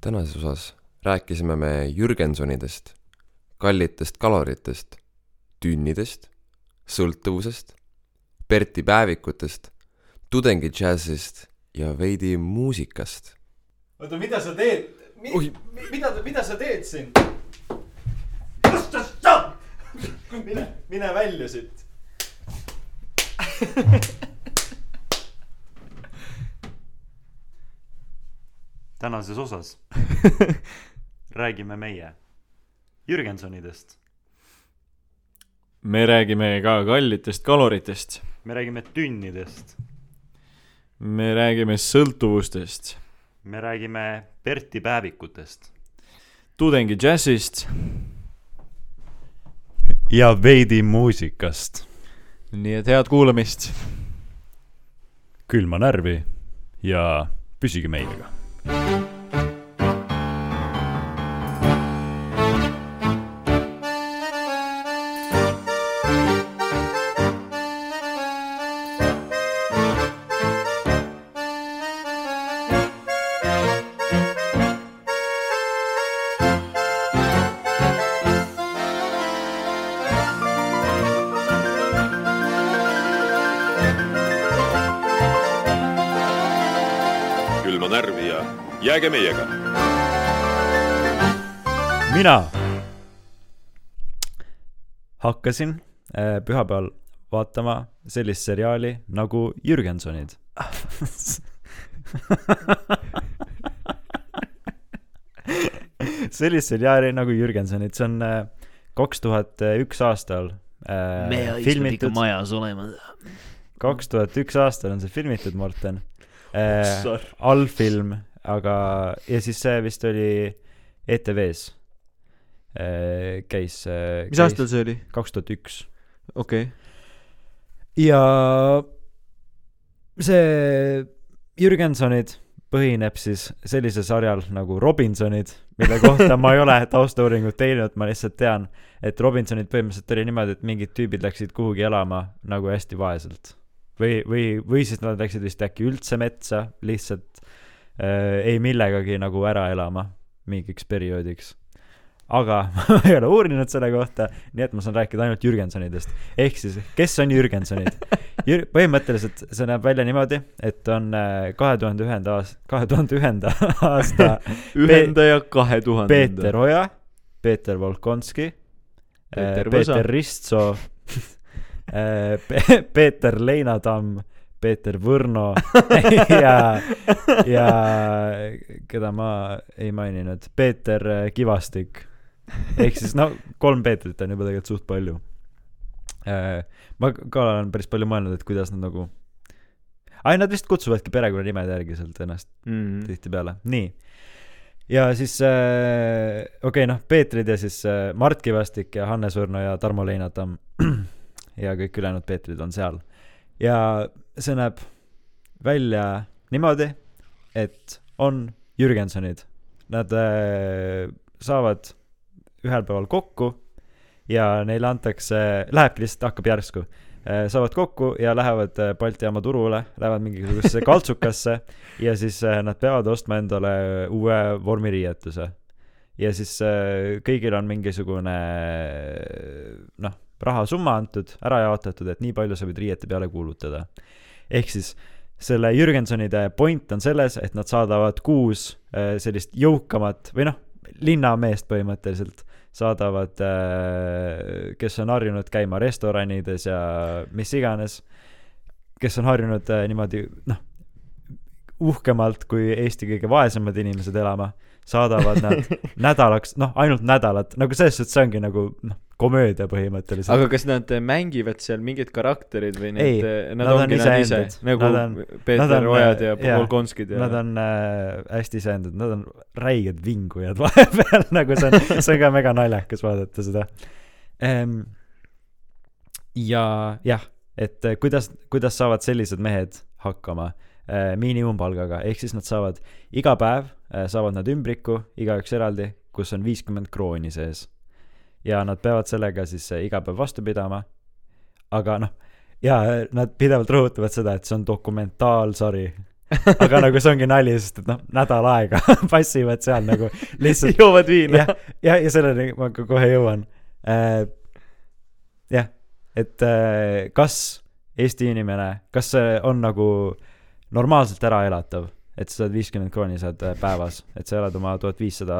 tänases osas rääkisime me Jürgensonidest, kallitest kaloritest, tünnidest, sõltuvusest, Berti päevikutest, tudengidžässist ja veidi muusikast. oota, mida sa teed Mi, Oi. mida, mida sa teed siin? mine, mine välja siit. tänases osas. Räägime meie Jürgensonidest, me räägime ka kallitest kaloritest, me räägime tünnidest, me räägime sõltuvustest, me räägime Berti päevikutest tudengi džässist, ja veidi muusikast. nii et head kuulamist. külma närvi ja püsige meiega. Külma hakkasin äh, pühapäeval vaatama sellist seriaali nagu Jürgensonid. sellist seriaali nagu Jürgensonid, see on kaks tuhat üks aastal äh, me istume ikka majas olema. kaks tuhat üks aastal on see filmitud, Morten äh,. Allfilm, aga, ja siis see vist oli ETV-s äh, käis äh,. mis aastal see oli? kaks tuhat üks. okei okay., ja see Jürgensonid põhineb siis sellisel sarjal nagu Robinsonid, mille kohta ma ei ole taustauuringut teinud, ma lihtsalt tean, et Robinsonid põhimõtteliselt oli niimoodi, et mingid tüübid läksid kuhugi elama nagu hästi vaeselt. või, või, või siis nad läksid vist äkki üldse metsa lihtsalt äh, ei millegagi nagu ära elama mingiks perioodiks. Aga ma ei ole uurinud selle kohta, nii et ma saan rääkida ainult Jürgensonidest. ehk siis, kes on Jürgensonid? Jür-, põhimõtteliselt see näeb välja niimoodi, et on kahe tuhande ühenda aasta, kahe tuhande ühenda aasta ühendaja kahe tuhande. Peeter Oja, Peeter Volkonski, Peeter Võsa. Peeter Ristsoo, Pe- Peeter Leinatamm, Peeter Võrno ja, ja keda ma ei maininud, Peeter äh, Kivastik. ehk siis no kolm Peetrit on juba tegelikult suht palju. ma ka olen päris palju mõelnud, et kuidas nad nagu, ai nad vist kutsuvadki perekonnanimede järgi sealt ennast mm.. tihtipeale, nii. ja siis äh, okei okay, noh, Peetrid ja siis äh, Mart Kivastik ja Hannes Võrno ja Tarmo Leinatamm ja kõik ülejäänud Peetrid on seal. ja see näeb välja niimoodi, et on Jürgensonid. Nad äh, saavad ühel päeval kokku ja neile antakse, lähebki lihtsalt, hakkab järsku äh, saavad kokku ja lähevad äh, Balti jaama turule, lähevad mingisugusesse kaltsukasse ja siis äh, nad peavad ostma endale uue vormiriietuse. ja siis kõigil on mingisugune noh, rahasumma antud, ära jaotatud, et nii palju sa võid riiete peale kulutada. ehk siis selle Jürgensonide point on selles, et nad saadavad kuus sellist jõukamat või noh, linnameest põhimõtteliselt saadavad, kes on harjunud käima restoranides ja mis iganes, kes on harjunud äh, niimoodi noh, uhkemalt kui Eesti kõige vaesemad inimesed elama, saadavad nad nädalaks, noh, ainult nädalat, nagu selles suhtes see ongi nagu noh, komöödia põhimõtteliselt. aga kas nad mängivad seal mingid karakterid või need, nad, nad on ongi nad ise iseendad., nagu Nad on- Peeter on, Ojad ja jaa, Volkonskid ja Nad on äh, hästi iseendad, nad on räiged vingujad vahepeal, nagu see on, see on ka mega naljakas vaadata seda ehm,. ja jah, et äh, kuidas, kuidas saavad sellised mehed hakkama äh, miinimumpalgaga, ehk siis nad saavad iga päev äh, saavad nad ümbriku, igaüks eraldi, kus on viiskümmend krooni sees. Ja nad peavad sellega siis äh, iga päev vastu pidama. aga noh, ja äh, nad pidevalt rõhutavad seda, et see on dokumentaalsari aga nagu see ongi nali, sest et noh, nädal aega passivad seal nagu lihtsalt joovad viina jah, ja, ja selleni ma kohe jõuan äh,. jah, et äh, kas Eesti inimene, kas see on nagu normaalselt ära elatav, et sa saad viiskümmend krooni saad äh, päevas, et sa elad oma tuhat viissada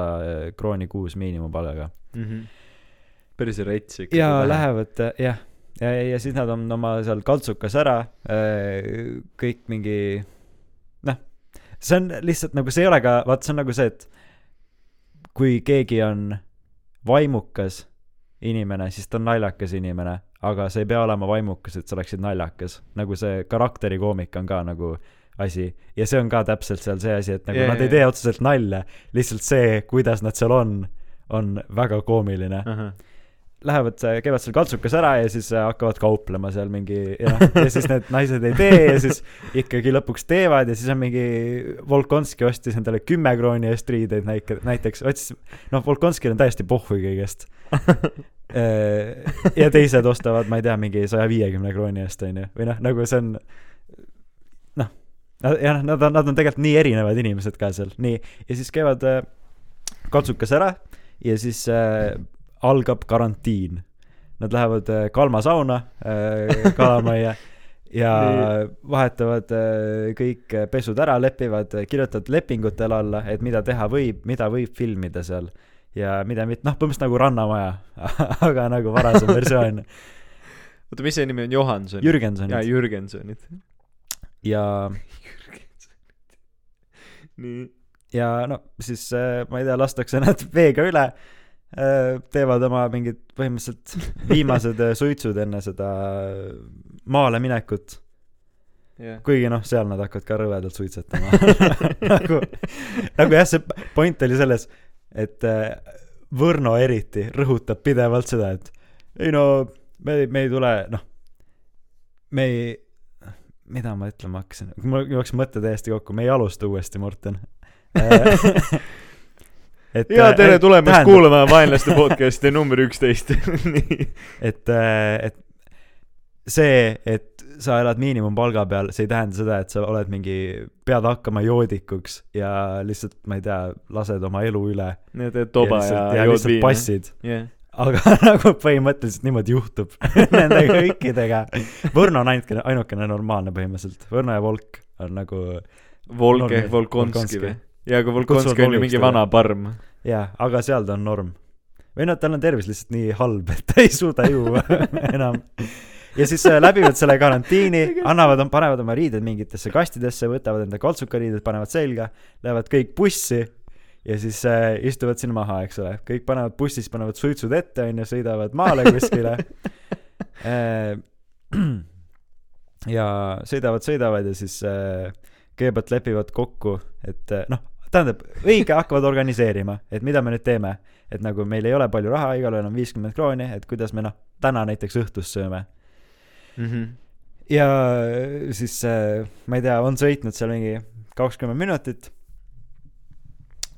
krooni kuus miinimumpalgaga. mm. -hmm. Päris rets ikka. ja. lähevad äh, jah, ja, ja, ja siis nad on oma seal kaltsukas ära, kõik mingi noh, see on lihtsalt nagu see ei ole ka, vaat see on nagu see, et kui keegi on vaimukas inimene, siis ta on naljakas inimene, aga sa ei pea olema vaimukas, et sa oleksid naljakas. nagu see karakterikoomik on ka nagu asi ja see on ka täpselt seal see asi, et nagu Jaa, yeah, nad ei jaa, tee jaa. otseselt nalja, lihtsalt see, kuidas nad seal on, on väga koomiline. lähevad, käivad seal kaltsukas ära ja siis äh, hakkavad kauplema seal mingi ja noh, ja siis need naised ei tee ja siis ikkagi lõpuks teevad ja siis on mingi Volkonski ostis endale kümme krooni eest riideid näike-, näiteks, otsis, noh, Volkonskil on täiesti pohhui kõigest. ja teised ostavad, ma ei tea, mingi saja viiekümne krooni eest, onju, või noh, nagu see on noh, jah, nad on, nad on tegelikult nii erinevad inimesed ka seal, nii, ja siis käivad äh, katsukas ära ja siis äh, algab karantiin. Nad lähevad äh, kalmasauna äh, kalamajja ja vahetavad äh, kõik pesud ära, lepivad, kirjutavad lepingutele alla, et mida teha võib, mida võib filmida seal ja mida mitte, noh, põhimõtteliselt nagu Rannamaja, aga nagu varasem versioon, oota, mis see nimi on, Johanson? jaa, Jürgensonid Jürgensonid. ja, nii. ja no siis ma ei tea, lastakse nad veega üle teevad oma mingid põhimõtteliselt viimased äh, suitsud enne seda maale minekut, jah. kuigi noh, seal nad hakkavad ka rõvedalt suitsetama nagu, nagu jah, see point oli selles, et äh, Võrno eriti rõhutab pidevalt seda, et ei no me, me ei tule, noh, me ei, mida ma ütlema hakkasin, mul jooksis mõte täiesti kokku, me ei alusta uuesti, Morten. et ja tere et tulemast tähendab- kuulama Vaenlaste podcast'i number üksteist. et, et see, et sa elad miinimumpalga peal, see ei tähenda seda, et sa oled mingi, pead hakkama joodikuks ja lihtsalt, ma ei tea, lased oma elu üle. ja teed toba ja, ja jood lihtsalt viina. passid. jah. aga nagu põhimõtteliselt niimoodi juhtub nende kõikidega. Võrno on ainukene, ainukene normaalne põhimõtteliselt, Võrno ja Volk on nagu Volk ehk Volkonski. või? Aga Kutsuvad Volkonski on ju mingi vana parm. jaa, aga seal ta on norm. või noh, tal on tervis lihtsalt nii halb, et ta ei suuda juua enam. ja siis äh, läbivad selle karantiini, annavad, panevad oma riided mingitesse kastidesse, võtavad enda kaltsukariided, panevad selga, lähevad kõik bussi ja siis äh, istuvad sinna maha, eks ole, kõik panevad bussis, panevad suitsud ette, onju, sõidavad maale kuskile äh. ja sõidavad, sõidavad ja siis äh, kõigepealt lepivad kokku, et äh, noh, tähendab, õige hakkavad organiseerima, et mida me nüüd teeme. et nagu meil ei ole palju raha, igalühel on viiskümmend krooni, et kuidas me noh, täna näiteks õhtust sööme. Mhm. ja siis äh, ma ei tea, on sõitnud seal mingi kakskümmend minutit.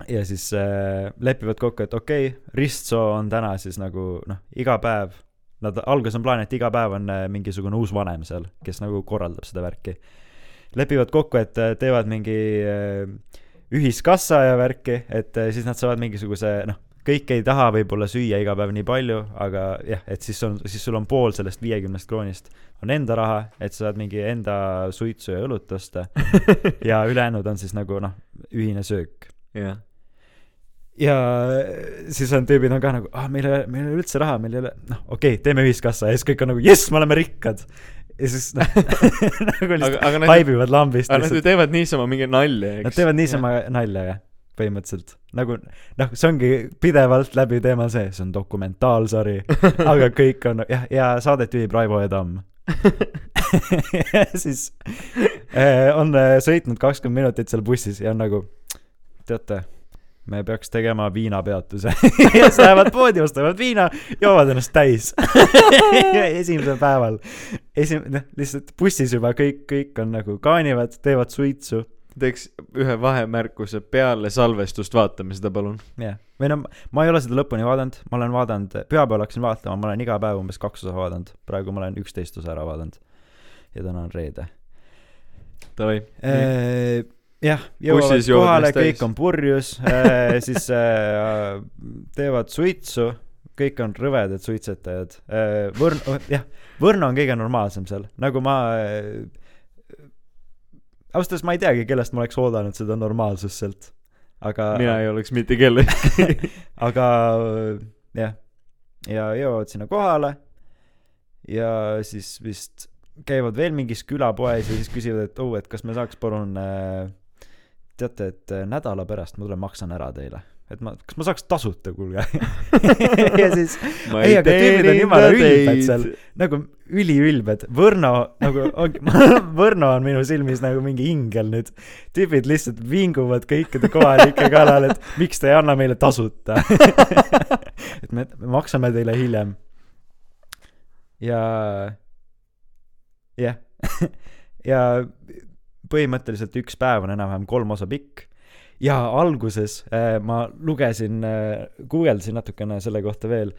ja siis äh, lepivad kokku, et okei okay,, ristsoo on täna siis nagu noh, iga päev. Nad, alguses on plaan, et iga päev on äh, mingisugune uus vanem seal, kes nagu korraldab seda värki. lepivad kokku, et teevad mingi äh, ühiskassa ja värki, et äh, siis nad saavad mingisuguse noh, kõik ei taha võib-olla süüa iga päev nii palju, aga jah, et siis on, siis sul on pool sellest viiekümnest kroonist on enda raha, et sa saad mingi enda suitsu ja õlut osta ja ülejäänud on siis nagu noh, ühine söök. jah. ja siis on tüübid on ka nagu, ah meil ei ole, meil ei ole üldse raha, meil ei ole, noh okei okay,, teeme ühiskassa ja siis kõik on nagu jess, me oleme rikkad. Ja siis nagu aga, lihtsalt aga nad, haibivad lambist aga nad ju lihtsalt. teevad niisama mingi nalja, eks. Nad teevad niisama nalja jah, põhimõtteliselt. nagu noh, see ongi pidevalt läbi teema see, see on dokumentaalsari, aga kõik on jah, ja saadet juhib Raivo E. Tamm. ja siis eh, on eh, sõitnud kakskümmend minutit seal bussis ja on nagu, teate, me peaks tegema viinapeatuse ja siis lähevad poodi, ostavad viina, joovad ennast täis esimesel päeval. esim-, noh, lihtsalt bussis juba kõik, kõik on nagu kaanivad, teevad suitsu teeks ühe vahemärkuse peale salvestust, vaatame seda palun. jah, või no ma ei ole seda lõpuni vaadanud, ma olen vaadanud, pühapäeval hakkasin vaatama, ma olen iga päev umbes kaks osa vaadanud, praegu ma olen üksteist osa ära vaadanud. ja täna on reede. davai. Äh, jah, jõuavad kohale, kõik on purjus, siis äh, teevad suitsu, kõik on rõvedad suitsetajad. Võrn-, jah, Võrno on kõige normaalsem seal, nagu ma äh, ausalt öeldes ma ei teagi, kellest ma oleks oodanud seda normaalsust sealt, aga mina ei oleks mitte kellegi. aga jah, ja jõuavad sinna kohale. Ja siis vist käivad veel mingis külapoes ja siis küsivad, et oh, et kas me saaks palun äh, teate, et äh, nädala pärast ma tulen maksan ära teile, et ma, kas ma saaks tasuta, kuulge ja siis Ei, aga tüübid on jumala ülbed seal. nagu üliülbed, Võrno nagu ongi, Võrno on minu silmis nagu mingi ingel nüüd. tüübid lihtsalt vinguvad kõikide kohalike kallal, et miks te ei anna meile tasuta. et me, me maksame teile hiljem. ja, jah, ja põhimõtteliselt üks päev on enam-vähem kolm osa pikk ja alguses äh, ma lugesin äh,, guugeldasin natukene selle kohta veel,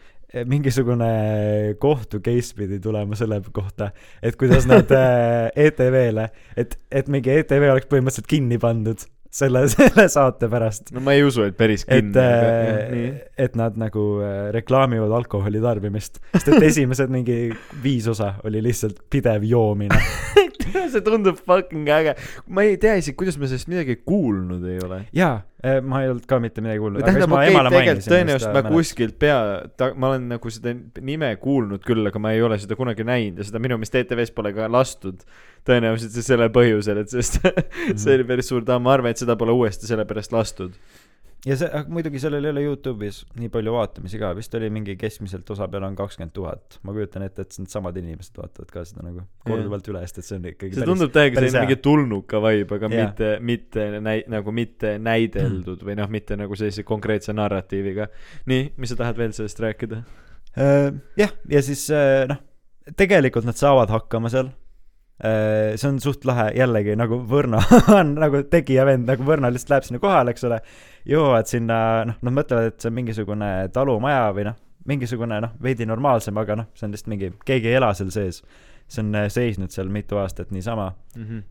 mingisugune kohtu case pidi tulema selle kohta, et kuidas nad äh, ETV-le, et, et mingi ETV oleks põhimõtteliselt kinni pandud selle, selle saate pärast. no ma ei usu, et päris et kinni, jah, äh, et nad nagu äh, reklaamivad alkoholi tarbimist, sest et esimesed mingi viis osa oli lihtsalt pidev joomine. see tundub fucking äge. ma ei tea isegi, kuidas ma sellest midagi kuulnud ei ole. jaa, ma ei olnud ka mitte midagi kuulnud. tähendab, okei, tegelikult tõenäoliselt ma. kuskilt pea, ta, ma olen nagu seda nime kuulnud küll, aga ma ei ole seda kunagi näinud ja seda minu meelest ETV-s pole ka lastud. tõenäoliselt see sellel põhjusel, et sest see oli päris suur tamm, ma arvan, et seda pole uuesti sellepärast lastud. Ja see, muidugi sellel ei ole Youtube'is nii palju vaatamisi ka, vist oli mingi keskmiselt osa peale on kakskümmend tuhat. ma kujutan ette, et needsamad inimesed vaatavad ka seda nagu korduvalt üle, sest et see on ikkagi see tundub täiega päris selline mingi tulnuka vibe, aga Jaa. mitte, mitte näi-, nagu mitte näideldud või noh, mitte nagu sellise konkreetse narratiiviga. nii, mis sa tahad veel sellest rääkida? Jah, ja siis noh, tegelikult nad saavad hakkama seal. see on suht lahe, jällegi nagu Võrno on nagu tegija vend, nagu Võrno lihtsalt läheb sinna kohale, eks ole. Jõuavad sinna, noh, nad mõtlevad, et see on mingisugune talumaja või noh, mingisugune noh, veidi normaalsem, aga noh, see on lihtsalt mingi, keegi ei ela seal sees. see on äh, seisnud seal mitu aastat niisama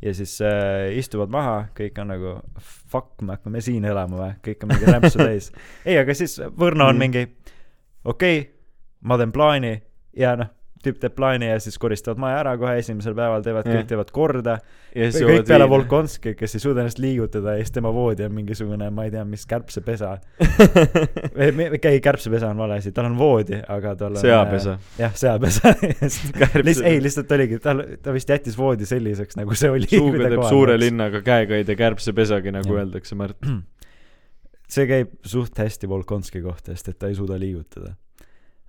ja siis äh, istuvad maha, kõik on nagu fuck, me hakkame siin elama või, kõik on mingi rämpsu täis. ei, aga siis Võrno on Mm. mingi okei okay,, ma teen plaani ja noh, tüüp teeb plaani ja siis koristavad maja ära kohe esimesel päeval, teevad kõik teevad korda. ja kõik peale. Volkonski, kes ei suuda ennast liigutada ja siis tema voodi on mingisugune, ma ei tea, mis kärbsepesa. ei, kärbsepesa on vale asi, tal on voodi, aga tal on. seapesa. jah, seapesa. ei, lihtsalt oligi, tal, ta vist jättis voodi selliseks, nagu see oli. suuga teeb suure. linnaga käega ei tee kärbsepesagi, nagu Jah. öeldakse, Mart. see käib suht hästi Volkonski kohta, sest et ta ei suuda liigutada.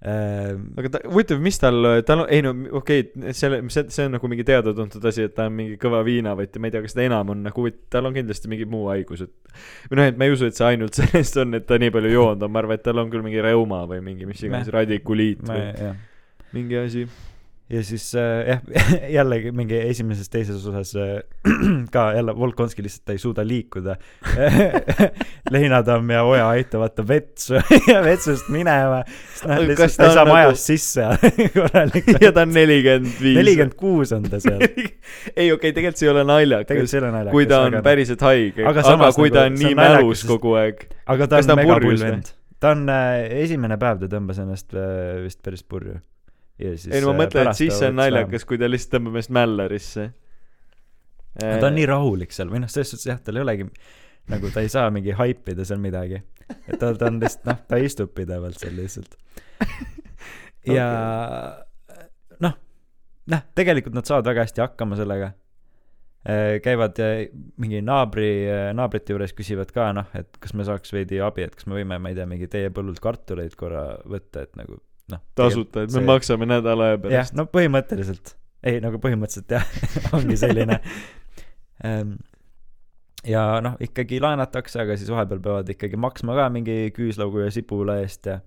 Aga ta, huvitav, mis tal, tal ei no okei okay,, selle, see, see on nagu mingi teada-tuntud asi, et ta on mingi kõva viinavõtt ja ma ei tea, kas ta enam on nagu, tal on kindlasti mingi muu haigus, et või noh, et ma ei usu, et see ainult sellest on, et ta nii palju joonud on, ma arvan, et tal on küll mingi reuma või mingi mis iganes radikuliit või jah mingi asi. Ja siis äh, jah, jällegi mingi esimeses, teises osas äh, ka jälle Volkonski lihtsalt ei suuda liikuda. Leinatamm ja Oja aitavad ta vetsu ja vetsust minema, sest noh, Aga lihtsalt kas ta ei saa on majast nagu- sisse korralikult. ja ta on nelikümmend viis. nelikümmend kuus on ta seal. ei, okei okay,, tegelikult see ei ole naljakas kui ta on päriselt haige, Aga aga, aga kui nagu ta on nii mälus kogu aeg. aga ta on on mega purjus pull või? vend. ta on äh,, esimene päev ta tõmbas ennast äh, vist päris purju. Ja siis. ei no ma mõtlen, et siis see on naljakas, kui ta lihtsalt tõmbab ennast mällarisse. no ta on nii rahulik seal või noh, selles suhtes jah, tal ei olegi nagu ta ei saa mingi haipida seal midagi. et ta, ta on lihtsalt noh, ta istub pidevalt seal lihtsalt. ja noh, noh, tegelikult nad saavad väga hästi hakkama sellega. käivad äh, mingi naabri, naabrite juures küsivad ka noh, et kas me saaks veidi abi, et kas me võime, ma ei tea, mingi teie põllult kartuleid korra võtta, et nagu noh. tasuta, et me see- maksame nädala aja jah pärast., no põhimõtteliselt, ei nagu põhimõtteliselt jah, ongi selline ähm,. ja noh, ikkagi laenatakse, aga siis vahepeal peavad ikkagi maksma ka mingi küüslaugu ja sibula eest ja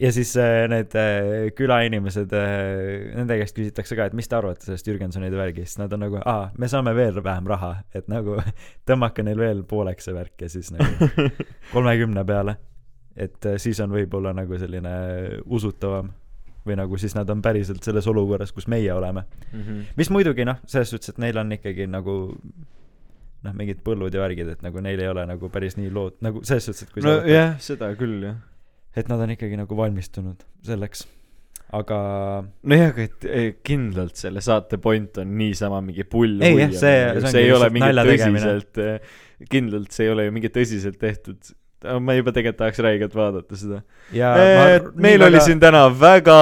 ja siis äh, need äh, külainimesed äh,, nende käest küsitakse ka, et mis te arvate sellest Jürgensonide värgist, nad on nagu, aa, me saame veel vähem raha, et nagu tõmmake neil veel pooleks see värk ja siis nagu kolmekümne peale. Et äh, siis on võib-olla nagu selline usutavam või nagu siis nad on päriselt selles olukorras, kus meie oleme. Mhm. mis muidugi noh, selles suhtes, et neil on ikkagi nagu noh, mingid põllud ja värgid, et nagu neil ei ole nagu päris nii lood, nagu selles suhtes, et kui sa nojah, seda küll jah. et nad on ikkagi nagu valmistunud selleks. aga nojah, aga et eh, kindlalt selle saate point on niisama mingi pull Ei, jah, see- see ongi see ei ole mingi tõsiselt, kindlalt see ei ole ju mingi tõsiselt tehtud. Ma juba tegelikult tahaks räigelt vaadata seda. ja meil oli siin täna väga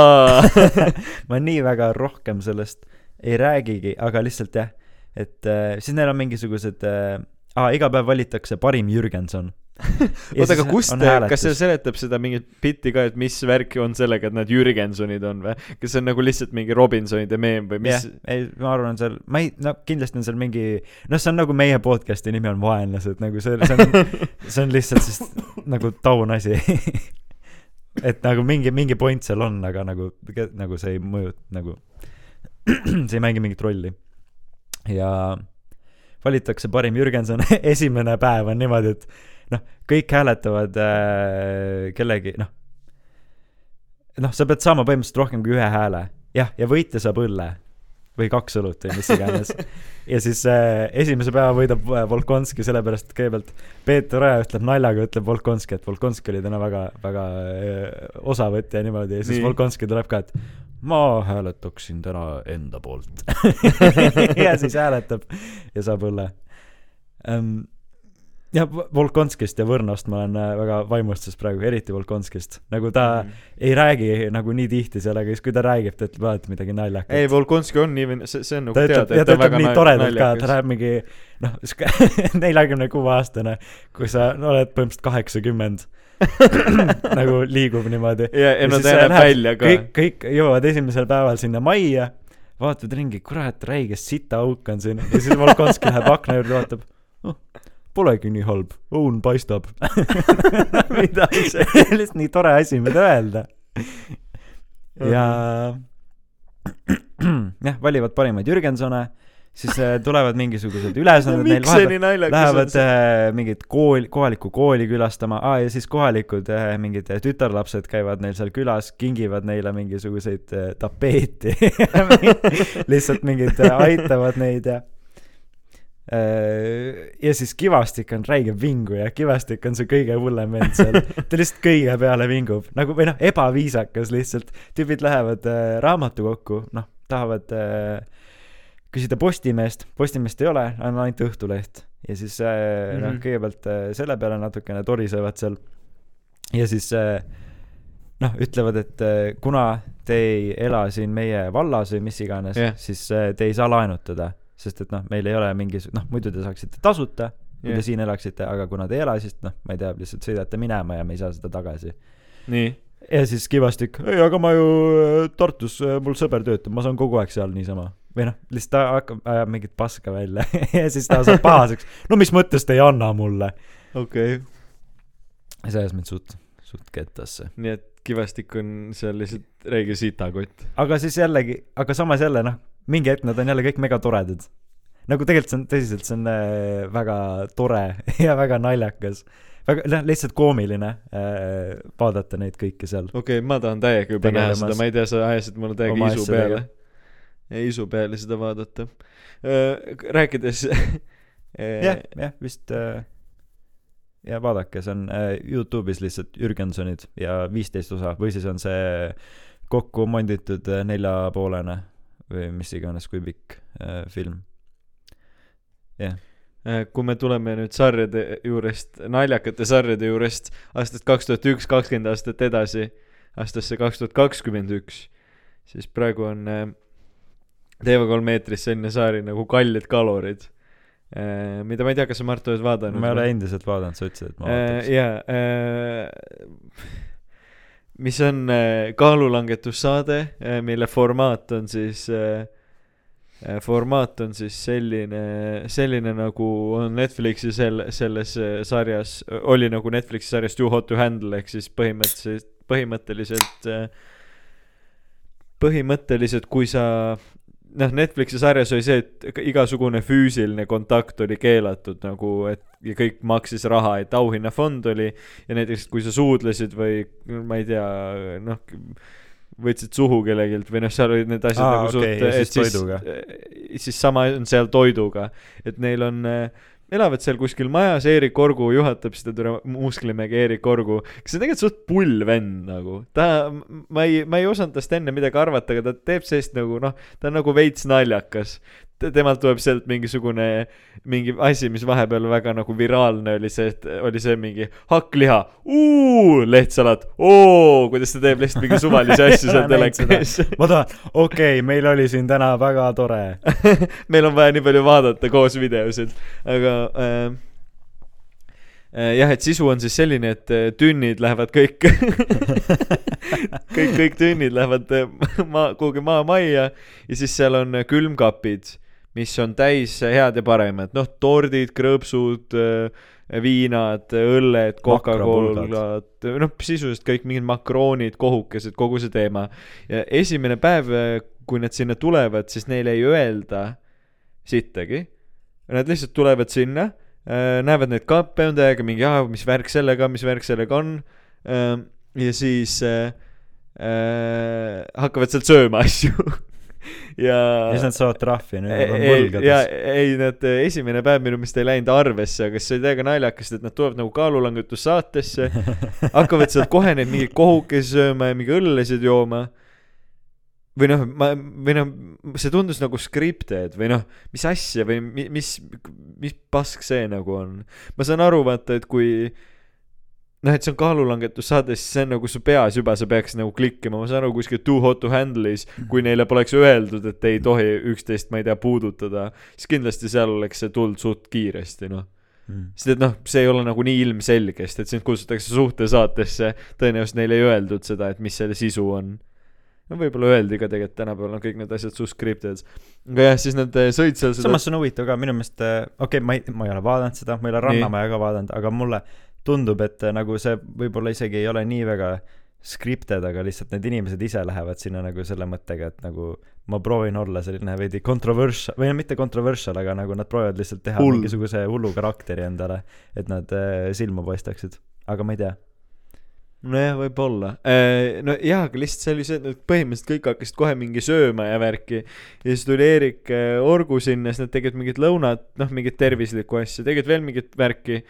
ma nii väga rohkem sellest ei räägigi, aga lihtsalt jah, et äh, siis neil on mingisugused äh,, aa, iga päev valitakse parim Jürgenson. oota, aga kust, kas see seletab seda mingit bitti ka, et mis värk on sellega, et nad Jürgensonid on või? kas see on nagu lihtsalt mingi Robinsonide meem või mis ei, ma arvan, seal, ma ei, no kindlasti on seal mingi, noh, see on nagu meie podcast'i nimi on Vaenlased, nagu see, see on, see on lihtsalt siis nagu taunasi. et nagu mingi, mingi point seal on, aga nagu, nagu see ei mõju, nagu, see ei mängi mingit rolli. ja valitakse parim Jürgenson, esimene päev on niimoodi, et noh, kõik hääletavad äh, kellegi, noh, noh, sa pead saama põhimõtteliselt rohkem kui ühe hääle. jah, ja võitja saab õlle või kaks õlut või mis iganes. ja siis äh, esimese päeva võidab äh, Volkonski, sellepärast et kõigepealt Peeter Oja ütleb naljaga, ütleb Volkonski, et Volkonski oli täna väga, väga äh, osavõtja ja niimoodi ja siis Nii. Volkonski tuleb ka, et ma hääletaksin täna enda poolt. ja siis hääletab ja saab õlle um,. Ja V- Volkonskist ja Võrnost ma olen äh, väga vaimustuses praegu, eriti Volkonskist, nagu ta Mhm. ei räägi nagu nii tihti seal, aga siis kui ta räägib, ta ütleb alati midagi naljakat. ei, Volkonski on nii see, see on nagu ta teada, ja ta on ütleb väga nii toredalt ka, ta läheb mingi noh, neljakümne kuue aastane, kui sa no, oled põhimõtteliselt kaheksakümmend nagu liigub niimoodi. ja, ja no ta läheb- välja ka. kõik, kõik jõuavad esimesel päeval sinna majja, vaatavad ringi, kurat, räige sita auk on siin ja siis Volkonski läheb akna juurde, vaatab oh,. Polegi nii halb, õun paistab. Mida see- lihtsalt nii tore asi, mida öelda. ja jah, valivad parimaid Jürgensone, siis äh, tulevad mingisugused ülesanded neil miks see vahepeal lähevad äh, mingit kooli, kohalikku kooli külastama ah,, ja siis kohalikud äh, mingid äh, tütarlapsed käivad neil seal külas, kingivad neile mingisuguseid äh, tapeeti lihtsalt mingid äh, aitavad neid ja ja siis Kivastik on räige vinguja, Kivastik on see kõige hullem vend seal, ta lihtsalt kõige peale vingub, nagu või noh, ebaviisakas lihtsalt, tüübid lähevad äh, raamatukokku, noh, tahavad äh, küsida Postimeest, Postimeest ei ole, on ainult Õhtuleht ja siis äh, mm -hmm. noh Mhm., kõigepealt äh, selle peale natukene torisevad seal ja siis äh, noh, ütlevad, et äh, kuna te ei ela siin meie vallas või mis iganes yeah., siis äh, te ei saa laenutada, sest et noh, meil ei ole mingisugust, noh muidu te saaksite tasuta, kui Jah. te siin elaksite, aga kuna te ei ela, siis noh, ma ei tea, lihtsalt sõidate minema ja me ei saa seda tagasi. nii, ja siis Kivastik, ei aga ma ju äh, Tartus, mul sõber töötab, ma saan kogu aeg seal niisama. või noh, lihtsalt ta hakkab, ajab mingit paska välja ja siis ta saab pahaseks. no mis mõttes te ei anna mulle? okei okay.. see ajas mind suht, suht kettasse. nii et Kivastik on seal lihtsalt räige sitakott. aga siis jällegi, aga samas jälle noh, mingi hetk nad on jälle kõik megatoredad. nagu tegelikult see on tõsiselt, see on äh, väga tore ja väga naljakas. väga, noh, lihtsalt koomiline äh, vaadata neid kõiki seal. okei okay,, ma tahan täiega juba näha Tegelemas seda, ma ei tea, sa ajasid mulle täiega isu peale. isu peale seda vaadata. rääkides jah, jah, vist äh, ja vaadake, see on äh, Youtube'is lihtsalt Jürgensonid ja viisteist osa või siis on see kokku monditud äh, neljapoolene või mis iganes, kui pikk äh, film. Äh, kui me tuleme nüüd sarjade juurest, naljakate sarjade juurest aastast kaks tuhat üks, kakskümmend aastat edasi, aastasse kaks tuhat kakskümmend üks, siis praegu on äh, TV3 eetris selline sari nagu Kallid kalorid, mida ma ei tea, kas sa, Mart, oled vaadanud? ma ei ole endiselt vaadanud, sa ütlesid, et ma Äh, vaataks. jaa, mis on äh, kaalulangetussaade, mille formaat on siis, formaat on siis selline, selline nagu on Netflixi sel-, selles äh, sarjas, oli nagu Netflixi sarjas Too hot to handle ehk siis põhimõtteliselt, põhimõtteliselt, põhimõtteliselt kui sa noh, Netflixi sarjas oli see, et igasugune füüsiline kontakt oli keelatud nagu, et ja kõik maksis raha, et auhinnafond oli ja näiteks kui sa suudlesid või ma ei tea, noh, võtsid suhu kellegilt või noh, seal olid need asjad Aa, nagu okei, suht ja siis et toiduga. siis sama on seal toiduga, et neil on äh, elavad seal kuskil majas, Eerik Orgu juhatab seda türa musklimäge Eerik Orgu, kes on tegelikult suht pull vend nagu. ta, ma ei, ma ei osanud tast enne midagi arvata, aga ta teeb sellist nagu noh, ta on nagu veits naljakas. Temalt tuleb sealt mingisugune, mingi asi, mis vahepeal väga nagu viraalne oli see, et oli see mingi hakkliha, lehtsalat, oo, kuidas ta teeb lihtsalt mingi suvalisi asju seal telekas. ma tahan, okei okay,, meil oli siin täna väga tore. meil on vaja nii palju vaadata koos videosid, aga äh, äh, jah, et sisu on siis selline, et äh, tünnid lähevad kõik kõik, kõik tünnid lähevad äh, maa, kuhugi maamajja ja siis seal on külmkapid, mis on täis äh, head ja paremat, noh, tordid, krõpsud, viinad, õlled. Coca-Colad, noh, sisuliselt kõik mingid makroonid, kohukesed, kogu see teema. ja esimene päev, kui nad sinna tulevad, siis neile ei öelda sittagi. Nad lihtsalt tulevad sinna, näevad neid kappe on täiega mingi, aa, mis värk sellega, mis värk sellega on. ja siis äh, äh, hakkavad sealt sööma asju ja ja siis nad saavad trahvi, nüüd nad on võlgades. ei, nad esimene päev minu meelest ei läinud arvesse, aga see oli täiega naljakas, et nad tulevad nagu kaalulangetussaatesse, hakkavad sealt kohe neid mingeid kohukesi sööma ja mingi õllesid jooma. või noh, ma, või noh, see tundus nagu scripted või noh, mis asja või mi- mis, mis pask see nagu on. ma saan aru, vaata, et kui noh, et see on kaalulangetussaade, siis see on nagu su peas juba, sa peaks nagu klikkima, ma saan aru, kuskil Too hot to handle'is, kui neile poleks öeldud, et ei tohi üksteist, ma ei tea, puudutada, siis kindlasti seal oleks see tulnud suht kiiresti, noh. Mm. sest et noh, see ei ole nagu nii ilmselge, sest et sind kutsutakse suhtesaatesse, tõenäoliselt neile ei öeldud seda, et mis selle sisu on. no võib-olla öeldi ka tegelikult, tänapäeval on kõik need asjad suht scripted. aga jah, siis nad eh, sõid seal seda samas see on huvitav ka, minu meelest, okei okay,, ma ei, ma ei ole vaadanud seda, ma ei ole. Rannamaja ka vaadanud, aga mulle tundub, et äh, nagu see võib-olla isegi ei ole nii väga scripted, aga lihtsalt need inimesed ise lähevad sinna nagu selle mõttega, et nagu ma proovin olla selline veidi controversial, või mitte controversial, aga nagu nad proovivad lihtsalt teha Hull. Mingisuguse hullu karakteri endale, et nad äh, silma paistaksid. aga ma ei tea. nojah, võib-olla. no jaa, aga lihtsalt see oli see, et nad põhimõtteliselt kõik hakkasid kohe mingi sööma ja värki. ja siis tuli Eerik eh, Orgu sinna, siis nad tegid mingit lõunat, noh, mingit tervislikku asja, tegid veel mingit värki.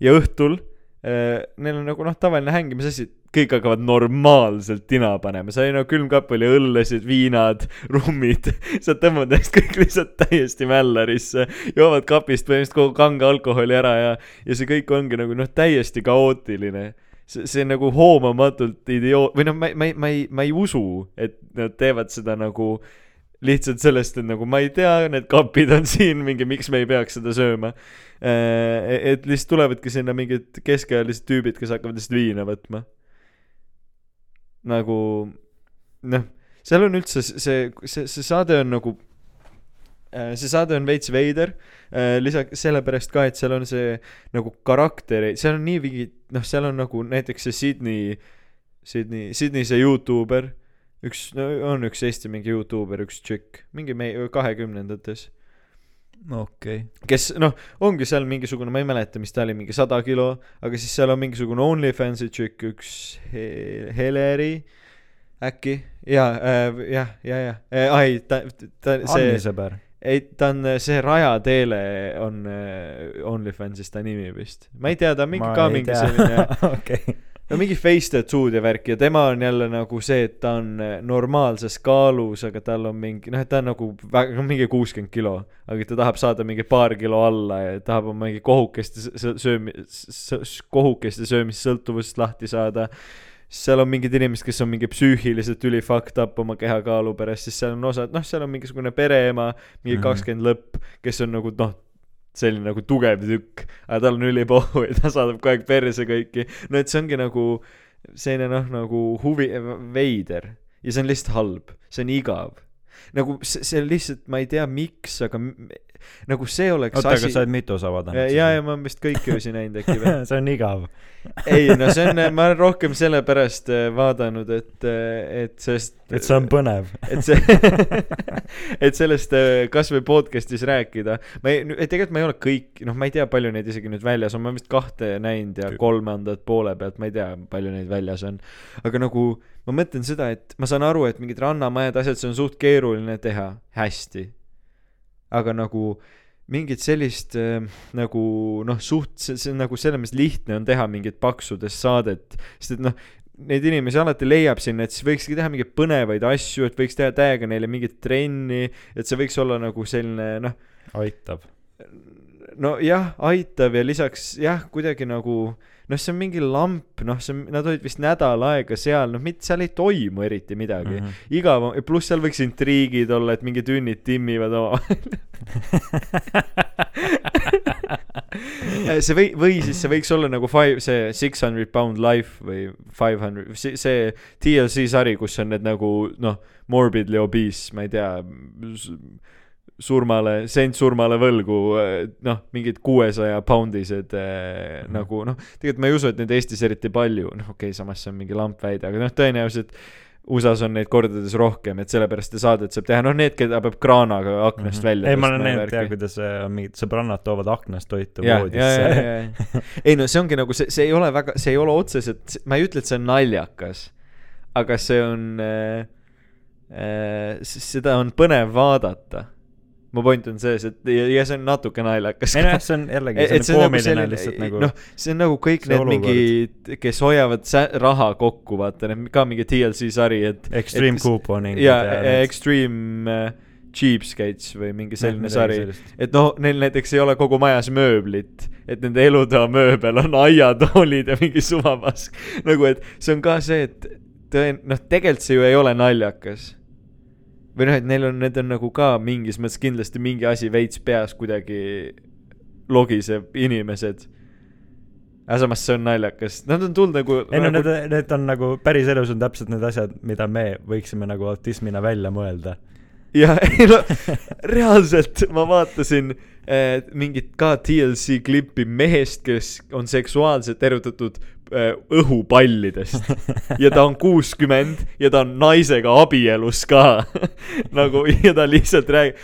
ja õhtul neil on nagu noh, tavaline hängimisasi, kõik hakkavad normaalselt tina panema, sai nagu külmkapp oli õllesid, viinad, rummid, sa tõmbad ennast kõik lihtsalt täiesti mällarisse, joovad kapist põhimõtteliselt kogu kange alkoholi ära ja, ja see kõik ongi nagu noh, täiesti kaootiline. See, see nagu hoomamatult idioot- või noh, ma, ma ma ei, ma ei usu, et nad teevad seda nagu lihtsalt sellest, et nagu ma ei tea, need kapid on siin mingi, miks me ei peaks seda sööma. et lihtsalt tulevadki sinna mingid keskealised tüübid, kes hakkavad lihtsalt viina võtma. nagu noh, seal on üldse see, see, see, saade on nagu äh, see saade on veits veider, lisaks sellepärast ka, et seal on see nagu karakteri, seal on nii mingi, noh, seal on nagu näiteks see Sydney, Sydney, Sydney see Youtuber, üks, no on üks Eesti mingi Youtuber, üks tšikk, mingi meie kahekümnendates, okei okay.. kes noh, ongi seal mingisugune, ma ei mäleta, mis ta oli, mingi sada kilo, aga siis seal on mingisugune OnlyFansi tšikk, üks He- Heleri äkki, jaa äh,, jah, ja, ja äh,, ai, ta, ta, see Anni sõber. ei, ta on see Raja Teele on äh, OnlyFansis ta nimi vist. ma ei tea, ta on mingi ka mingi selline, okei. No mingi face tattoo'd ja värk ja tema on jälle nagu see, et ta on äh, normaalses kaalus, aga tal on mingi, noh, et ta on nagu väga, mingi kuuskümmend kilo, aga ta tahab saada mingi paar kilo alla ja tahab oma mingi kohukeste sö- söömi-, kohukeste söömissõltuvusest lahti saada siis seal on mingid inimesed, kes on mingi psüühiliselt üli fucked up oma kehakaalu pärast, siis seal on osad, noh, seal on mingisugune pereema, mingi Mhm. kakskümmend lõpp, kes on nagu noh, selline nagu tugev tükk, aga tal on ülipohu ja ta saadab kogu aeg perse kõiki. no et see ongi nagu selline noh, nagu huvi, veider ja see on lihtsalt halb, see on igav. nagu see, see lihtsalt, ma ei tea, miks, aga nagu see oleks oota, aga asi sa oled mitu osa vaadanud? ja, ja ma olen vist kõiki öösi näinud äkki või see on igav. ei no see on, ma olen rohkem sellepärast äh, vaadanud, et, et sellest et see on põnev. et see, et sellest äh, kasvõi podcast'is rääkida. ma ei, tegelikult ma ei ole kõik, noh, ma ei tea, palju neid isegi nüüd väljas on, ma olen vist kahte näinud ja kolmandat poole pealt, ma ei tea, palju neid väljas on. aga nagu ma mõtlen seda, et ma saan aru, et mingid rannamajad, asjad, see on suht keeruline teha hästi. Aga nagu mingit sellist äh, nagu noh, suht, see, see on nagu selles mõttes lihtne on teha mingit paksudest saadet, sest et noh, neid inimesi alati leiab sinna, et siis võikski teha mingeid põnevaid asju, et võiks teha täiega neile mingit trenni, et see võiks olla nagu selline noh, aitab. nojah, aitab ja lisaks jah, kuidagi nagu noh, see on mingi lamp, noh, see on, nad olid vist nädal aega seal, noh, mitte seal ei toimu eriti midagi mm. -hmm. igav, pluss seal võiks intriigid olla, et mingid ünnid timmivad omavahel see või, või siis see võiks olla nagu five, see Six Hundred Pound Life või Five Hundred, see, see TLC sari, kus on need nagu noh, morbidly obese, ma ei tea, surmale, sent surmale võlgu, noh, mingid kuuesaja poundised eh, Mhm. nagu noh, tegelikult ma ei usu, et neid Eestis eriti palju, noh okei okay,, samas see on mingi lamp väide, aga noh, tõenäoliselt USA-s on neid kordades rohkem, et sellepärast seda saadet saab teha, noh need, keda peab kraanaga aknast välja Mhm. ei, ma olen näinud jah, kuidas äh, on mingid sõbrannad toovad aknast toitu voodisse. ei no see ongi nagu see, see ei ole väga, see ei ole otseselt, ma ei ütle, et see on naljakas, aga see on äh,, äh, seda on põnev vaadata. Mu point on selles, et ja, ja see on natuke naljakas. ei nojah, see on jällegi, see on koomiline lihtsalt nagu noh, see on nagu kõik see need olukord. mingid, kes hoiavad raha kokku, vaata, need ka mingi TLC sari, et extreme couponing. ja Extreme äh, Cheapskates või mingi selline sari. et noh, neil näiteks ei ole kogu majas mööblit, et nende elutoa mööbel on aiatoolid ja mingi suvapask. nagu, et see on ka see, et tõen-, noh, tegelikult see ju ei ole naljakas. Või noh, et neil on, need on nagu ka mingis mõttes kindlasti mingi asi veits peas kuidagi logiseb inimesed. aga samas see on naljakas, nad on tulnud nagu. ei no need, need on nagu päris elus on täpselt need asjad, mida me võiksime nagu autismina välja mõelda. ja ei no reaalselt ma vaatasin äh, mingit ka TLC klippi mehest, kes on seksuaalselt erutatud õhupallidest. Ja ta on kuuskümmend ja ta on naisega abielus ka. Nagu ja ta lihtsalt räägib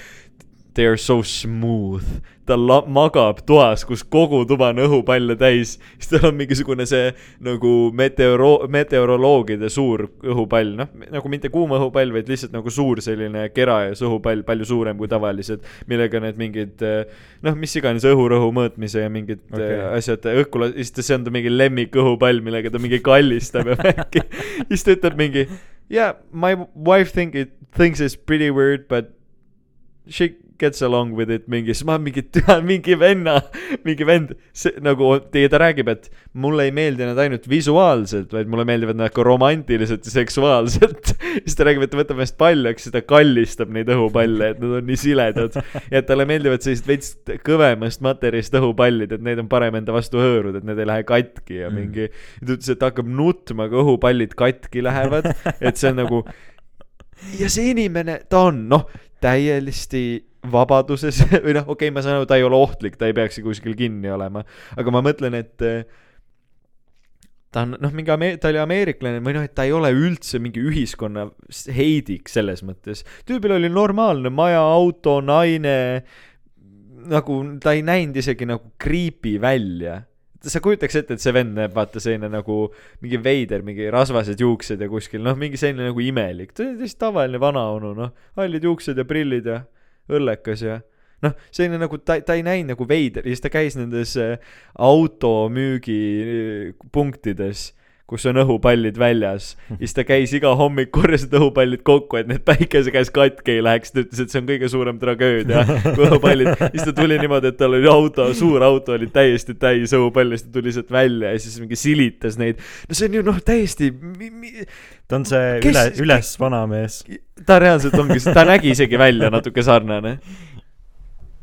They are so smooth. ta la-, magab toas, kus kogu tuba on õhupalle täis, siis tal on mingisugune see nagu meteoro-, meteoroloogide suur õhupall, noh, nagu mitte kuum õhupall, vaid lihtsalt nagu suur selline kerajas õhupall, palju suurem kui tavalised, millega need mingid eh, noh, mis iganes õhurõhu mõõtmise ja mingid Okei. okay. asjad õhku la-, siis ta, see on ta mingi lemmikõhupall, millega ta mingi kallistab ja värki. siis ta ütleb mingi yeah, my wife think it thinks it's pretty weird but she gets along with it mingi, siis ma mingi, mingi venna, mingi vend, nagu, ja ta räägib, et mulle ei meeldi nad ainult visuaalselt, vaid mulle meeldivad nad ka romantiliselt ja seksuaalselt. siis ta räägib, et ta võtab ennast paljaks ja ta kallistab neid õhupalle, et nad on nii siledad. ja et talle meeldivad sellised veits kõvemast materjalist õhupallid, et need on parem enda vastu hõõruda, et need ei lähe katki ja Mm. mingi. ta ütles, et ta hakkab nutma, kui õhupallid katki lähevad, et see on nagu ja see inimene, ta on noh, täiesti vabaduses või noh, okei okay,, ma saan aru, ta ei ole ohtlik, ta ei peaks kuskil kinni olema, aga ma mõtlen, et eh, ta on noh, mingi Ame-, ta oli ameeriklane või noh, et ta ei ole üldse mingi ühiskonna heidik selles mõttes. tüübil oli normaalne maja, auto, naine, nagu ta ei näinud isegi nagu creepy välja. Sa kujutaks ette, et see vend näeb vaata selline nagu mingi veider, mingi rasvased juuksed ja kuskil noh, mingi selline nagu imelik, ta oli lihtsalt tavaline vanaonu noh, hallid juuksed ja prillid ja õllekas ja noh, selline nagu ta, ta ei näinud nagu veider ja siis ta käis nendes äh, automüügi äh, kus on õhupallid väljas. siis ta käis iga hommik, korjas need õhupallid kokku, et need päikese käes katki ei läheks, ta ütles, et see on kõige suurem tragöödia, kui õhupallid, siis ta tuli niimoodi, et tal oli auto, suur auto oli täiesti täis õhupalle, siis ta tuli sealt välja ja siis mingi silitas neid. no see on ju noh, täiesti, ta on see Kes- üle, üles vanamees. ta reaalselt ongi, ta nägi isegi välja natuke sarnane.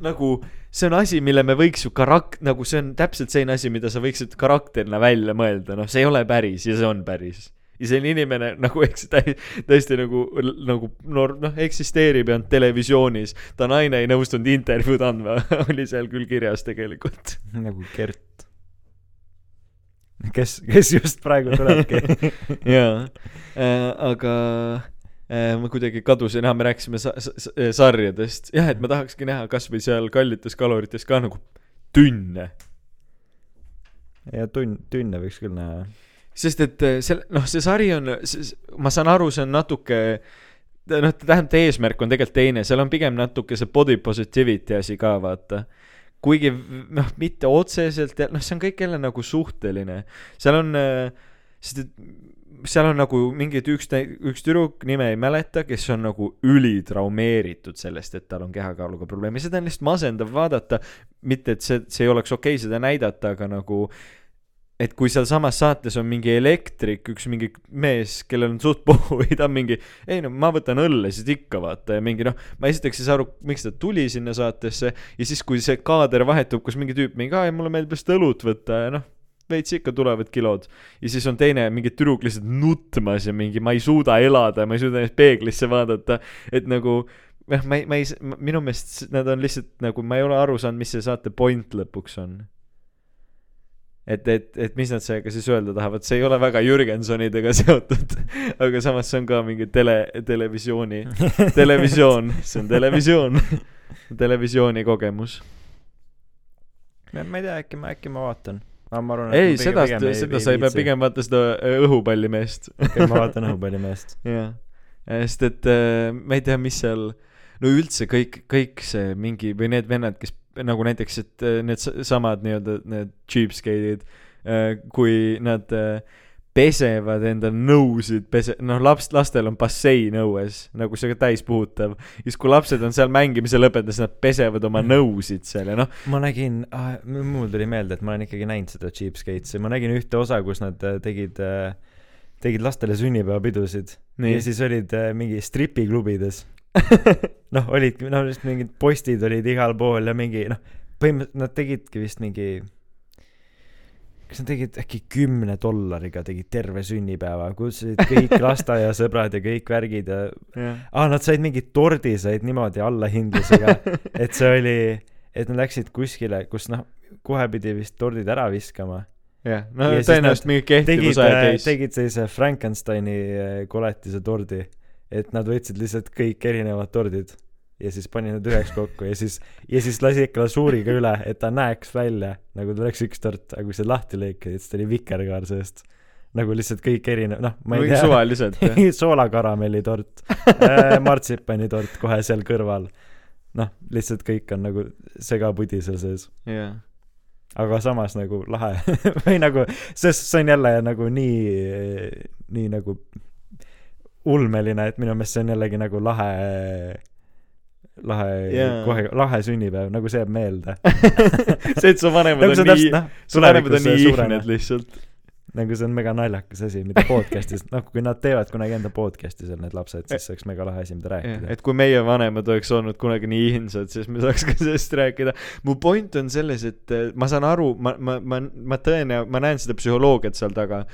nagu see on asi, mille me võiks ju karak-, nagu see on täpselt selline asi, mida sa võiksid karakterina välja mõelda, noh, see ei ole päris ja see on päris. ja selline inimene nagu eks täi- täiesti nagu nagu noor noh eksisteerib ja on televisioonis ta naine ei nõustunud intervjuud andma oli seal küll kirjas tegelikult nagu Gert. kes, kes just praegu tulebki. jaa äh, aga ma kuidagi kadusin me rääkisime sa- sa- sarjadest. Jah et ma tahakski näha kasvõi seal kallites kalorites ka nagu tünne. Ja tunn, tünne võiks küll näha. sest et äh, seal noh see sari on ma saan aru see on natuke noh tähendab eesmärk on tegelikult teine seal on pigem natuke see body positivity asi ka vaata. Kuigi noh mitte otseselt noh see on kõik jälle nagu suhteline. Seal on äh, sest et seal on nagu mingid üks, üks tüdruk, nime ei mäleta, kes on nagu ülitraumeeritud sellest, et tal on kehakaaluga probleeme, seda on lihtsalt masendav vaadata. mitte, et see, see ei oleks okei okay seda näidata, aga nagu et kui sealsamas saates on mingi elektrik, üks mingi mees, kellel on suht puhu ja ta on mingi, ei no ma võtan õlle siis ikka vaata ja mingi noh, ma esiteks ei saa aru, miks ta tuli sinna saatesse ja siis, kui see kaader vahetub, kus mingi tüüp mingi, aa ei mulle meeldib lihtsalt õlut võtta ja noh, veits ikka tulevad kilod. ja siis on teine mingi tüdruk lihtsalt nutmas ja mingi ma ei suuda elada, ma ei suuda ennast peeglisse vaadata, et nagu noh, ma ei, ma ei, minu meelest nad on lihtsalt nagu, ma ei ole aru saanud, mis see saate point lõpuks on et, et, et mis nad sellega siis öelda tahavad, see ei ole väga Jürgensonidega seotud, aga samas see on ka mingi tele, televisiooni, televisioon, see on televisioon, televisiooni kogemus. ma ei tea, äkki ma, äkki ma vaatan. Ma arvan, ei, seda, seda sa ei pea. pigem vaata seda äh, õhupallimeest. okei, ma vaatan õhupallimeest. jah, sest et äh, ma ei tea, mis seal, no üldse kõik, kõik see mingi või need vennad, kes nagu näiteks, et äh, need samad nii-öelda need cheapskate'id, kui nad äh, pesevad enda nõusid, pese-, noh, laps, lastel on bassein õues, nagu see täispuhutav. ja siis, kui lapsed on seal mängimise lõpetanud, siis nad pesevad oma nõusid seal ja noh, ma nägin ah,, mul tuli meelde, et ma olen ikkagi näinud seda Cheapskates'i, ma nägin ühte osa, kus nad äh, tegid, tegid lastele sünnipäevapidusid. Ja siis olid äh, mingi stripiklubides. noh, olidki, noh, lihtsalt mingid postid olid igal pool ja mingi noh, põhimõtteliselt nad tegidki vist mingi kas nad tegid äkki kümne dollariga tegid terve sünnipäeva, kutsusid kõik lasteaiasõbrad ja kõik värgid ja jah, aa, nad said mingi tordi said niimoodi allahindlusega, et see oli, et nad läksid kuskile, kus noh, kohe pidi vist tordid ära viskama. jah, no Ja tõenäoliselt mingi kehtivusaja, case. tegid sellise Frankensteini äh, koletise tordi, et nad võtsid lihtsalt kõik erinevad tordid ja siis pani nad üheks kokku ja siis, ja siis lasi glasuuriga üle, et ta näeks välja nagu ta oleks üks tort, aga kui see lahti lõikad, siis ta oli vikerkaar seest. nagu lihtsalt kõik erinev, noh, ma ei mingi tea. suvaliselt soolakaramellitort äh,, martsipanitort kohe seal kõrval. noh, lihtsalt kõik on nagu segapudi seal sees, jah, aga samas nagu lahe või nagu, sest see on jälle nagu nii, nii nagu ulmeline, et minu meelest see on jällegi nagu lahe, lahe yeah., kohe lahe sünnipäev, nagu see jääb meelde. see, et su vanemad nagu on nii, noh, su vanemad on nii ihned lihtsalt. nagu see on mega naljakas asi, mida podcast'is, noh, kui nad teevad kunagi enda podcast'i seal, need lapsed, siis see oleks mega lahe asi, mida rääkida. et kui meie vanemad oleks olnud kunagi nii ihnsad, siis me saaks ka sellest rääkida. mu point on selles, et eh, ma saan aru, ma, ma, ma, ma tõenäoliselt, ma näen seda psühholoogiat seal taga.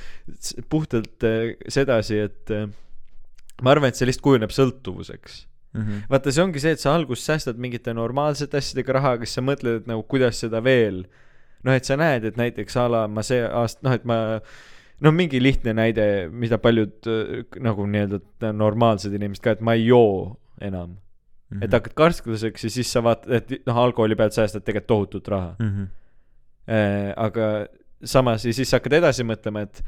puhtalt eh, sedasi, et eh, ma arvan, et see lihtsalt kujuneb sõltuvuseks Mm -hmm. vaata, see ongi see, et sa alguses säästad mingite normaalsete asjadega raha, aga siis sa mõtled, et nagu kuidas seda veel. noh, et sa näed, et näiteks a la ma see aasta, noh, et ma noh, mingi lihtne näide, mida paljud äh, nagu nii-öelda normaalsed inimesed ka, et ma ei joo enam mm. Mhm. -hmm. et hakkad karsklaseks ja siis sa vaatad, et noh, alkoholi pealt säästad tegelikult tohutut raha mm. -hmm. äh,. aga samas ja siis sa hakkad edasi mõtlema, et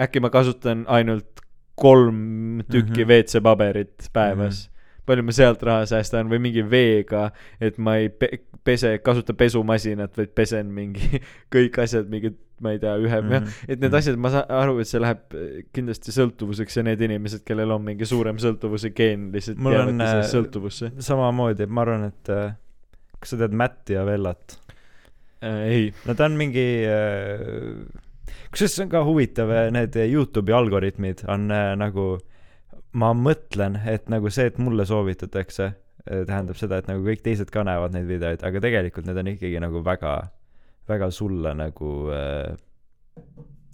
äkki ma kasutan ainult kolm tükki Mhm. WC-paberit päevas mm. -hmm palju ma sealt raha säästan või mingi veega, et ma ei pe- pese, kasuta pesumasinat, vaid pesen mingi kõik asjad mingi, ma ei tea, ühe mm, Mhm. -hmm. et need asjad, ma saan aru, et see läheb eh, kindlasti sõltuvuseks ja need inimesed, kellel on mingi suurem sõltuvuse geen, lihtsalt Mul on, äh, äh, sõltuvusse samamoodi, ma arvan, et äh, kas sa tead Matti ja Vellat? äh,. ei, no ta on mingi äh, kusjuures see on ka huvitav, need Youtube'i algoritmid on äh, nagu ma mõtlen, et nagu see, et mulle soovitatakse, tähendab seda, et nagu kõik teised ka näevad neid videoid, aga tegelikult need on ikkagi nagu väga, väga sulle nagu äh,,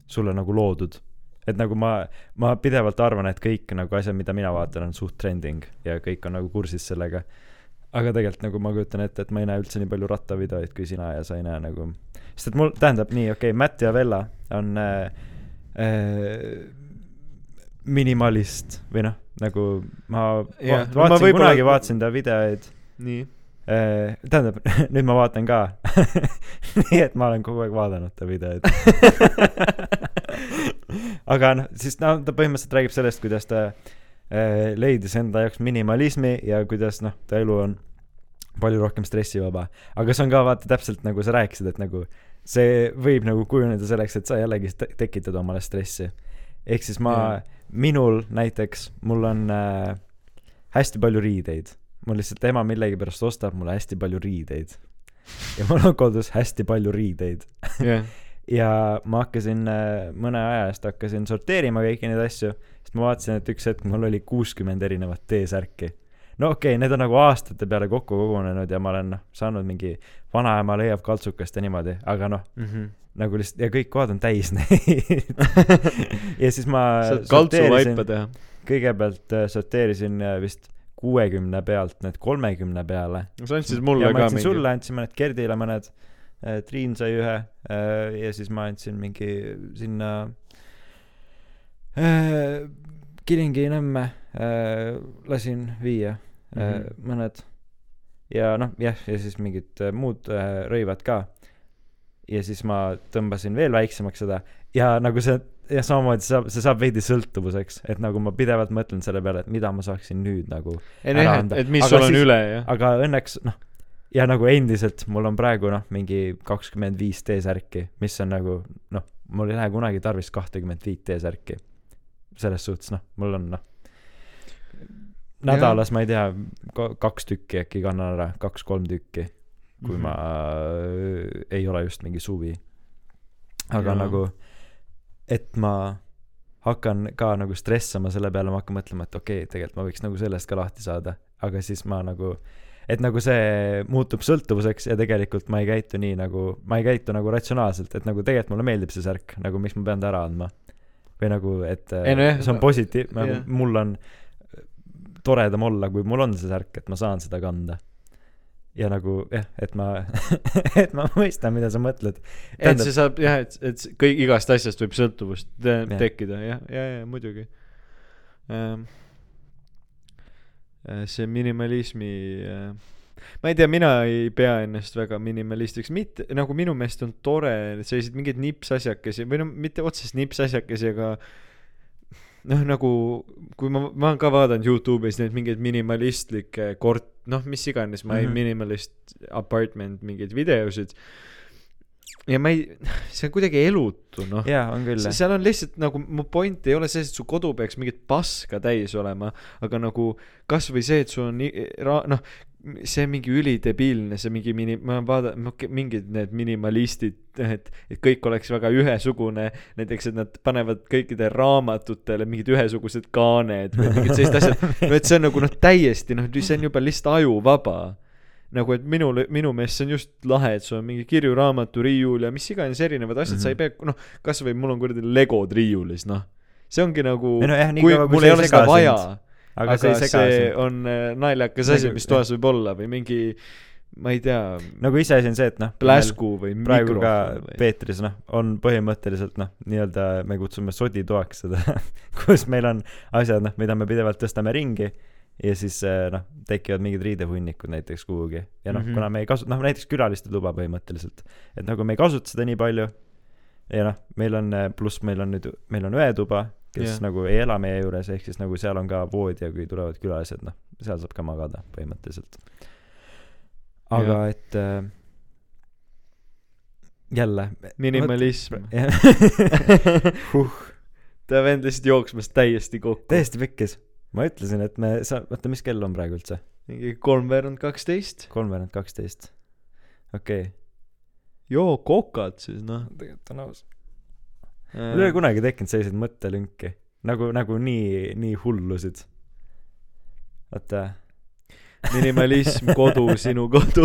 sulle nagu loodud. et nagu ma, ma pidevalt arvan, et kõik nagu asjad, mida mina vaatan, on suht trending ja kõik on nagu kursis sellega. aga tegelikult nagu ma kujutan ette, et ma ei näe üldse nii palju rattavideoid kui sina ja sa ei näe nagu, sest et mul, tähendab nii, okei okay,, Matt ja Vella on äh, äh, minimalist või noh, nagu ma Jah, va no ma vaatasin võib-olla- kunagi, vaatasin ta videoid nii. Äh, tähendab, nüüd ma vaatan ka. nii et ma olen kogu aeg vaadanud ta videoid. aga noh, siis no ta põhimõtteliselt räägib sellest, kuidas ta äh, leidis enda jaoks minimalismi ja kuidas noh, ta elu on palju rohkem stressivaba. aga see on ka vaata täpselt nagu sa rääkisid, et nagu see võib nagu kujuneda selleks, et sa jällegi te tekitad omale stressi. ehk siis ma Jah., minul näiteks, mul on äh, hästi palju riideid mul lihtsalt ema millegipärast ostab mulle hästi palju riideid. ja mul on kodus hästi palju riideid. jah, ja ma hakkasin äh, mõne aja eest hakkasin sorteerima kõiki neid asju, sest ma vaatasin, et üks hetk mul oli kuuskümmend erinevat T-särki. No okei okay,, need on nagu aastate peale kokku kogunenud ja ma olen noh, saanud mingi vanaema leiab kaltsukast ja niimoodi, aga noh, nagu lihtsalt ja kõik kohad on täis neid. ja siis ma kaltsuvaipa teha. kõigepealt äh, sorteerisin äh, vist kuuekümne pealt need kolmekümne peale. sa andsid mulle ka mingi. sulle, andsin mõned Gerdile mõned, Triin sai ühe äh, ja siis ma andsin mingi sinna äh, Kilingi-Nõmme äh, lasin viia äh, Mhm. mõned ja noh, jah, ja siis mingid äh, muud äh, rõivad ka. ja siis ma tõmbasin veel väiksemaks seda ja nagu see ja samamoodi see saab, see saab veidi sõltuvuseks, et nagu ma pidevalt mõtlen selle peale, et mida ma saaksin nüüd nagu et mis Aga sul on siis- üle jah. aga õnneks noh, ja nagu endiselt mul on praegu noh, mingi kakskümmend viis T-särki, mis on nagu noh, mul ei lähe kunagi tarvis kahtekümmet viit T-särki. selles suhtes noh, mul on noh, nädalas ma ei tea, kaks tükki äkki kannan ära, kaks-kolm tükki, kui Mhm. ma äh, ei ole just mingi suvi. aga Jaa. nagu, et ma hakkan ka nagu stressama selle peale, ma hakkan mõtlema, et okei okay,, tegelikult ma võiks nagu sellest ka lahti saada, aga siis ma nagu, et nagu see muutub sõltuvuseks ja tegelikult ma ei käitu nii nagu, ma ei käitu nagu ratsionaalselt, et nagu tegelikult mulle meeldib see särk, nagu miks ma pean ta ära andma. või nagu, et Ei no jah, see on positiivne, nagu jah. mul on toredam olla, kui mul on see särk, et ma saan seda kanda. ja nagu jah, et ma, et ma mõistan, mida sa mõtled. et see saab jah, et, et kõik igast asjast võib sõltuvust te Jah. tekkida jah, ja, ja muidugi ähm,. see minimalismi äh, ma ei tea, mina ei pea ennast väga minimalistiks, mitte nagu minu meelest on tore selliseid mingeid nipsasjakesi või no mitte otseselt nipsasjakesi, aga noh, nagu kui ma, ma olen ka vaadanud Youtube'is neid mingeid minimalistlikke kort-, noh, mis iganes, my mm. -hmm. minimalist apartment mingeid videosid. Ja ma ei, see on kuidagi elutu, noh. jaa, on küll seal on lihtsalt nagu mu point ei ole selles, et su kodu peaks mingit paska täis olema, aga nagu kasvõi see, et sul on nii- ra-, noh, see mingi ülidebiilne, see mingi mini-, ma vaatan, mingid need minimalistid, et, et kõik oleks väga ühesugune, näiteks, et nad panevad kõikidele raamatutele mingid ühesugused kaaned või mingid sellised asjad, no et see on nagu noh, täiesti noh, see on juba lihtsalt ajuvaba nagu et minule, minu meelest see on just lahe, et sul on mingi kirjuraamatu riiul ja mis iganes erinevad asjad mm, -hmm. sa ei pea, noh, kasvõi mul on kuradi legod riiulis, noh. see ongi nagu no jah, kui kui mul ei ole seda vaja, sind. aga, see see, on äh, naljakas asi, mis toas võib olla või mingi, ma ei tea, nagu iseasi on see, et noh. pläsku või praegu ka või Peetris noh, on põhimõtteliselt noh, nii-öelda me kutsume soditoaks seda, kus meil on asjad noh, mida me pidevalt tõstame ringi ja siis eh, noh, tekivad mingid riidehunnikud näiteks kuhugi ja noh mm. -hmm., kuna me ei kasu-, noh näiteks külaliste tuba põhimõtteliselt, et nagu me ei kasuta seda nii palju ja noh, meil on, pluss meil on nüüd, meil on õetuba, kes yeah. nagu ei ela meie juures, ehk siis nagu seal on ka voodi ja kui tulevad külalised, noh, seal saab ka magada põhimõtteliselt. aga Jah. et äh, jälle minimalism. huh.. ta vend lihtsalt jooksmas täiesti kokku. täiesti pekkis. Ma ütlesin, et me sa-, oota, mis kell on praegu üldse? mingi kolmveerand kaksteist. kolmveerand kaksteist. okei okay.. joo kokad siis noh. tegelikult on aus. mul ei ole kunagi tekkinud selliseid mõttelünki. nagu, nagu nii, nii hullusid. oota, minimalism, kodu, sinu kodu.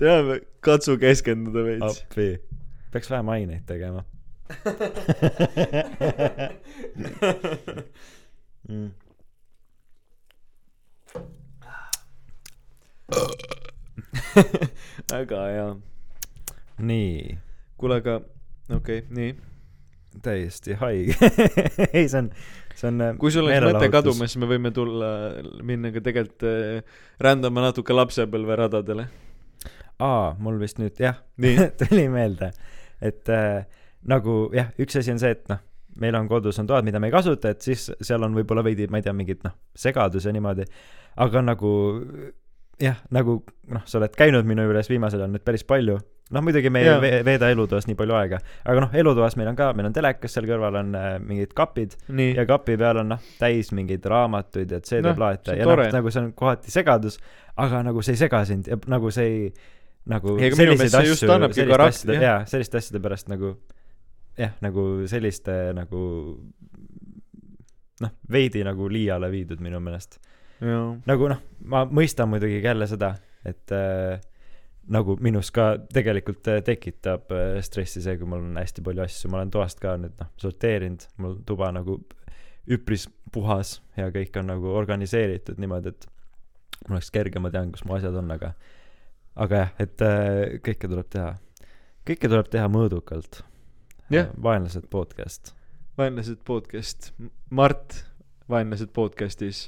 teame, katsu keskenduda veits. appi. peaks vähem aineid tegema. mm.. Väga hea. nii, kuule, aga okei okay,, nii. täiesti haige ei, see on, see on. kui sul oleks mõte kadumas, siis me võime tulla, minna ka tegelikult äh, rändama natuke lapsepõlveradadele. aa, mul vist nüüd jah tuli meelde, et äh, nagu jah, üks asi on see, et noh, meil on kodus on toad, mida me ei kasuta, et siis seal on võib-olla veidi, ma ei tea, mingit noh, segadus ja niimoodi, aga nagu jah, nagu noh, sa oled käinud minu juures viimasel ajal nüüd päris palju, noh muidugi me ei ve- veeda elutoas nii palju aega, aga noh, elutoas meil on ka, meil on telekas, seal kõrval on äh, mingid kapid. Nii. Ja kapi peal on noh, täis mingeid raamatuid ja CD-plaate on ja noh nagu see on kohati segadus, aga nagu see ei sega sind. Ja nagu see ei nagu see just annabki selliste asjade, jaa, selliste asjade pärast nagu jah, nagu selliste nagu noh, veidi nagu liiale viidud minu meelest. Nagu noh, ma mõistan muidugi jälle seda, et äh, nagu minus ka tegelikult äh, tekitab äh, stressi see, kui mul on hästi palju asju, ma olen toast ka nüüd noh, sorteerinud, mul tuba nagu üpris puhas ja kõik on nagu organiseeritud niimoodi, et mul oleks kergem, ma tean, kus mu asjad on, aga aga jah, et äh, kõike tuleb teha, kõike tuleb teha mõõdukalt. Jah. vaenlased podcast. vaenlased podcast, Mart Vaenlased podcastis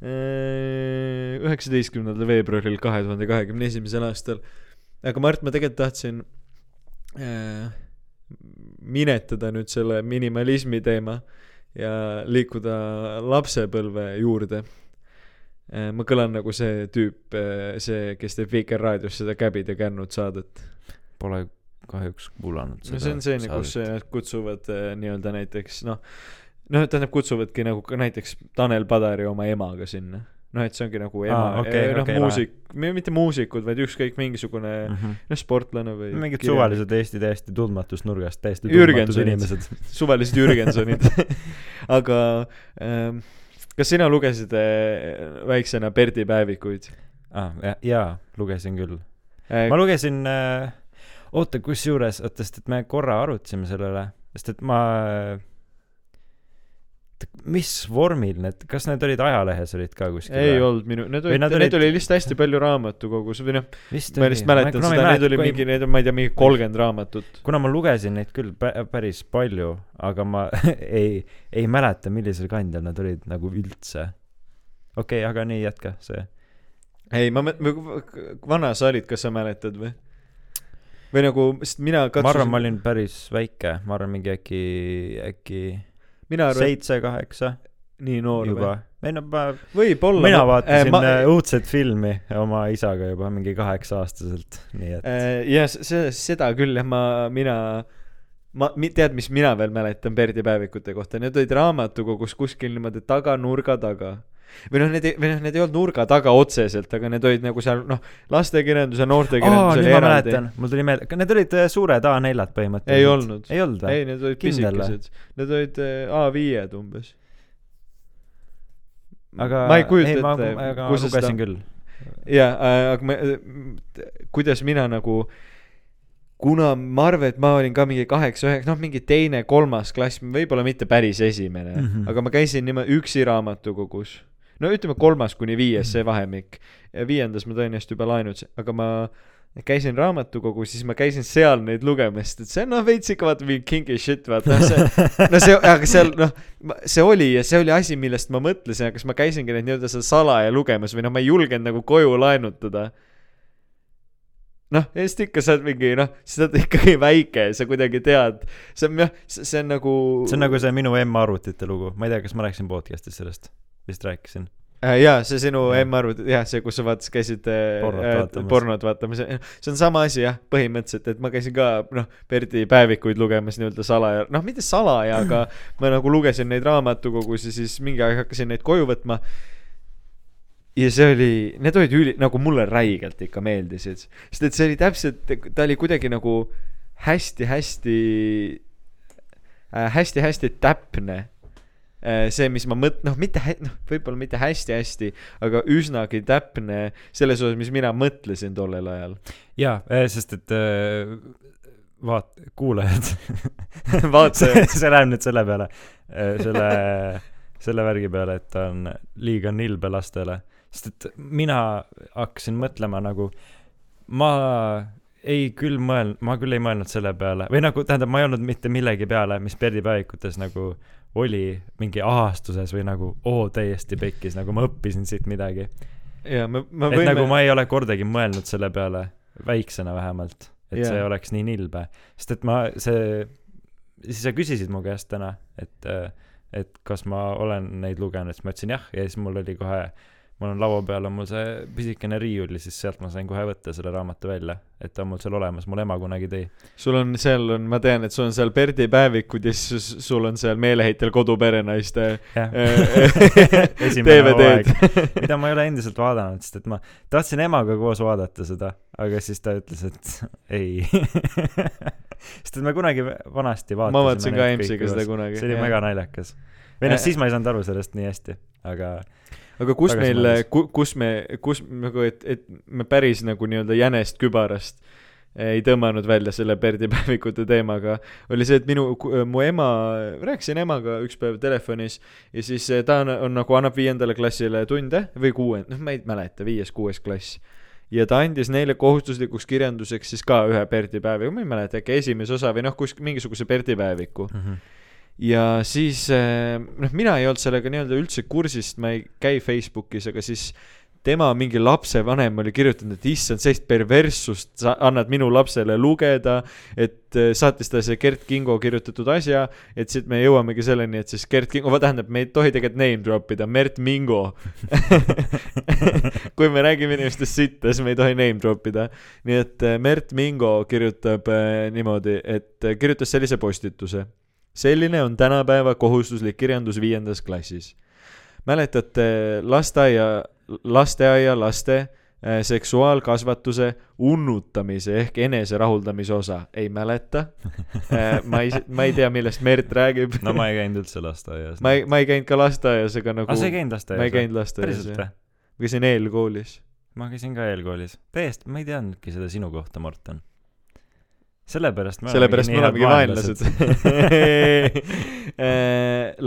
üheksateistkümnendal veebruaril kahe tuhande kahekümne esimesel aastal. aga Mart, ma tegelikult tahtsin äh, minetada nüüd selle minimalismi teema ja liikuda lapsepõlve juurde äh,. ma kõlan nagu see tüüp, see, kes teeb Vikerraadios seda Käbid ja kännud saadet. Pole kahjuks kuulanud no see on see, kus nad kutsuvad äh, nii-öelda näiteks noh, noh, tähendab kutsuvadki nagu ka näiteks Tanel Padari oma emaga sinna. noh, et see ongi nagu ema Aa, okei, noh okei, muusik, mitte muusikud, vaid ükskõik mingisugune mm. -hmm. noh, sportlane või mingid kirjanik. suvalised Eesti täiesti tundmatust nurgast täiesti tundmatud inimesed. suvalised Jürgensonid aga ähm, kas sina lugesid äh, väiksena Berdi päevikuid ah,. jaa, jaa, lugesin küll. äh, ma lugesin äh,, oota, kusjuures, oota, sest et me korra arutasime selle üle, sest et ma mis vormil need, kas need olid ajalehes olid ka kuskil ei? olnud minu, need Või olid, neid olid- oli lihtsalt hästi palju raamatukogus või noh, ma lihtsalt mäletan seda, neid oli mingi, neid on, ma ei tea, mingi kolmkümmend raamatut. kuna ma lugesin neid küll pä- päris palju, aga ma ei, ei mäleta, millisel kandjal nad olid nagu üldse. okei okay,, aga nii, jätka see. ei, ma vana sa olid, kas sa mäletad või? või nagu, sest mina ma arvan, katsusin ma, olin päris väike, ma arvan mingi äkki, äkki mina arvan, seitse-kaheksa nii noor juba või?. ei no ma, võib-olla. mina vaatasin ma, äh, õudset filmi oma isaga juba mingi kaheksa-aastaselt, nii et äh, ja see, seda küll jah, ma, mina, ma, tead, mis mina veel mäletan Berdi päevikute kohta, need olid raamatukogus kuskil niimoodi taga nurga taga või noh, need või noh, need ei olnud nurga taga otseselt, aga need olid nagu seal noh, lastekirjanduse, aa, noortekirjanduse nüüd oli ma eraldi. mul tuli meelde, need olid äh, suured A4-d põhimõtteliselt. ei olnud, ei olnud või? ei, need olid Kindel pisikesed, need olid äh, A5-d umbes. aga ma ei kujuta ma, ette, aga sa lugesin küll. jaa, aga ma, kuidas mina nagu, kuna ma arvan, et ma olin ka mingi kaheksa, üheksa, noh, mingi teine, kolmas klass, võib-olla mitte päris esimene mm. -hmm. aga ma käisin niimoodi üksi raamatukogus. No ütleme kolmas kuni viies, see vahemik. viiendas ma tõenäoliselt juba laenud, aga ma käisin raamatukogus, siis ma käisin seal neid lugemas, et see on noh veits ikka vaata mingi kinky shit vaata, noh see, no see, aga seal noh, see oli ja see oli asi, millest ma mõtlesin, aga kas ma käisingi neid nii-öelda seal salaja lugemas või noh, ma ei julgenud nagu koju laenutada. noh, siis ikka sa oled mingi noh, sa oled ikkagi väike, sa kuidagi tead, see on jah, see on nagu see on nagu see minu emme-arvutite lugu, ma ei tea, kas ma rääkisin podcast'is sellest, vist rääkisin. äh, jaa, see sinu Jah. emme-arvut, jah, see, kus sa vaatasid, käisid äh, Pornot äh, vaatamas. pornot vaatamas, see on sama asi jah, põhimõtteliselt, et ma käisin ka noh, Berdi päevikuid lugemas nii-öelda salaja, noh, mitte salaja, aga ma nagu lugesin neid raamatukogus ja siis mingi aeg hakkasin neid koju võtma ja see oli, need olid üli, nagu mulle räigelt ikka meeldisid, sest et see oli täpselt, ta oli kuidagi nagu hästi-hästi äh,, hästi-hästi täpne. see, mis ma mõt-, noh, mitte hä-, noh, võib-olla mitte hästi-hästi, aga üsnagi täpne selles osas, mis mina mõtlesin tollel ajal. jaa, sest et äh, vaat-, kuulajad Vaatajad. see, läheb nüüd selle peale, selle, selle värgi peale, et ta on liiga nilbe lastele. sest et mina hakkasin mõtlema nagu, ma ei küll mõelnud, ma küll ei mõelnud selle peale või nagu tähendab, ma ei olnud mitte millegi peale, mis perdipäevikutes nagu oli mingi ahastuses või nagu oo täiesti pekkis, nagu ma õppisin siit midagi. ja me, me et võime nagu ma ei ole kordagi mõelnud selle peale, väiksena vähemalt, et Jaa. yeah. see oleks nii nilbe, sest et ma, see, siis sa küsisid mu käest täna, et, et kas ma olen neid lugenud, siis ma ütlesin jah, ja siis mul oli kohe, mul on laua peal on mul see pisikene riiul ja siis sealt ma sain kohe võtta selle raamatu välja, et ta on mul seal olemas, mul ema kunagi tõi. sul on seal on, ma tean, et sul on seal Perdi päevikud ja siis sul on seal meeleheitel koduperenaiste DVD-d DVD-d, mida ma ei ole endiselt vaadanud, sest et ma tahtsin emaga koos vaadata seda, aga siis ta ütles, et ei. sest et me kunagi vanasti vaatasime ma vaatasin ka EMS-iga seda kunagi. see oli väga naljakas. või noh, siis ma ei saanud aru sellest nii hästi, aga aga kus meil kus me, kus nagu, et, et me päris nagu nii-öelda jänest kübarast ei tõmmanud välja selle Perdi päevikute teemaga, oli see, et minu, mu ema, rääkisin emaga üks päev telefonis ja siis eh, ta on, on nagu annab viiendale klassile tunde või kuue, noh, ma ei mäleta, viies-kuues klass. ja ta andis neile kohustuslikuks kirjanduseks siis ka ühe Perdi päeviku, ma ei mäleta, äkki esimese osa või noh, kus mingisuguse Perdi päeviku ja siis eh, noh, mina ei olnud sellega nii-öelda üldse kursis, ma ei käi Facebookis, aga siis tema mingi lapsevanem oli kirjutanud, et issand, sellist perverssust sa annad minu lapsele lugeda, et eh, saatis talle see Gert Kingo kirjutatud asja, et siit me jõuamegi selleni, et siis Gert Kingo, tähendab, me ei tohi tegelikult name drop ida, Mert Mingo. kui me räägime inimestest sitta, siis me ei tohi name drop ida. nii et eh, Mert Mingo kirjutab niimoodi, et kirjutas sellise postituse selline on tänapäeva kohustuslik kirjandus viiendas klassis. mäletate lasteaia, lasteaia laste äh, seksuaalkasvatuse unnutamise ehk eneserahuldamise osa, ei mäleta äh,. ma ei, ma ei tea, millest Mert räägib. no ma ei käinud üldse lasteaias. ma ei, ma ei käinud ka lasteaias ega nagu aga sa ei käinud lasteaias? ma ei käinud lasteaias jah, ma käisin eelkoolis. ma käisin ka eelkoolis. täiesti, ma ei teadnudki seda sinu kohta, Morten. Sellepärast me sellepärast me olemegi vaenlased.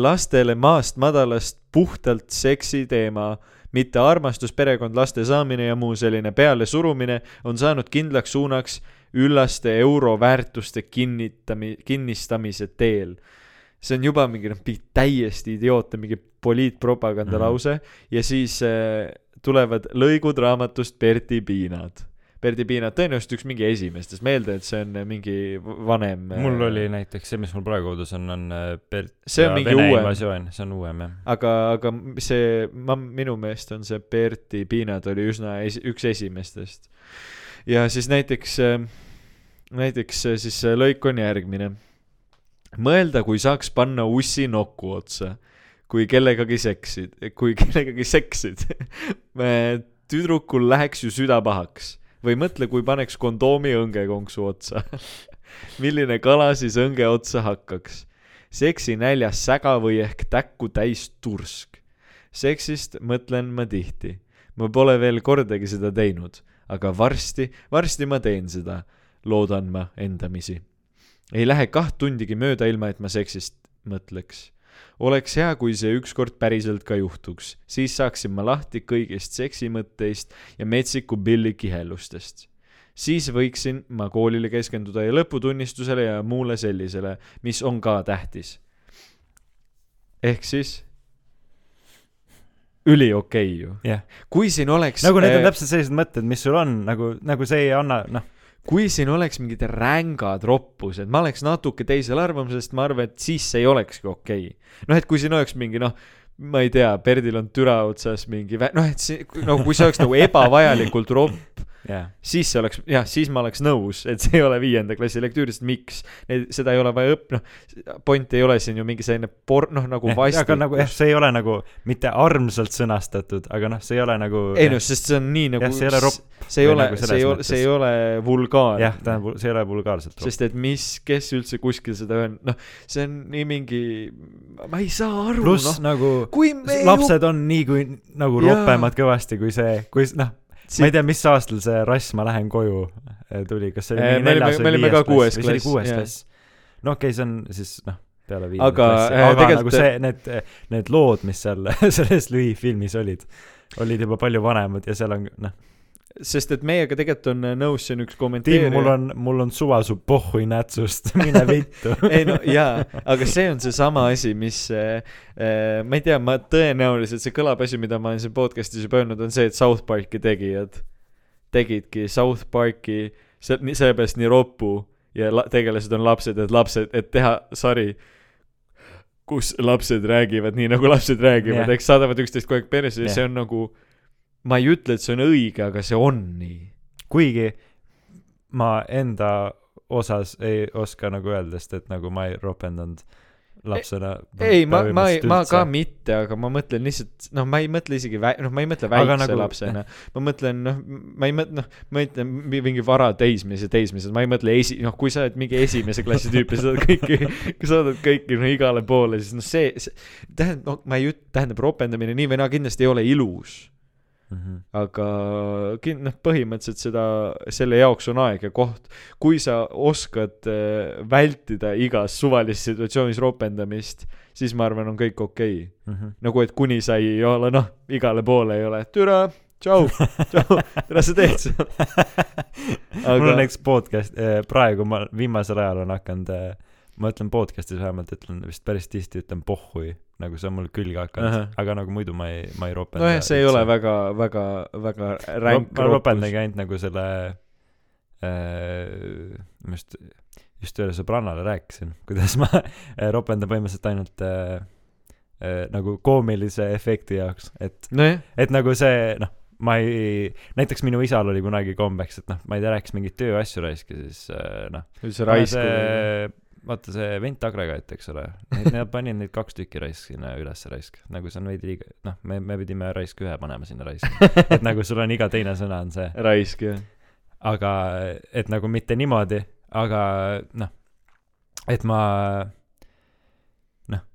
lastele maast madalast puhtalt seksi teema, mitte armastus, perekond, laste saamine ja muu selline pealesurumine on saanud kindlaks suunaks üllaste euroväärtuste kinnitami-, kinnistamise teel. see on juba mingi noh, täiesti idiootne mingi poliitpropaganda Mhm. lause ja siis äh, tulevad lõigud raamatust Berti Piinad Berti Piinad, tõenäoliselt üks mingi esimestest, ma eeldan, et see on mingi v- vanem. mul oli näiteks see, mis mul praegu kodus on, on äh, Bert See on mingi Vene uuem. invasioon, see on uuem jah. aga, aga see, ma, minu meelest on see Berti Piinad oli üsna esi-, üks esimestest. ja siis näiteks, näiteks äh, siis lõik on järgmine. mõelda, kui saaks panna ussi noku otsa, kui kellegagi seksid, kui kellegagi seksid. tüdrukul läheks ju süda pahaks või mõtle, kui paneks kondoomi õngekonksu otsa. milline kala siis õnge otsa hakkaks? seksi näljas säga või ehk täkku täis tursk. seksist mõtlen ma tihti. ma pole veel kordagi seda teinud, aga varsti, varsti ma teen seda, loodan ma endamisi. ei lähe kaht tundigi mööda, ilma et ma seksist mõtleks. Oleks hea, kui see ükskord päriselt ka juhtuks, siis saaksin ma lahti kõigist seksimõtteist ja metsiku pilli kihelustest siis võiksin ma koolile keskenduda ja lõputunnistusele ja muule sellisele, mis on ka tähtis. ehk siis üliokei okay ju. jah, kui siin oleks nagu need on äh, täpselt sellised mõtted, mis sul on nagu, nagu see ei anna, noh, kui siin oleks mingid rängad roppused, ma oleks natuke teisel arvamusel, sest ma arvan, et siis ei olekski okei okay.. noh, et kui siin oleks mingi noh, ma ei tea, Perdil on türa otsas mingi vä-, noh, et see, no kui see oleks nagu ebavajalikult ropp, jah. siis see oleks, jah, siis ma oleks nõus, et see ei ole viienda klassi lektüür, sest miks? seda ei ole vaja õpp-, noh, point ei ole siin ju mingi selline por-, noh, nagu aga vastik. nagu jah, see ei ole nagu mitte armsalt sõnastatud, aga noh, see ei ole nagu ei noh, sest see on nii nagu see ei ole ropp see ei ole nagu, see ei ole, see ei ole vulgaarne. jah, tähendab, see ei ole vulgaarselt ropp. sest et mis, kes üldse kuskil seda öelnud, noh, see on nii mingi, ma ei saa aru, noh, nagu kui me lapsed on nii kui nagu Jaa. ropemad kõvasti kui see, kui noh, ma ei tea, mis aastal see Rass, ma lähen koju eh, tuli, kas see oli Eh, mingi neljas või viies klass? või see oli kuues klass. no okei okay,, see on siis noh, peale viiendat klassi, eh, aga tegelikult- nagu see, need, need lood, mis seal selles Louis filmis olid, olid juba palju vanemad ja seal on noh, sest et meiega tegelikult on äh, nõus siin üks kommenteerija. mul on, mul on suva su pohhui nätsust, mine vittu. ei no jaa, aga see on seesama asi, mis äh, äh, ma ei tea, ma tõenäoliselt see kõlab asi, mida ma olen siin podcast'is juba öelnud, on see, et South Parki tegijad tegidki South Parki se-, sellepärast nii roppu ja la- tegelased on lapsed, et lapsed, et teha sari, kus lapsed räägivad nii nagu lapsed räägivad yeah., eks saadavad üksteist kogu aeg perse ja Jah. see on nagu ma ei ütle, et see on õige, aga see on nii. kuigi ma enda osas ei oska nagu öelda, sest et nagu ma ei ropendanud lapsena. ei, ma, ma ei, ma ka mitte, aga ma mõtlen lihtsalt, noh, ma ei mõtle isegi vä-, noh, ma ei mõtle väikse nagu- lapsena. ma mõtlen, noh, ma ei mõtle, noh, ma ütlen mi- mingi vara teismelised, ma ei mõtle esi-, noh, kui sa oled mingi esimese klassi tüüp ja sa saad kõiki, saadad kõiki no igale poole, siis noh, see, see, tähendab, no ma ei üt-, tähendab, ropendamine nii või naa kindlasti ei ole ilus Mhm. aga kin-, noh, põhimõtteliselt seda, selle jaoks on aeg ja koht. kui sa oskad äh, vältida igas suvalises situatsioonis ropendamist, siis ma arvan, on kõik okei okay.. nagu, et kuni sa ei ole, noh, igale poole ei ole, türa, tšau, tšau, mida sa teed seal. mul on näiteks podcast, praegu ma viimasel ajal on hakanud, ma ütlen podcast'is vähemalt, ütlen vist päris tihti ütlen pohhui, nagu see on mul külge hakanud Ahah., aga nagu muidu ma ei, ma ei ropenda. nojah, see ei ole väga, väga, väga ränk ma ropendagi ainult nagu selle äh,, ma just, just ühele sõbrannale rääkisin, kuidas ma äh, ropendan põhimõtteliselt ainult äh, äh, nagu koomilise efekti jaoks, et, nojah, et nagu see noh, ma ei, näiteks minu isal oli kunagi kombeks, et noh, ma ei tea, rääkis mingeid tööasju raisk ja siis äh, noh, üldse raisku. Vaata see ventagregaat, eks ole, nad panid neid kaks tükki raisk sinna ülesse raisk, nagu see on veidi liiga, noh, me, me pidime raisk ühe panema sinna raisk, et nagu sul on iga teine sõna on see, raisk, jah. aga et nagu mitte niimoodi, aga noh, et ma noh,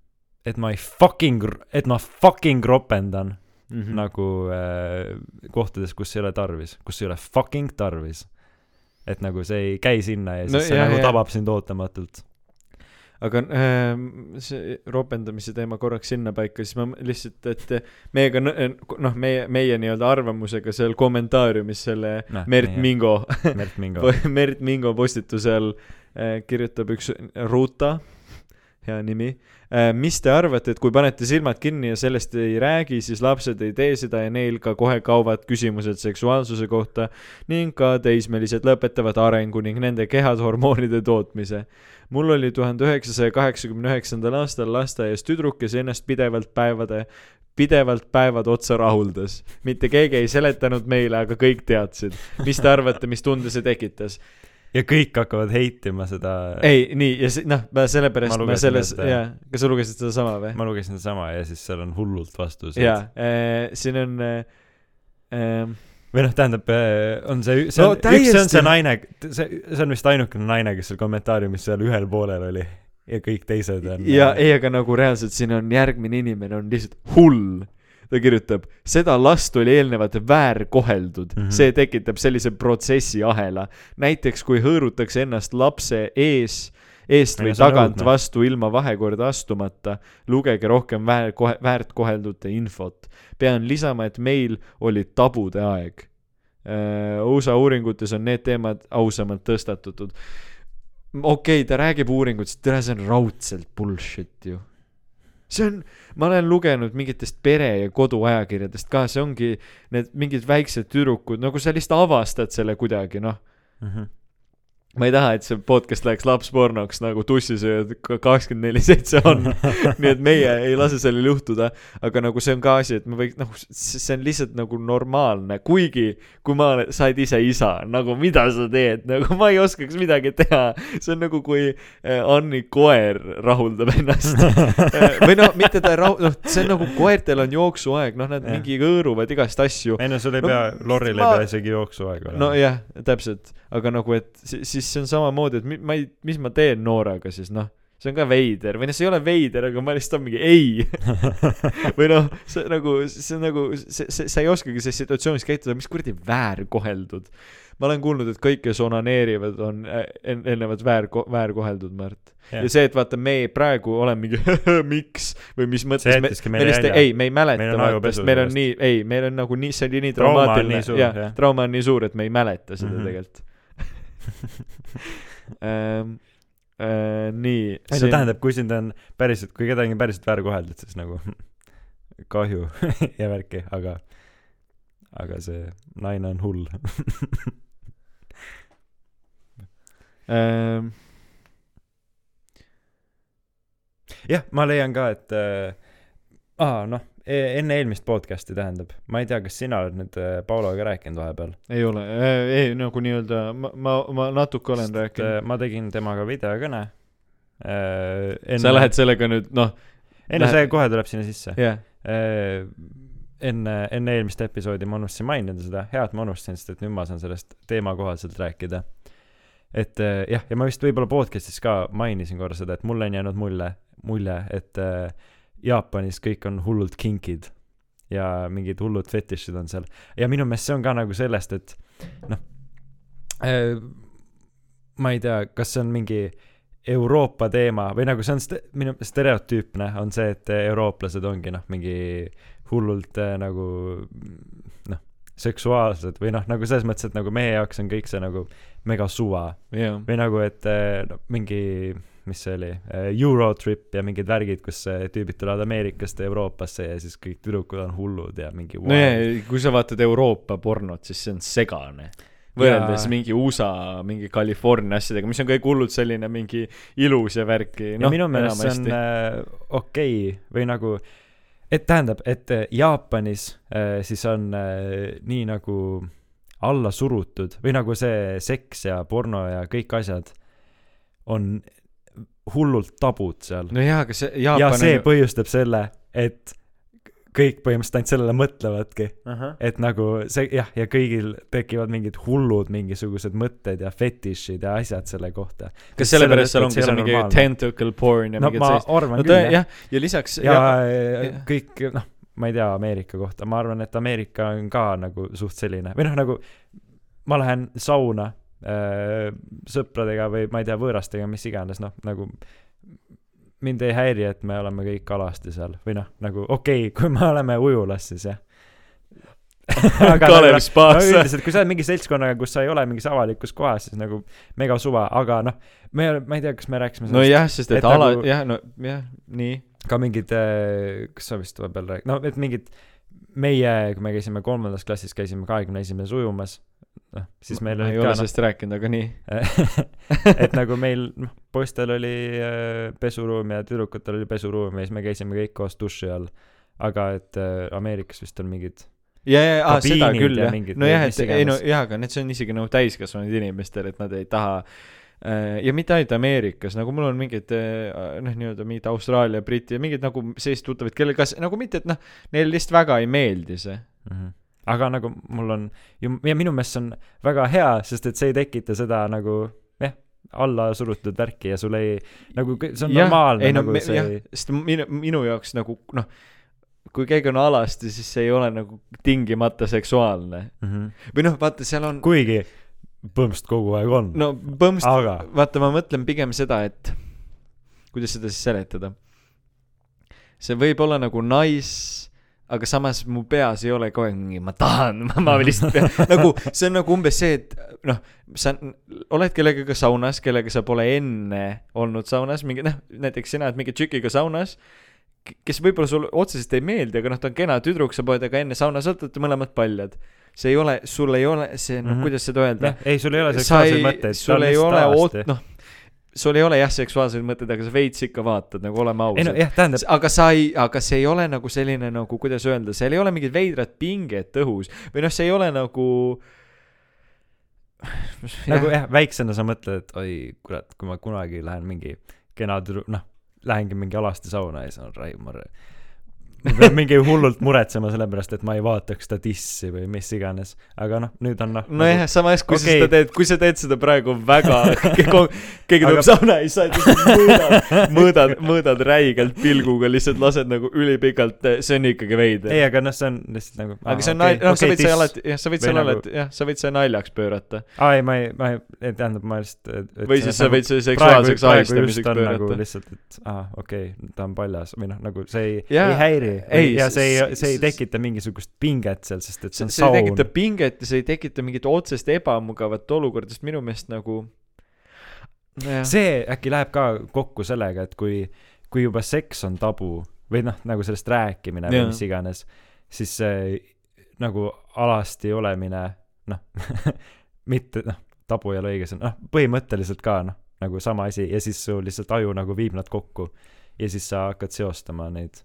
et ma ei fucking, et ma fucking ropendan mm. nagu äh, kohtades, kus ei ole tarvis, kus ei ole fucking tarvis. et nagu see ei käi sinna ja siis no, see jah, nagu jah. tabab sind ootamatult. Aga äh, see ropendamise teema korraks sinnapaika, siis ma lihtsalt, et meiega, noh, meie, meie nii-öelda arvamusega seal kommentaariumis selle Noh, Mert meie- Mingo, Mert Mingo. Mert Mingo postituse all äh, kirjutab üks Ruta, hea nimi äh,. mis te arvate, et kui panete silmad kinni ja sellest ei räägi, siis lapsed ei tee seda ja neil ka kohe kaovad küsimused seksuaalsuse kohta ning ka teismelised lõpetavad arengu ning nende kehad hormoonide tootmise mul oli tuhande üheksasaja kaheksakümne üheksandal aastal lasteaias tüdruk, kes ennast pidevalt päevade, pidevalt päevad otsa rahuldas. mitte keegi ei seletanud meile, aga kõik teadsid. mis te arvate, mis tunde see tekitas? Ja kõik hakkavad heitima seda. ei, nii, ja noh, ma sellepärast Ma selles, jaa, kas sa lugesid sedasama või? ma lugesin sedasama ja siis seal on hullult vastused. jaa, siin on äh, äh, või noh, tähendab, on see, see on no,, üks, see on see naine, see, see on vist ainukene naine, kes seal kommentaariumis seal ühel poolel oli ja kõik teised on. ja ei, aga nagu reaalselt siin on järgmine inimene on lihtsalt hull. Ta kirjutab, seda last oli eelnevalt väärkoheldud mm. -hmm. see tekitab sellise protsessiahela. näiteks kui hõõrutakse ennast lapse ees, eest või tagant vastu ilma vahekorda astumata, lugege rohkem väär, väärtkoheldute infot. pean lisama, et meil oli tabude aeg. USA uuringutes on need teemad ausamalt tõstatatud okei okay,, ta räägib uuringutest, tere, see on raudselt bullshit ju. See on, ma olen lugenud mingitest pere- ja koduajakirjadest ka, see ongi need mingid väiksed tüdrukud, nagu sa lihtsalt avastad selle kuidagi, noh. Mhm. Ma ei taha, et see podcast läheks lapspornoks nagu tussisööjad kakskümmend neli seitse on. nii et meie ei lase sellel juhtuda, aga nagu see on ka asi, et me võiks, noh, see on lihtsalt nagu normaalne, kuigi kui ma, sa oled ise isa, nagu mida sa teed, nagu ma ei oskaks midagi teha. see on nagu, kui äh, Anni koer rahuldab ennast. või noh, mitte ta ei rahu-, noh, see on nagu koertel on jooksuaeg, noh, nad Jah. mingi hõõruvad igast asju. ei no sul ei No, pea, Lorril ma- ei pea isegi jooksuaeg olema. nojah, täpselt, aga nagu, et si- siis see on samamoodi, et ma ei, mis ma teen noorega siis noh, see on ka veider või noh, see ei ole veider, aga ma lihtsalt olen mingi ei või noh, see nagu, see on nagu, see, see, sa ei oskagi selles situatsioonis käituda, mis kuradi väärkoheldud. ma olen kuulnud, et kõik, kes onaneerivad, on en- eelnevalt väär, väärkoheldud, Märt. Ja see, et vaata, me praegu oleme mingi miks või mis mõttes me, me lihtsalt ei, me ei mäleta on vaata, sest meil on nii, ei, meil on nagu nii, see oli nii Trauma on traumaatiline jah trauma on nii suur, et me ei mäleta seda mm. -hmm. tegelikult ähm. Äh, nii. ei no tähendab, kui sind on päriselt, kui kedagi on päriselt väärkoheldud, siis nagu kahju ja värki, aga, aga see naine on hull. ähm,. jah, ma leian ka, et äh, aa, noh, enne eelmist podcast'i tähendab, ma ei tea, kas sina oled nüüd äh, Pauloga rääkinud vahepeal? ei ole, ei nagu nii-öelda ma, ma, ma natuke olen rääkinud. ma tegin temaga videokõne äh,. sa lähed sellega nüüd, noh, ei no lähed- see kohe tuleb sinna sisse äh,. enne, enne eelmist episoodi ma unustasin mainida seda, hea, et ma unustasin, sest et nüüd ma saan sellest teemakohaselt rääkida. et äh, jah, ja ma vist võib-olla podcast'is ka mainisin korra seda, et mulle on jäänud mulje, mulje, et äh, Jaapanis kõik on hullult kinkid ja mingid hullud fetišid on seal ja minu meelest see on ka nagu sellest, et noh äh,, ma ei tea, kas see on mingi Euroopa teema või nagu see on st-, minu stereotüüpne on see, et eurooplased ongi noh, mingi hullult äh, nagu noh, seksuaalsed või noh, nagu selles mõttes, et nagu meie jaoks on kõik see nagu mega suva jah. või nagu, et äh, no, mingi, mis see oli, Eurotrip ja mingid värgid, kus äh, tüübid tulevad Ameerikast Euroopasse ja siis kõik tüdrukud on hullud ja mingi no ja, kui sa vaatad Euroopa pornot, siis see on segane. võrreldes Ja- mingi USA, mingi California asjadega, mis on kõik hullult selline mingi ilus ja värki. ja minu meelest see on äh, okei okay, või nagu, et tähendab, et äh, Jaapanis äh, siis on äh, nii nagu alla surutud või nagu see seks ja porno ja kõik asjad on hullult tabud seal. no jaa, aga see ja Jaapan see on ju põhjustab selle, et kõik põhimõtteliselt ainult sellele mõtlevadki, ahah, et nagu see jah, ja kõigil tekivad mingid hullud mingisugused mõtted ja fetišid ja asjad selle kohta. kas sellepärast seal ongi see mingi tentacle porn ja no mingid ma sellist, arvan no küll jah. ja lisaks ja, ja, ja kõik noh, ma ei tea Ameerika kohta, ma arvan, et Ameerika on ka nagu suht selline või noh, nagu ma lähen sauna sõpradega või ma ei tea, võõrastega, mis iganes, noh nagu mind ei häiri, et me oleme kõik alasti seal või noh, nagu okei okay,, kui me oleme ujulas, siis jah. Kalevi no, spaas üldiselt, kui sa oled mingi seltskonnaga, kus sa ei ole mingis avalikus kohas, siis nagu mega suva, aga noh, me, ma ei tea, kas me rääkisime nojah, sest et, et ala nagu-, jah, no jah, nii. ka mingid, kas sa vist vahepeal rääk-, no et mingid meie, kui me käisime kolmandas klassis, käisime kahekümne esimeses ujumas, noh, siis meil ma ei ole noh sellest rääkinud, aga nii. et nagu meil, noh, poistel oli äh, pesuruum ja tüdrukutel oli pesuruum ja siis me käisime kõik koos duši all. aga et äh, Ameerikas vist on mingid, ja, ja, aa, seda Kabiinid küll ja jah nojah, et ei no jaa, aga need, see on isegi nagu täiskasvanud inimestel, et nad ei taha äh, ja mitte ainult Ameerikas, nagu mul on mingid noh, nii-öelda mingid Austraalia, Briti ja mingid nagu sellised tuttavad, kellel kas nagu mitte, et noh, neile lihtsalt väga ei meeldi see. Mhm. Aga nagu mul on ju, ja minu meelest see on väga hea, sest et see ei tekita seda nagu jah, alla surutud värki ja sul ei nagu see on normaalne ei no nagu me, see jah, sest minu, minu jaoks nagu noh, kui keegi on alasti, siis see ei ole nagu tingimata seksuaalne. mm. -hmm. või noh, vaata, seal on, kuigi põhimõtteliselt kogu aeg on no,, põhimõtteliselt aga vaata, ma mõtlen pigem seda, et kuidas seda siis seletada. see võib olla nagu nice, aga samas mu peas ei ole kogu aeg mingi ma tahan, ma, lihtsalt pean, nagu see on nagu umbes see, et noh, sa oled kellegagi saunas, kellega sa pole enne olnud saunas, mingi noh, näiteks sina oled mingi tšikiga saunas, kes võib-olla sulle otseselt ei meeldi, aga noh, ta on kena tüdruk, sa oled temaga enne saunas olete mõlemad paljad. see ei ole, sul ei ole see, noh Mhm., kuidas seda öelda ei sul ei ole seksuaalseid ei, mõtteid sul ei ole oot-, noh, sul ei ole jah seksuaalseid mõtteid, aga sa veits ikka vaatad, nagu oleme ei no ausad. jah, tähendab aga sa ei, aga see ei ole nagu selline nagu, kuidas öelda, seal ei ole mingit veidrat pinget õhus või noh, see ei ole nagu. nagu jah, väiksena sa mõtled, et oi kurat, kui ma kunagi lähen mingi kena tüdru-, noh, lähengi mingi alasti sauna ja siis on Raimar. Ma pean mingi hullult muretsema sellepärast, et ma ei vaataks seda dissi või mis iganes, aga noh, nüüd on noh. nojah, samas kui okay. sa seda teed, kui sa teed seda praegu väga, keegi tuleb Aga- sauna ja sa lihtsalt mõõdad, mõõdad, mõõdad räigelt pilguga, lihtsalt lased nagu ülipikalt, see on ikkagi veider. ei, aga noh, see on lihtsalt nagu. aga see on nal-, noh, sa võid seal alati, jah, sa võid Või seal nagu- alati, jah, sa võid selle naljaks pöörata. aa ei, ma ei, ma ei, tähendab, ma lihtsalt. või siis sa võid selle seksuaalseks ahistamiseks nagu pöörata. lihtsalt, et aa, okei okay,, ta on paljas või noh, nagu see ei, ei häiri ei, ja see ei, see ei tekita mingisugust pinget seal, sest et see see on see ei saun. tekita pinget ja see ei tekita mingit otsest ebamugavat olukorda, sest minu meelest nagu nojah, see äkki läheb ka kokku sellega, et kui, kui juba seks on tabu või noh, nagu sellest rääkimine või Jaa. mis iganes, siis see nagu alasti olemine, noh, mitte noh, tabu ei ole õige sõna, noh, põhimõtteliselt ka noh, nagu sama asi ja siis su lihtsalt aju nagu viib nad kokku ja siis sa hakkad seostama neid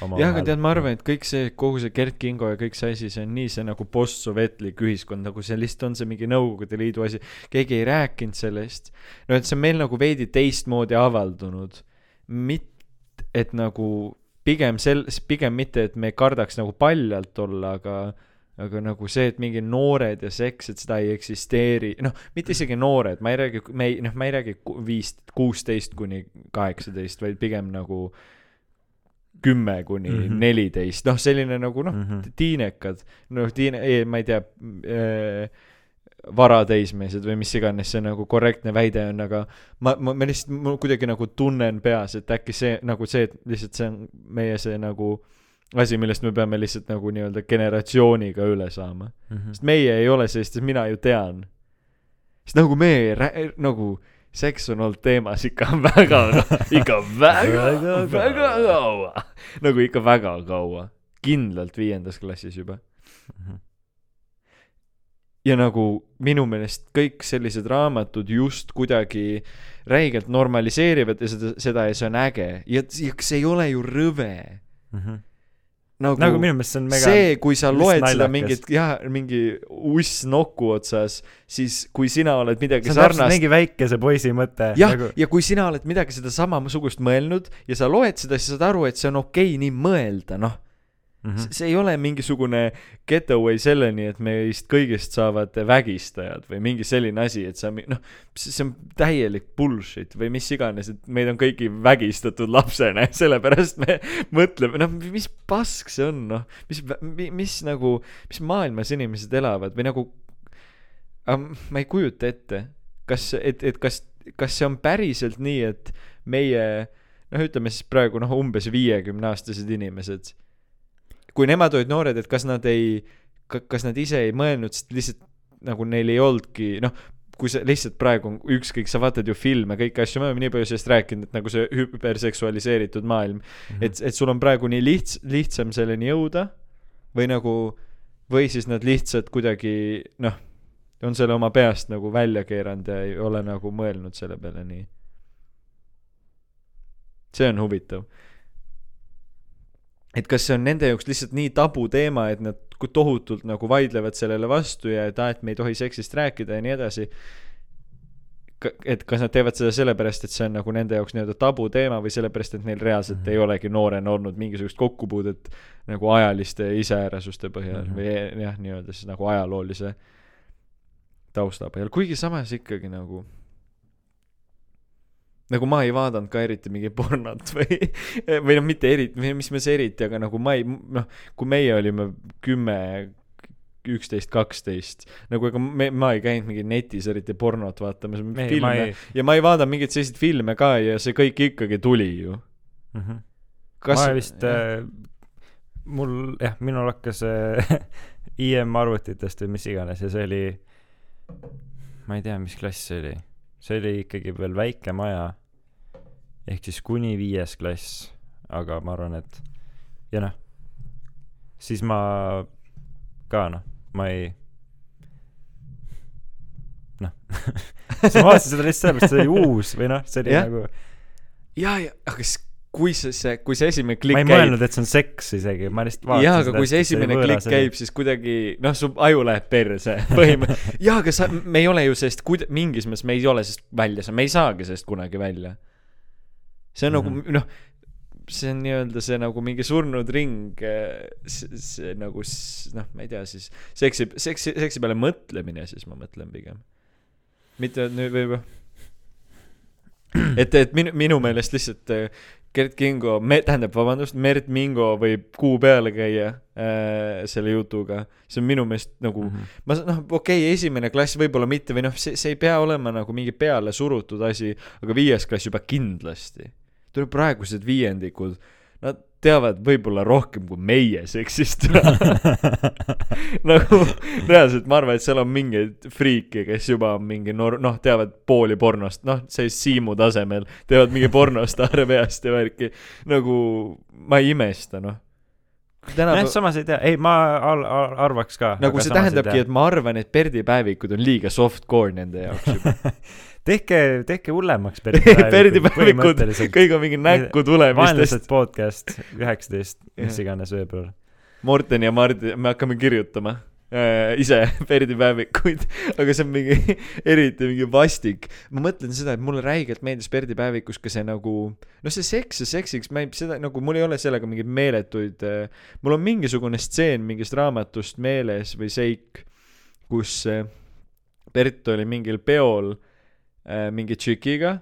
jah, aga tead, ma arvan, et kõik see, kogu see Gert Kingo ja kõik see asi, see on nii see nagu postsovetlik ühiskond, nagu see lihtsalt on see mingi Nõukogude Liidu asi, keegi ei rääkinud sellest. no et see on meil nagu veidi teistmoodi avaldunud. mit-, et nagu pigem sel-, pigem mitte, et me kardaks nagu paljalt olla, aga aga nagu see, et mingi noored ja seks, et seda ei eksisteeri, noh, mitte isegi noored, ma ei räägi, me ei, noh, ma ei räägi viis, kuusteist kuni kaheksateist, vaid pigem nagu kümme kuni Mhm. neliteist, noh, selline nagu noh, Mhm. tiinekad, noh, tiine-, ma ei tea äh,, varateismelised või mis iganes see nagu korrektne väide on, aga ma, ma, ma lihtsalt, ma kuidagi nagu tunnen peas, et äkki see nagu see, et lihtsalt see on meie see nagu asi, millest me peame lihtsalt nagu nii-öelda generatsiooniga üle saama. Mhm. sest meie ei ole sellist, sest mina ju tean. sest nagu me rää-, nagu seks on olnud teemas ikka väga, ikka väga, Väga kaua. nagu ikka väga kaua. kindlalt viiendas klassis juba. Mhm. ja nagu minu meelest kõik sellised raamatud just kuidagi räigelt normaliseerivad ja seda, seda ja see on äge ja ja see ei ole ju rõve. Nagu, nagu minu meelest see on mega see, kui sa loed seda naljakas. mingit, jah, mingi uss noku otsas, siis kui sina oled midagi see sarnast mingi väikese poisi mõte jah nagu..., ja kui sina oled midagi seda samasugust mõelnud ja sa loed seda, siis saad aru, et see on okei okay, nii mõelda, noh. Mm -hmm. see ei ole mingisugune getaway selleni, et meist kõigist saavad vägistajad või mingi selline asi, et sa noh, see on täielik bullshit või mis iganes, et meid on kõiki vägistatud lapsena ja sellepärast me mõtleme, noh, mis pask see on, noh, mis, mis, mis nagu, mis maailmas inimesed elavad või nagu, ma ei kujuta ette, kas, et, et kas, kas see on päriselt nii, et meie noh, ütleme siis praegu noh, umbes viiekümneaastased inimesed kui nemad olid noored, et kas nad ei, kas nad ise ei mõelnud, sest lihtsalt nagu neil ei olnudki, noh, kui sa lihtsalt praegu on ükskõik, sa vaatad ju filme, kõiki asju, me oleme nii palju sellest rääkinud, et nagu see hüperseksualiseeritud maailm mm. -hmm. et, et sul on praegu nii lihts-, lihtsam selleni jõuda või nagu, või siis nad lihtsalt kuidagi noh, on selle oma peast nagu välja keeranud ja ei ole nagu mõelnud selle peale nii. see on huvitav et kas see on nende jaoks lihtsalt nii tabuteema, et nad tohutult nagu vaidlevad sellele vastu ja et aa, et me ei tohi seksist rääkida ja nii edasi. et kas nad teevad seda sellepärast, et see on nagu nende jaoks nii-öelda tabuteema või sellepärast, et neil reaalselt mm Mhm. -hmm. ei olegi noorena olnud mingisugust kokkupuudet nagu ajaliste iseärasuste põhjal mm Mhm. -hmm. või jah, nii-öelda siis nagu ajaloolise tausta põhjal, kuigi samas ikkagi nagu nagu ma ei vaadanud ka eriti mingi pornot või, või noh, mitte eriti, mis mõttes eriti, aga nagu ma ei, noh, kui meie olime kümme, üksteist, kaksteist, nagu ega me, ma ei käinud mingi netis eriti pornot vaatamas, ei, ma filme ei ja ma ei vaadanud mingeid selliseid filme ka ja see kõik ikkagi tuli ju. mm. -hmm. kas ma vist äh,, mul jah, minul hakkas äh, IM arvutitest või mis iganes ja see oli, ma ei tea, mis klass see oli, see oli ikkagi veel väike maja, ehk siis kuni viies klass, aga ma arvan, et ja noh, siis ma ka noh, ma ei noh siis ma vaatasin seda lihtsalt sellepärast, see oli uus või noh, see oli Jah. nagu ja, ja aga s- kui see, see, kui see esimene klikk ma ei käib mõelnud, et see on seks isegi, ma lihtsalt vaatasin jaa, aga kui see esimene klikk käib, siis kuidagi noh, su aju läheb perse põhimõtteliselt. jaa, aga sa, me ei ole ju sellest kuid-, mingis mõttes me ei ole sellest välja, me ei saagi sellest kunagi välja. See on mm -hmm. Mhm. nagu noh, see on nii-öelda see nagu mingi surnud ring, see, see nagu noh, ma ei tea siis seksi, seksi, seksi peale mõtlemine siis ma mõtlen pigem. mitte nüüd võib et, et minu, minu meelest lihtsalt äh, Gert Kingo, me, tähendab, vabandust, Mert Mingo võib kuu peale käia äh, selle jutuga, see on minu meelest nagu Mhm. ma saan, noh, okei okay,, esimene klass võib-olla mitte või noh, see, see ei pea olema nagu mingi peale surutud asi, aga viies klass juba kindlasti. Tuleb praegused viiendikud, nad teavad võib-olla rohkem kui meie seksist. nagu reaalselt ma arvan, et seal on mingeid friike, kes juba on mingi noor, noh, teavad pooli pornost, noh, see Siimu tasemel, teevad mingi pornostaare peast ja värki. nagu ma ei imesta, noh. jah, tänapäeval, samas ei tea, ei ma al- al- arvaks ka. nagu see tähendabki, et ma arvan, et Perdi päevikud on liiga softcore nende jaoks juba. tehke, tehke hullemaks Perdi päevikud, kõik on mingi näkku tulemistest vaenlased. podcast üheksateist, mis Jah. iganes veebruar. Morten ja Mardi, me hakkame kirjutama ise Perdi päevikuid, aga see on mingi eriti mingi vastik. ma mõtlen seda, et mulle räigelt meeldis Perdi päevikus ka see nagu, noh, see seks ja seksiks, ma ei, seda nagu mul ei ole sellega mingeid meeletuid äh,, mul on mingisugune stseen mingist raamatust meeles või seik, kus äh, Bert oli mingil peol äh, mingi tšikiga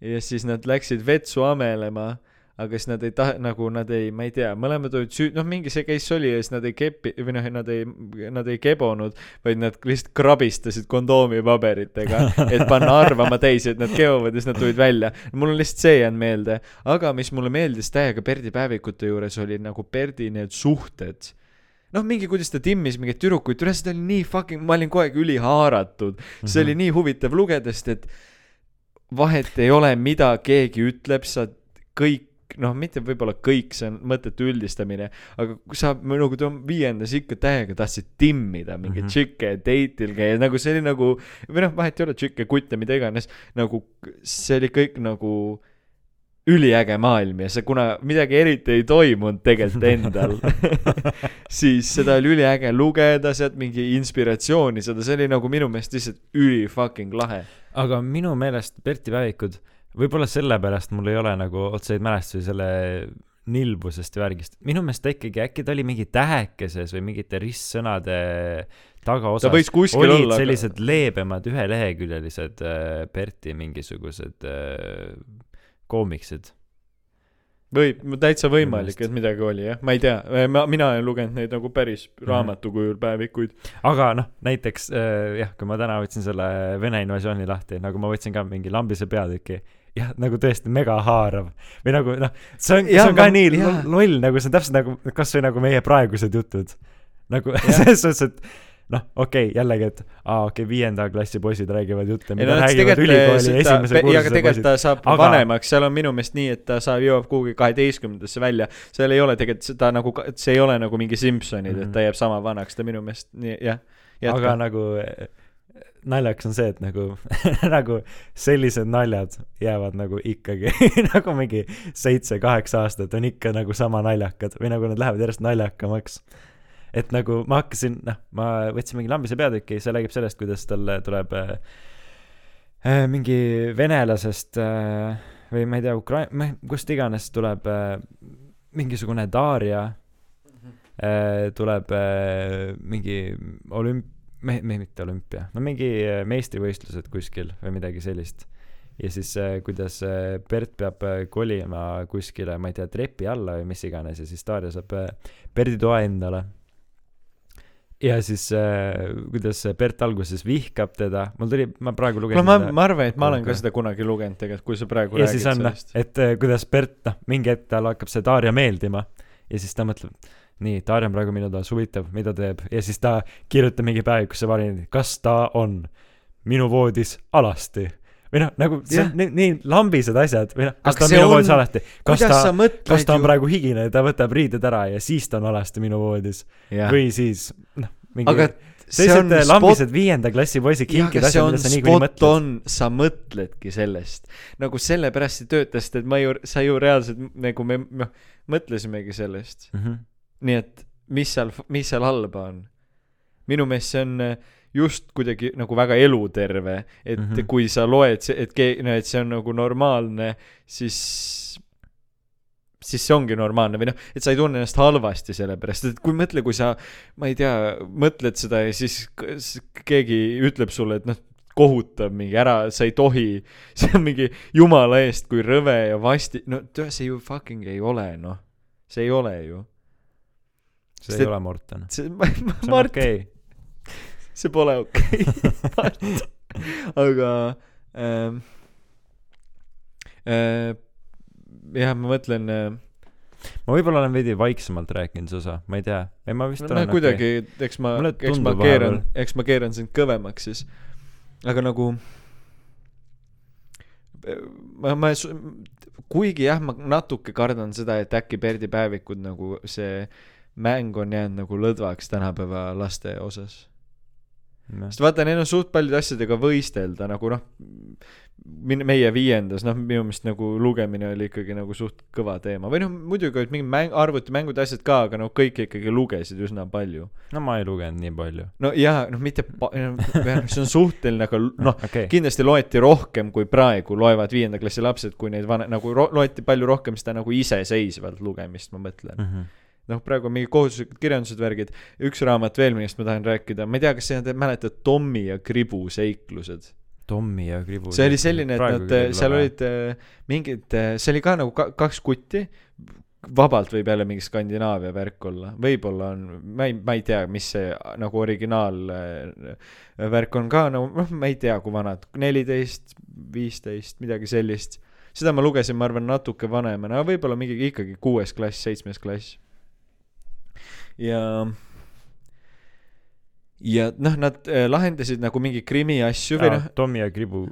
ja siis nad läksid vetsu amelema aga siis nad ei taha, nagu nad ei, ma ei tea, mõlemad olid süü-, noh, mingi see case oli ja siis nad ei kepi- või noh, nad ei, nad ei kebonud, vaid nad lihtsalt krabistasid kondoomipaberitega, et panna arvama teisi, et nad keovad ja siis nad tulid välja. mul on lihtsalt see jäänud meelde, aga mis mulle meeldis täiega Perdi päevikute juures oli nagu Perdi need suhted. Noh, mingi, kuidas ta timmis mingeid tüdrukuid, tule seda oli nii fucking, ma olin kogu aeg ülihaaratud, see oli nii huvitav lugeda, sest et vahet ei ole, mida keegi ütleb, sa kõik noh, mitte võib-olla kõik, see on mõttetu üldistamine, aga sa nagu viiendas ikka täiega tahtsid timmida mingeid mm. -hmm. tšikke ja date'il käia, nagu see oli nagu või noh, vahet ei ole tšikke, kutte, mida iganes, nagu see oli kõik nagu üliäge maailm ja see, kuna midagi eriti ei toimunud tegelikult endal siis seda oli üliäge lugeda, sealt mingi inspiratsiooni saada, see oli nagu minu meelest lihtsalt üli fucking lahe. aga minu meelest Berti päevikud, võib-olla sellepärast mul ei ole nagu otseseid mälestusi selle nilbusest ja värgist. minu meelest ta ikkagi, äkki ta oli mingi tähekeses või mingite ristsõnade ta tagaosas. olid olla, sellised leebemad üheleheküljelised äh, Berti mingisugused äh, koomiksid. võib, täitsa võimalik, et midagi oli jah, ma ei tea, ma, mina ei lugenud neid nagu päris Mhm. raamatu kujul päevikuid. aga noh, näiteks äh, jah, kui ma täna võtsin selle Vene invasiooni lahti, nagu ma võtsin ka mingi lambise peatüki, jah, nagu tõesti mega haarav või nagu noh, see on, see on ka ma- nii lo- loll, nagu see on täpselt nagu kasvõi nagu meie praegused jutud. nagu selles suhtes, et noh, okei okay,, jällegi, et aa, okei okay,, viienda klassi poisid räägivad jutte, mida no räägivad tegelikult ülikooli ta, esimese ja aga kursuse tegelikult poisid. ta saab Aga- vanemaks, seal on minu meelest nii, et ta saab, jõuab kuhugi kaheteistkümnendasse välja. seal ei ole tegelikult seda nagu, see ei ole nagu mingi Simsonid mm, -hmm. Mhm. et ta jääb sama vanaks, ta minu meelest nii, jah. aga nagu naljakas on see, et nagu nagu sellised naljad jäävad nagu ikkagi nagu mingi seitse-kaheksa aastat on ikka nagu sama naljakad või nagu nad lähevad järjest naljakamaks. et nagu ma hakkasin, noh, ma võtsin mingi lambise peatüki, see räägib sellest, kuidas tal tuleb äh, äh, mingi venelasest äh, või ma ei tea, Ukra-, kust iganes tuleb äh, mingisugune Darja äh, tuleb äh, mingi olümp-, me-, me mitte olümpia, no mingi äh, meistrivõistlused kuskil või midagi sellist. ja siis äh, kuidas äh, Bert peab kolima kuskile, ma ei tea, trepi alla või mis iganes ja siis Darja saab Berdi toa endale. ja siis äh, kuidas Bert alguses vihkab teda, mul tuli, ma praegu lugesin ma, seda ma arvan, et ma olen ka seda kunagi lugenud tegelikult, kui sa praegu ja räägid on sellest,. et äh, kuidas Bert noh, mingi hetk tal hakkab see Darja meeldima ja siis ta mõtleb, nii, Darja on praegu minu toas, huvitav, mida teeb ja siis ta kirjutab mingi päevikusse valimi, kas ta on minu voodis alasti või noh, nagu see on nii, nii lambised asjad või noh, kas Aga ta on minu on- voodis alasti, kas kuidas ta kas ta on ju- praegu higine ja ta võtab riided ära ja siis ta on alasti minu voodis jah, või siis noh, mingi aga see on sellised spot lambised viienda klassi poisid kinkid asjad, mida sa niikuinii mõtled. on, sa mõtledki sellest. nagu sellepärast see töötas, et ma ju, sa ju reaalselt nagu me, noh, mõtlesimegi sellest. Mhm. Nii et mis seal, mis seal halba on? minu meelest see on äh, just kuidagi nagu väga eluterve, et mm. -hmm. kui sa loed, et kee-, no et see on nagu normaalne, siis siis see ongi normaalne või noh, et sa ei tunne ennast halvasti selle pärast, et kui mõtle, kui sa, ma ei tea, mõtled seda ja siis keegi ütleb sulle, et noh, kohutab mingi ära, sa ei tohi, see on mingi jumala eest, kui rõve ja vasti, no see ju fucking ei ole noh, see ei ole ju. See ei et- ole Morten. see, see on okei. see pole okei okay. Mart, aga ähm, äh, jah, ma mõtlen äh, ma võib-olla olen veidi vaiksemalt rääkinud su osa, ma ei tea. ei, ma vist no olen kuidagi, eks ma eks ma keeran eks ma keeran sind kõvemaks siis. aga nagu ma, ma, kuigi jah, ma natuke kardan seda, et äkki Perdi päevikud nagu see mäng on jäänud nagu lõdvaks tänapäeva laste osas. okei. sest vaata, neil on suht paljude asjadega võistelda nagu noh, min-, meie viiendas, noh, minu meelest nagu lugemine oli ikkagi nagu suht kõva teema või noh, muidugi olid mingid mäng, arvutimängud ja asjad ka, aga noh, kõik ikkagi lugesid üsna palju. no ma ei lugenud nii palju. no jaa, noh, mitte pa-, see on suhteline, aga noh, okei. kindlasti loeti rohkem kui praegu loevad viienda klassi lapsed, kui neid vana-, nagu ro- loeti palju rohkem seda nagu iseseisvalt lugemist, ma mõtlen. Mhm. noh, praegu on mingi kohustuslikud kirjandused, värgid, üks raamat veel, millest ma tahan rääkida, ma ei tea, kas te- mäletad Tommi ja Kribu seiklused? Tommi ja Kribu. see oli selline, et nad, seal olid äh, mingid, see oli ka nagu ka, kaks kutti, vabalt võib jälle mingi Skandinaavia värk olla, võib-olla on, ma ei, ma ei tea, mis see nagu originaal äh, värk on ka, no noh, ma ei tea, kui vanad, neliteist, viisteist, midagi sellist. seda ma lugesin, ma arvan, natuke vanemana, võib-olla mingi ikkagi kuues klass, seitsmes klass. Ja ja noh, nad äh, lahendasid nagu mingi krimi asju või noh, Tommi ja Kribu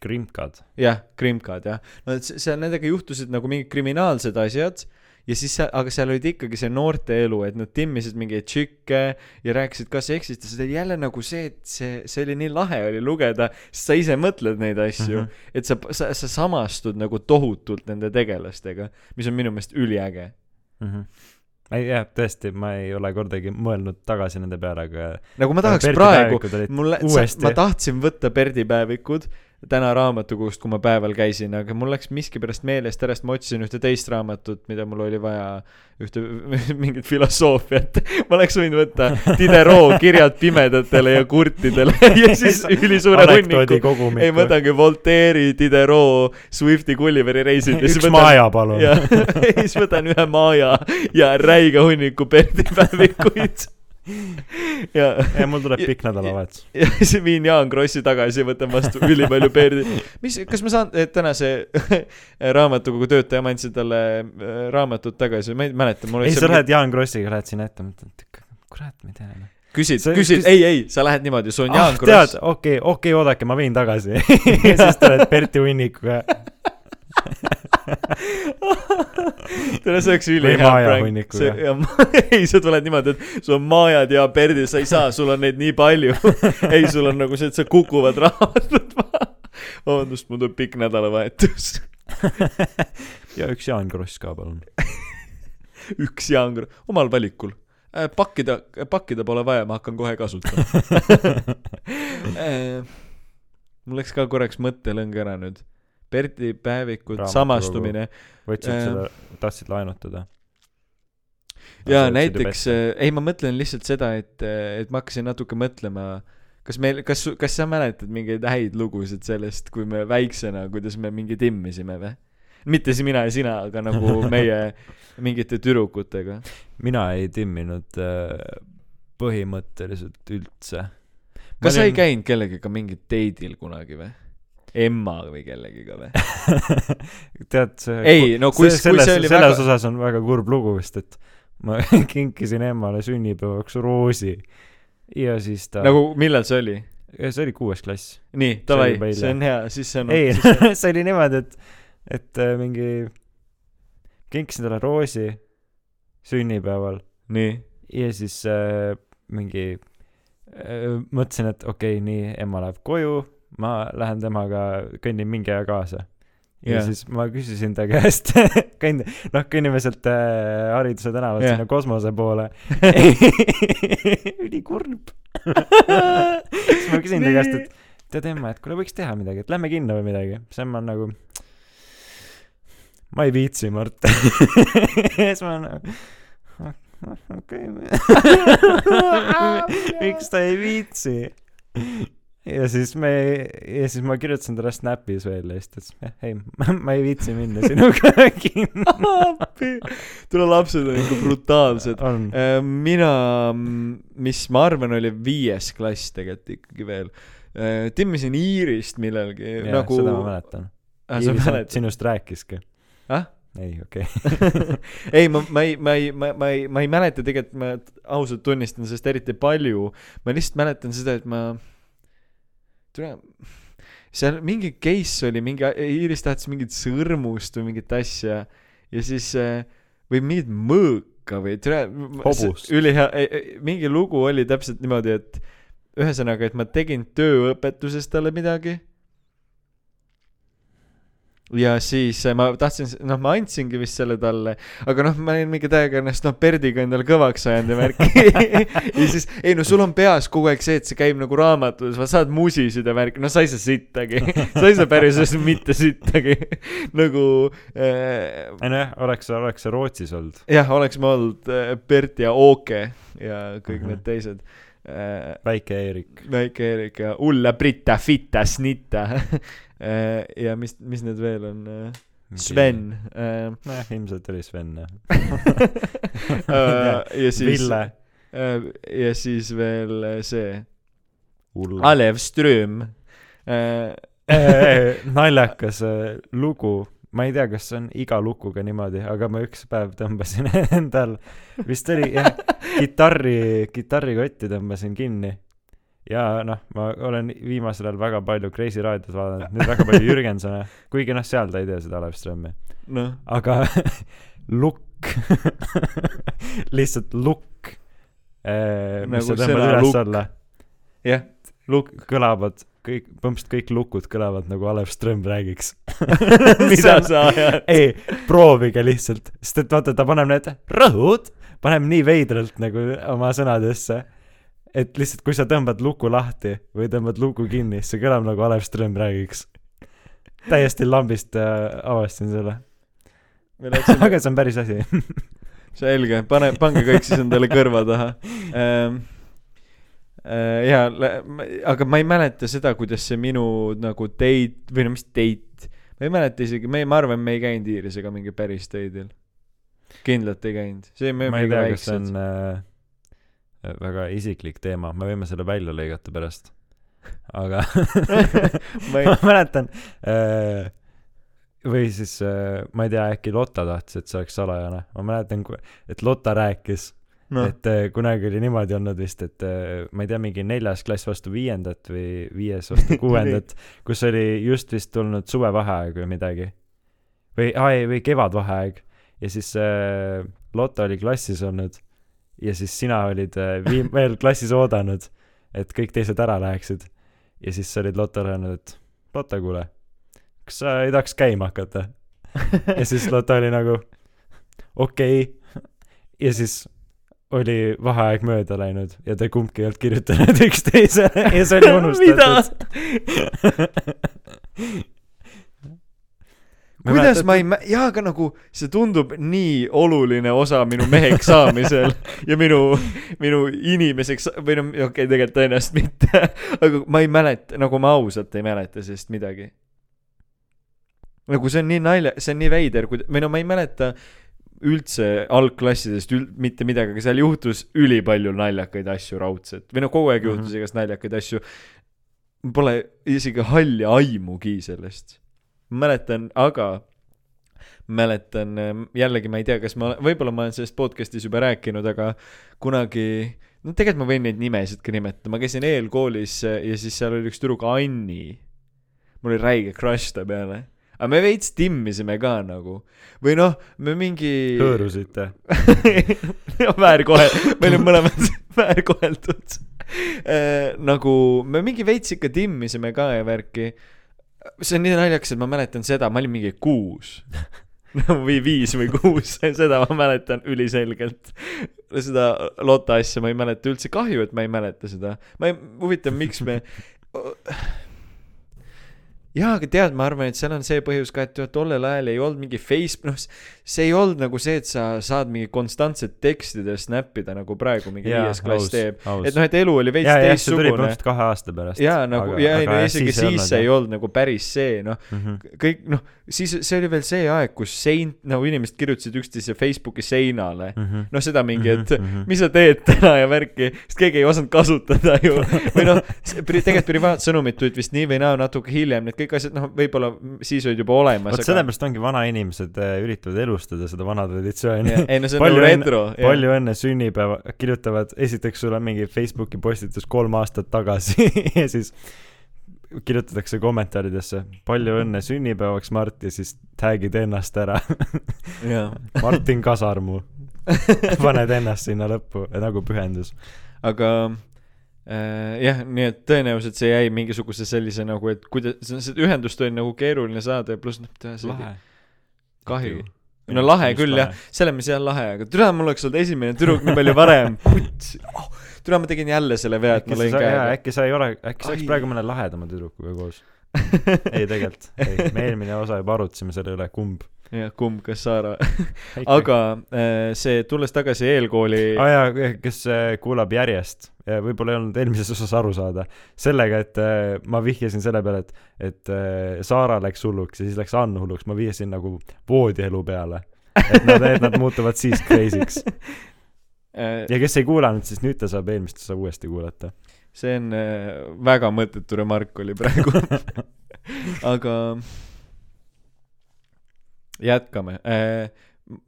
krimkad. jah, krimkad jah, no seal nendega juhtusid nagu mingid kriminaalsed asjad ja siis seal, aga seal olid ikkagi see noorte elu, et nad timmisid mingeid tšikke ja rääkisid ka seksist ja see oli jälle nagu see, et see, see oli nii lahe oli lugeda, sest sa ise mõtled neid asju mm. -hmm. et sa, sa, sa samastud nagu tohutult nende tegelastega, mis on minu meelest üliäge. Ei jah, tõesti, ma ei ole kordagi mõelnud tagasi nende peale, aga nagu ma tahaks Perdi praegu, mulle, ma tahtsin võtta Perdi päevikud täna raamatukogust, kui ma päeval käisin, aga mul läks miskipärast meelest ära, sest ma otsisin ühte teist raamatut, mida mul oli vaja, ühte mingit filosoofiat. ma oleks võinud võtta Diderot Kirjad pimedatele ja kurtidele ja siis ülisuure hunniku. ei, võtangi Voltaire'i, Diderot, Swifti Gulliveri reisid üks võtan Maja, palun. ja siis võtan ühe Maja ja räige hunniku Perdi päevikuid. Ja ja mul tuleb pikk nädalavahetus. ja siis viin Jaan Krossi tagasi ja võtan vastu ülipalju Perdi. mis, kas ma saan tänase raamatukogu töötaja, ma andsin talle eh, raamatut tagasi, ma ei mäleta, ei, sa lähed Jaan Krossiga, lähed sinna ette, mõtled, kurat, ma ei tea. küsid sa-, küsid, küs- ei, ei, sa lähed niimoodi, sul on ah Jaan, Kross,, okei, okei, oodake, ma viin tagasi. ja siis tuled Berti hunnikuga. tere, see oleks ülihea prank. ei, sa tuled niimoodi, et sul on Majad ja Perdid, sa ei saa, sul on neid nii palju. ei, sul on nagu see, et sa kukuvad raamatud maha. vabandust, mul tuleb pikk nädalavahetus. ja üks Jaan Kross ka, palun. üks Jaan Kross, omal valikul. pakkida, pakkida pole vaja, ma hakkan kohe kasutama. mul läks ka korraks mõttelõng ära nüüd. Päevikud, Raamatukogu. samastumine võtsid Äh. seda, tahtsid laenutada? ja näiteks, ei, ma mõtlen lihtsalt seda, et, et ma hakkasin natuke mõtlema, kas meil, kas, kas sa mäletad mingeid häid lugusid sellest, kui me väiksena, kuidas me mingi timmisime või? mitte siis mina ja sina, aga nagu meie mingite tüdrukutega. mina ei timminud äh, põhimõtteliselt üldse. kas sa ei? käinud kellegagi mingil date'il kunagi või? Emma või kellegiga või? tead, see ei, no kui, kui selles, see oli selles väga, osas on väga kurb lugu vist, et ma kinkisin emmale sünnipäevaks roosi ja siis ta nagu millal see oli? see oli kuues klass. nii, See davai see on hea, siis see on ei see-, see oli niimoodi, et, et äh, mingi, kinkisin talle roosi sünnipäeval nii, ja siis äh, mingi äh, mõtlesin, et okei okay,, nii, ema läheb koju, ma lähen temaga, kõnnin mingi aja kaasa. ja yeah. siis ma küsisin ta käest, kõnd-, noh, kõnnime sealt äh, Hariduse tänavalt yeah. sinna kosmose poole. ülikurb. siis ma küsin ta käest, et tead ema, et kuule, võiks teha midagi, et lähme kinno või midagi. siis ema on nagu, ma ei viitsi, Mart. siis ma nagu, okei, miks ta ei viitsi? Ja siis me, ja siis ma kirjutasin talle Snapis veel ja siis ta ütles, ei, ma ei viitsi minna sinuga kinno. tule lapsed on ikka brutaalsed. on, mina, mis ma arvan, oli viies klass tegelikult ikkagi veel. timmisin Iirist millalgi jah, nagu. seda ma mäletan. ah,. mäletad? sinust rääkiski. ah? ei, okei okay. ei, ma, ma ei, ma ei, ma, ma ei, ma ei mäleta tegelikult, ma ausalt tunnistan sellest eriti palju. ma lihtsalt mäletan seda, et ma, tule, seal mingi case oli, mingi, Iiris tahtis mingit sõrmust või mingit asja ja siis äh, või mingit mõõka või tule. Ülihea, mingi lugu oli täpselt niimoodi, et ühesõnaga, et ma tegin tööõpetuses talle midagi ja siis äh, ma tahtsin, noh, ma andsingi vist selle talle, aga noh, ma olin mingi täiega ennast noh, Perdiga endale kõvaks ajanud ja värki. ja siis, ei no sul on peas kogu aeg see, et see käib nagu raamatus, sa saad musisid ja värki, no sa ei saa sittagi. sa ei saa päriselt mitte sittagi. nagu äh, ei nojah, oleks, oleks see Rootsis olnud. jah, oleks ma olnud äh, Bert ja Ooke ja kõik Mhm. need teised äh,. väike Eerik. väike Eerik ja Ulla Brita Fitta Snitta ja mis, mis need veel on? Sven. äh, nojah, ilmselt oli Sven jah. ja siis Ville. äh, ja siis veel äh, see. Alev Ström äh,. naljakas äh, lugu, ma ei tea, kas see on iga lukuga niimoodi, aga ma üks päev tõmbasin endal, vist oli jah, kitarri, kitarrikotti tõmbasin kinni. Ja noh, ma olen viimasel ajal väga palju Kreisi raadiot vaadanud, nüüd väga palju Jürgensone, kuigi noh, seal ta ei tee seda Alev-Strömi, noh, aga lukk, lihtsalt lukk, mis Nagu sa tõmbad üles-alla jah, lukk, kõlavad kõik, põhimõtteliselt kõik lukud kõlavad nagu Alev Ström räägiks. mida sa ajad? ei, proovige lihtsalt, sest et vaata, ta paneb need rõhud, paneb nii veidralt nagu oma sõnadesse, et lihtsalt kui sa tõmbad luku lahti või tõmbad luku kinni, see kõlab nagu Alev Ström räägiks. täiesti lambist äh, avastasin selle, me läksime aga see on päris asi. selge, pane, pange kõik siis endale kõrva taha ähm,. Äh, ja, aga ma ei mäleta seda, kuidas see minu nagu date või no mis date, ma ei mäleta isegi, me, ma arvan, me ei käinud Iirisega mingi päris date'il. kindlalt ei käinud, see me ma ei tea, kas see on äh, väga isiklik teema, me võime selle välja lõigata pärast. aga ma ei ma, mäletan äh, või siis äh, ma ei tea, äkki Lotta tahtis, et see oleks salajane. ma mäletan, et Lotta rääkis no., et äh, kunagi oli niimoodi olnud vist, et äh, ma ei tea, mingi neljas klass vastu viiendat või viies vastu kuuendat, kus oli just vist tulnud suvevaheaeg või midagi. või, ei, või kevadvaheaeg ja siis äh, Lotta oli klassis olnud ja siis sina olid äh, viim-, veel klassis oodanud, et kõik teised ära läheksid. ja siis sa olid Lottale öelnud, et Lotta, kuule, kas sa ei tahaks käima hakata? ja siis Lotta oli nagu okei okay.. ja siis oli vaheaeg mööda läinud ja te kumbki ei olnud kirjutanud üksteisele ja see oli unustatud. Kuidas ma ei mä-, jaa, aga nagu see tundub nii oluline osa minu meheks saamisel ja minu, minu inimeseks või no okei okay,, tegelikult tõenäoliselt mitte, aga ma ei mäleta, nagu ma ausalt ei mäleta sellest midagi. nagu see on nii nalja, see on nii veider, kui, või no ma ei mäleta üldse algklassidest üld-, mitte midagi, aga seal juhtus ülipalju naljakaid asju raudselt või no kogu aeg juhtus mm. -hmm. igast naljakaid asju. Pole isegi halli aimugi sellest mäletan, aga mäletan ähm, jällegi ma ei tea, kas ma, võib-olla ma olen sellest podcast'is juba rääkinud, aga kunagi no tegelikult ma võin neid nimesid ka nimetada, ma käisin eelkoolis äh, ja siis seal oli üks tüdruk Anni. mul oli räige crush ta peale. aga me veits timmisime ka nagu või noh, me mingi. hõõrusite. väärkohel-, me olime mõlemad väärkoheldud äh,. nagu me mingi veits ikka timmisime ka ja värki. See on nii naljakas, et ma mäletan seda, ma olin mingi kuus või viis või kuus, seda ma mäletan üliselgelt. seda Lotta asja ma ei mäleta üldse, kahju, et ma ei mäleta seda. ma ei, huvitav, miks me jaa, aga tead, ma arvan, et seal on see põhjus ka, et tollel ajal ei olnud mingi Facebook, noh, see ei olnud nagu see, et sa saad mingi konstantset tekstide snappida nagu praegu mingi viies klass teeb. et noh, et elu oli veits teistsugune. põhimõtteliselt kahe aasta pärast. jaa, nagu, ja ei no isegi siis see ei olnud nagu päris see, noh, olnud. kõik noh, siis see oli veel see aeg, kus sein, nagu inimesed kirjutasid üksteise Facebooki seinale. Mhm. noh, seda mingi, et mis sa teed täna ja värki, sest keegi ei osanud kasutada ju. või noh, tegelikult privaatsõnumid tulid vist nii või naa natuke hiljem, need kõik asjad, noh, võib-olla siis olid juba olemas. vot sellepärast ongi vanainimesed äh, üritavad elustada seda vana traditsiooni. ei no see on palju nagu retro. palju õnne sünnipäeva, kirjutavad, esiteks sul on mingi Facebooki postitus kolm aastat tagasi ja siis kirjutatakse kommentaaridesse palju õnne sünnipäevaks, Mart, ja siis tag'id ennast ära. Martin Kasarmu. paned ennast sinna lõppu nagu pühendus. aga jah, nii et tõenäoliselt see jäi mingisuguse sellise nagu, et kuidas, see ühendust oli nagu keeruline saada ja pluss noh, see oli kahju. no lahe küll jah, selles mõttes jah lahe, aga türa mul oleks olnud esimene tüdruk nii palju varem. Oh, türa ma tegin jälle selle vea, et ma lõin käega. äkki sa ei ole, äkki sa oleks Ai. praegu mõne lahedama tüdrukuga koos. ei tegelikult, ei, me eelmine osa juba arutasime selle üle, kumb. jah, kumb, kas Saara. aga äh, see, tulles tagasi eelkooli aa jaa, kes äh, kuulab järjest, võib-olla ei olnud eelmises osas aru saada, sellega, et äh, ma vihjasin selle peale, et, et Saara läks hulluks ja siis läks Ann hulluks, ma vihjasin nagu voodielu peale. et nad, et nad muutuvad siis crazy'ks. ja kes ei kuulanud, siis nüüd ta saab eelmist osa uuesti kuulata. see on väga mõttetu remark oli praegu. aga jätkame äh,.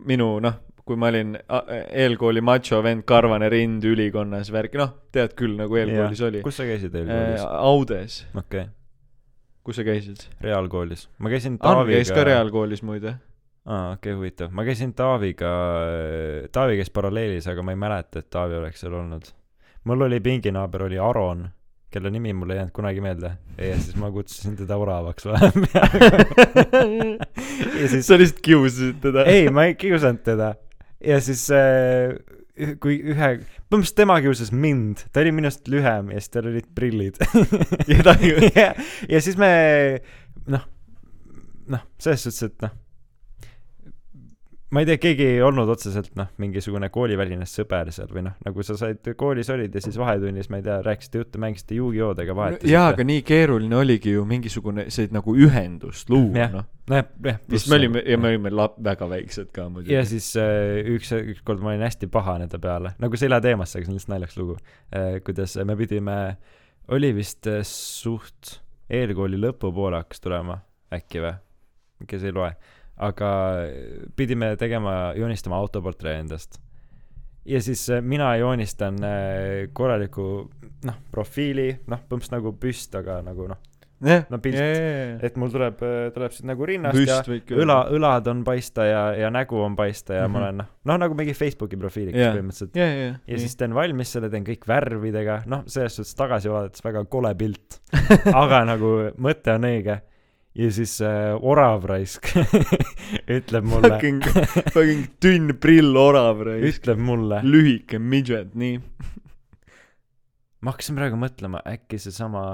minu noh, kui ma olin eelkooli macho vend, karvane rind ülikonnas värk, noh, tead küll, nagu eelkoolis oli. kus sa käisid Äh, eelkoolis? Audes, okei okay., kus sa käisid? reaalkoolis. ma käisin Taaviga käis ka. reaalkoolis muide. aa, okei okay,, huvitav. ma käisin Taaviga, Taavi käis paralleelis, aga ma ei mäleta, et Taavi oleks seal olnud. mul oli pinginaaber, oli Aron, kelle nimi mul ei jäänud kunagi meelde. ja siis ma kutsusin teda oravaks vahepeal. ja siis, sa lihtsalt kiusasid teda. ei, ma ei kiusanud teda. ja siis äh, kui ühe, põhimõtteliselt tema kiusas mind, ta oli minust lühem ja siis tal olid prillid. Ja ta ja, ja siis me noh, noh, selles suhtes, et noh, ma ei tea, keegi ei olnud otseselt noh, mingisugune kooliväline sõber seal või noh, nagu sa said koolis olid ja siis vahetunnis, ma ei tea, rääkisite juttu, mängisite juugijoodega vahetasite. jaa, aga nii keeruline oligi ju mingisugune see nagu ühendust luua, noh. nojah, jah. sest me olime, ja me olime lap-, väga väiksed ka muidugi. ja siis äh, üks, ükskord ma olin hästi pahane ta peale, nagu see ei lähe teemasse, aga see on lihtsalt naljakas lugu äh,. kuidas me pidime, oli vist äh, suht eelkooli lõpupoole hakkas tulema äkki või, kes ei loe, aga äh, pidime tegema, joonistama autoportree endast. ja siis äh, mina joonistan äh, korraliku noh, profiili, noh, põhimõtteliselt nagu püst, aga nagu noh, jah, no pilt- jah, et mul tuleb, tuleb siit nagu rinnast ja püst küll. õla, õlad on paista ja, ja nägu on paista ja mm -hmm. Mhm. ma olen noh, noh nagu mingi Facebooki profiiliks yeah. põhimõtteliselt. ja, ja, ja siis teen valmis selle, teen kõik värvidega, noh, selles suhtes tagasi vaadates väga kole pilt. aga nagu mõte on õige. Ja siis äh, orav raisk ütleb mulle, fucking, fucking tünn prill orav, ütleb mulle, lühike midget, nii. ma hakkasin praegu mõtlema, äkki seesama,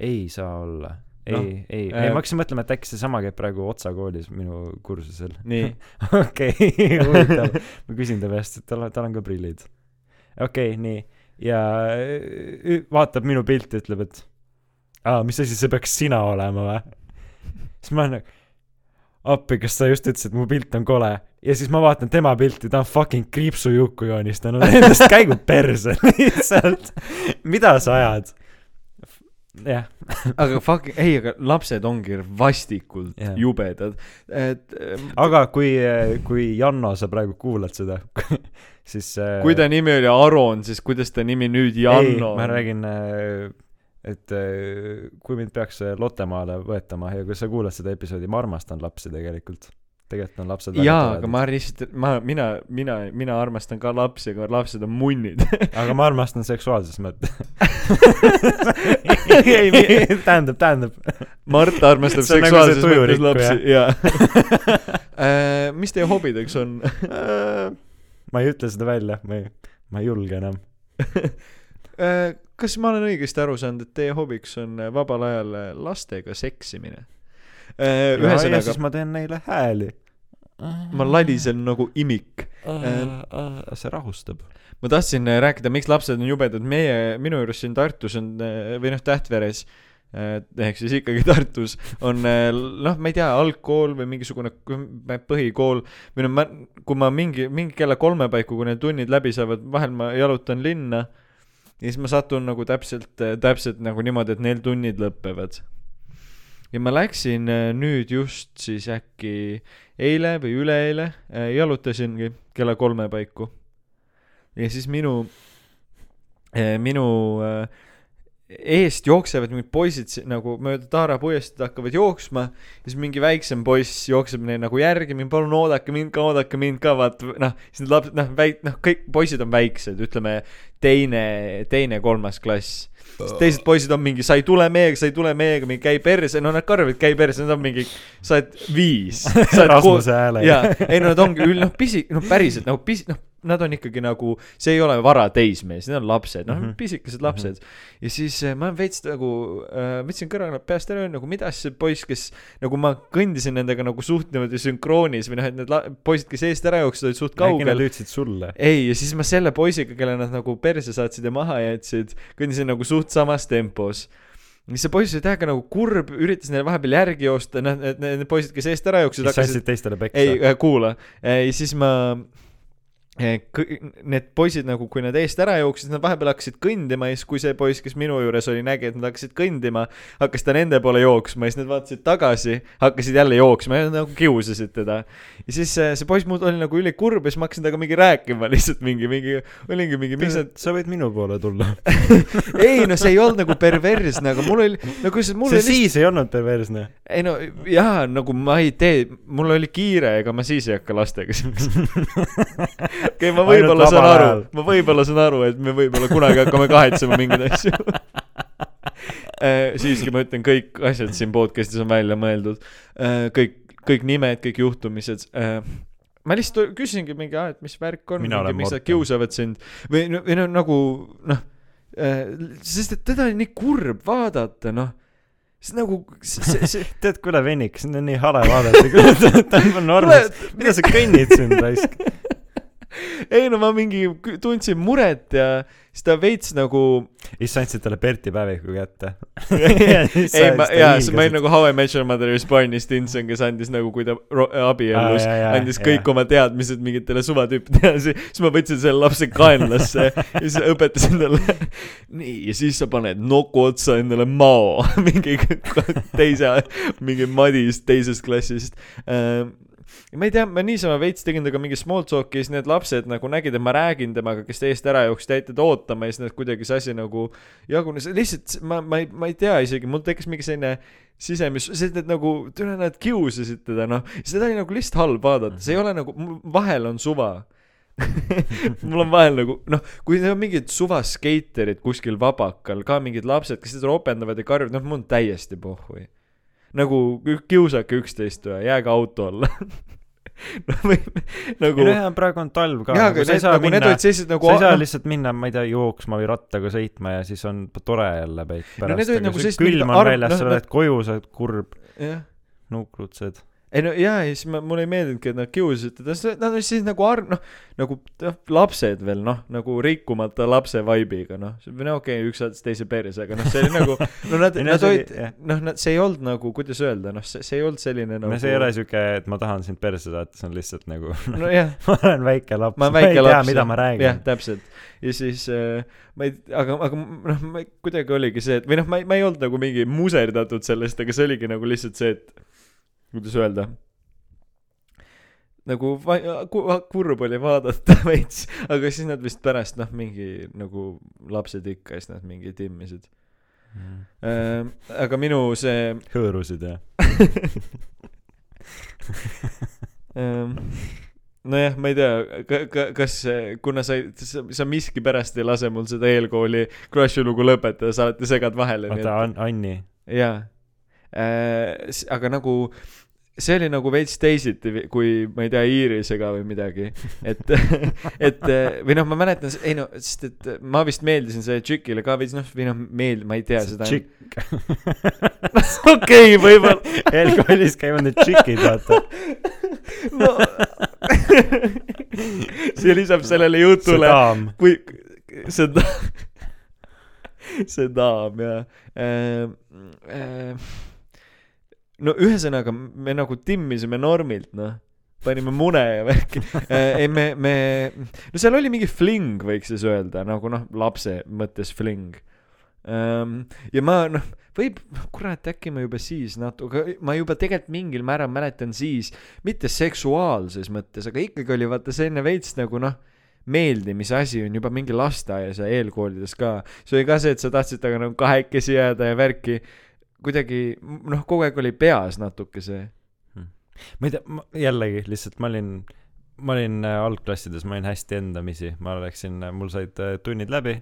ei saa olla. ei no,, ei äh, äh,, ei ma hakkasin mõtlema, et äkki seesama käib praegu Otsa koolis minu kursusel. nii, okei, huvitav. ma küsin ta käest, et tal, tal on ka prillid. okei okay,, nii. ja ü- vaatab minu pilti, ütleb, et aa, mis asi see peaks sina olema või? siis ma olen nagu, appi, kas sa just ütlesid, et mu pilt on kole? ja siis ma vaatan tema pilti, ta on fucking kriipsujukku joonistanud endast käigu perse lihtsalt. mida sa ajad? jah, aga fucking, ei, aga lapsed ongi vastikult Jah. jubedad, et ähm, aga kui, kui Janno, sa praegu kuulad seda, siis äh, kui ta nimi oli Aron, siis kuidas ta nimi nüüd Janno ei, ma räägin, et äh, kui mind peaks äh, Lottemaale võetama ja kui sa kuulad seda episoodi, ma armastan lapsi tegelikult. tegelikult on lapsed jaa, aga ma lihtsalt, ma, mina, mina, mina armastan ka lapsi, aga lapsed on munnid. aga ma armastan seksuaalses mõttes. Ei, tähendab, tähendab. Mart armastab nagu seksuaalses mõttes tujurikku, lapsi, jaa. mis teie hobideks on? ma ei ütle seda välja, ma ei, ma ei julge enam. Äh, kas ma olen õigesti aru saanud, et teie hobiks on äh, vabal ajal äh, lastega seksimine? ja ühesõnaga siis, ma teen neile hääli. ma lalisen nagu imik. see rahustab. ma tahtsin äh, rääkida, miks lapsed on jubedad, meie, minu juures siin Tartus on äh, või noh, Tähtveres äh, ehk siis ikkagi Tartus on äh, noh, ma ei tea, algkool või mingisugune põhikool või noh, ma, kui ma mingi, mingi kella kolme paiku, kui need tunnid läbi saavad, vahel ma jalutan linna ja siis ma satun nagu täpselt, täpselt nagu niimoodi, et neil tunnid lõpevad. ja ma läksin äh, nüüd just siis äkki eile või üleeile äh, jalutasingi kella kolme paiku. ja siis minu, minu äh, eest jooksevad mingid poisid si- nagu mööda Taara puiesteed hakkavad jooksma ja siis mingi väiksem poiss jookseb neile nagu järgi, mind palun oodake mind ka, oodake mind ka, vaat noh, siis need lapsed, noh, väik-, noh, kõik poisid on väiksed, ütleme teine, teine, kolmas klass. siis teised poisid on mingi, sa ei tule meiega, sa ei tule meiega, mingi käi perse, no nad karjuvad, käi perse, nad on mingi, sa oled viis. Rasmuse häälega. jaa, ei no nad ongi üld-, noh, pisi, noh, päriselt nagu pisi, noh, nad on ikkagi nagu, see ei ole vara teismees, need on lapsed, noh mm. -hmm. pisikesed lapsed mm. -hmm. ja siis äh, ma veits nagu äh,, võtsin kõrvale peast ära, nagu mida siis see poiss, kes nagu ma kõndisin nendega nagu suht niimoodi sünkroonis või noh, et need poisid, kes eest ära jooksid, olid suht äkki nad kaugel. ütlesid sulle? ei, ja siis ma selle poisiga, kelle nad nagu perse saatsid ja maha jätsid, kõndisin nagu suht samas tempos siis see poiss oli täiega nagu kurb, üritas neile vahepeal järgi joosta, noh, need, need poisid, kes eest ära jooksid, hakkasid andsid teistele peksa? ei, kuula, ja siis ma, need poisid nagu, kui nad eest ära jooksid, nad vahepeal hakkasid kõndima ja siis, kui see poiss, kes minu juures oli, nägi, et nad hakkasid kõndima, hakkas ta nende poole jooksma ja siis nad vaatasid tagasi, hakkasid jälle jooksma ja nagu kiusasid teda. ja siis see, see poiss muud oli nagu ülikurb ja siis ma hakkasin temaga mingi rääkima lihtsalt mingi, mingi, olingi mingi, miks nad, sa võid minu poole tulla. ei no see ei olnud nagu perversne, aga mul oli, no kui see, mul see oli siis ei olnud perversne. ei no jaa, nagu ma ei tee, mul oli kiire, ega ma siis ei hakka lastega okei, ma võib-olla saan aru ma võib-olla saan aru, et me võib-olla kunagi hakkame kahetsema mingeid asju. siiski ma ütlen, kõik asjad siin podcast'is on välja mõeldud, kõik, kõik nimed, kõik juhtumised. ma lihtsalt küsisingi mingi, et mis värk on, miks nad kiusavad sind või, või no nagu noh, sest et teda oli nii kurb vaadata, noh, see nagu see, see tead, kuule vennik, sind on nii hale vaadata, ta on normis. mida sa kõnnid siin raisk? ei no ma mingi tundsin muret ja siis ta veits nagu siis sa andsid talle Berti päeviku kätte. ei ma jaa see ma olin nagu How I Met Your Mother is Barney Stinson kes andis nagu kui ta abiellus jaa, andis kõik oma teadmised mingitele suvatüüpidele ja siis ma võtsin selle lapse kaenlasse ja siis õpetasin talle. Nii ja siis sa paned noku otsa endale mao mingi teise mingi Madis teisest klassist. Ähm, ja ma ei tea, ma niisama veits tegin temaga mingi small talk'i ja siis need lapsed nagu nägid, et ma räägin temaga, kes eest ära jooksid, jäid teda ootama ja siis need kuidagi see asi nagu jagunes, lihtsalt ma, ma ei, ma ei tea isegi, mul tekkis mingi selline sisemis, sest et nagu, tule nad kiusasid teda, noh, seda oli nagu lihtsalt halb vaadata, see ei ole nagu, vahel on suva. Mul on vahel nagu noh, kui need on mingid suva skeiterid kuskil vabakal, ka mingid lapsed, kes seda ropendavad ja karjuvad, noh, mul on täiesti pohhui. Nagu kiusake üksteist või jääge auto alla no või nagu ei no jaa, praegu on talv ka. jaa, aga sa ei saa nagu minna, nagu sa ei saa noh, lihtsalt minna, ma ei tea, jooksma või rattaga sõitma ja siis on tore jälle No pärast aga nagu külm on arv- väljas, noh, sa noh- oled koju, sa oled kurb, jah nuukrutsed. Ei no jaa, ja siis ma, mulle ei meeldinudki, et nad kiusasid teda, nad olid siis nagu arv-, noh, nagu noh, lapsed veel, noh, nagu rikkumata lapse vibe'iga, noh, no okei okay,, üks saatis teise perse, aga noh, see oli nagu, no nad, nad olid oli- jah., noh, nad, see ei olnud nagu, kuidas öelda, noh, see, see ei olnud selline nagu no see ei ole siuke, et ma tahan sind perse saata, see on lihtsalt nagu nojah, ma olen väike laps, ma ma, ei väike tea, laps. mida ma jah räägin., täpselt. ja siis äh, ma ei, aga, aga noh, ma kuidagi oligi see, et või noh, ma ei, ma ei olnud nagu mingi muserdatud sellest, aga see oligi nagu lihtsalt see, et kuidas öelda nagu va- ku- kurb oli vaadata veits, aga siis nad vist pärast noh, mingi nagu lapsed ikka, siis nad mingi timmisid äh,. aga minu see hõõrusid ja ähm, nojah, ma ei tea, ka-, ka-, kas, kuna sa ei, sa, sa miskipärast ei lase mul seda eelkooli Crushi lugu lõpetada, sa alati segad vahele. oota, Anni. jaa. Aga nagu see oli nagu veits teisiti kui ma ei tea Iirisega või midagi. Et et või noh ma mäletan ei no sest et ma vist meeldisin sellele tšikile ka veits noh või noh meeld- ma ei tea seda tšikk. okei võib-olla. Eelkoolis käivad need tšikid, vaata. no. See lisab sellele jutule kui seda see daam ja äh, äh, no ühesõnaga me nagu timmisime normilt noh. Panime mune ja värki. Äh, ei me me no seal oli mingi fling võiks siis öelda nagu noh lapse mõttes fling. Ähm, ja ma noh võib kurat äkki ma juba siis natuke ma juba tegelikult mingil määral mäletan siis mitte seksuaalses mõttes aga ikkagi oli vaata selline veits nagu noh meeldimise asi on juba mingi lasteaias ja eelkoolides ka. See oli ka see et sa tahtsid temaga nagu kahekesi jääda ja värki kuidagi noh kogu aeg oli peas natuke see. Ma ei tea, jällegi lihtsalt ma olin, ma olin äh, algklassides, ma olin hästi endamisi, ma läksin, mul said äh, tunnid läbi,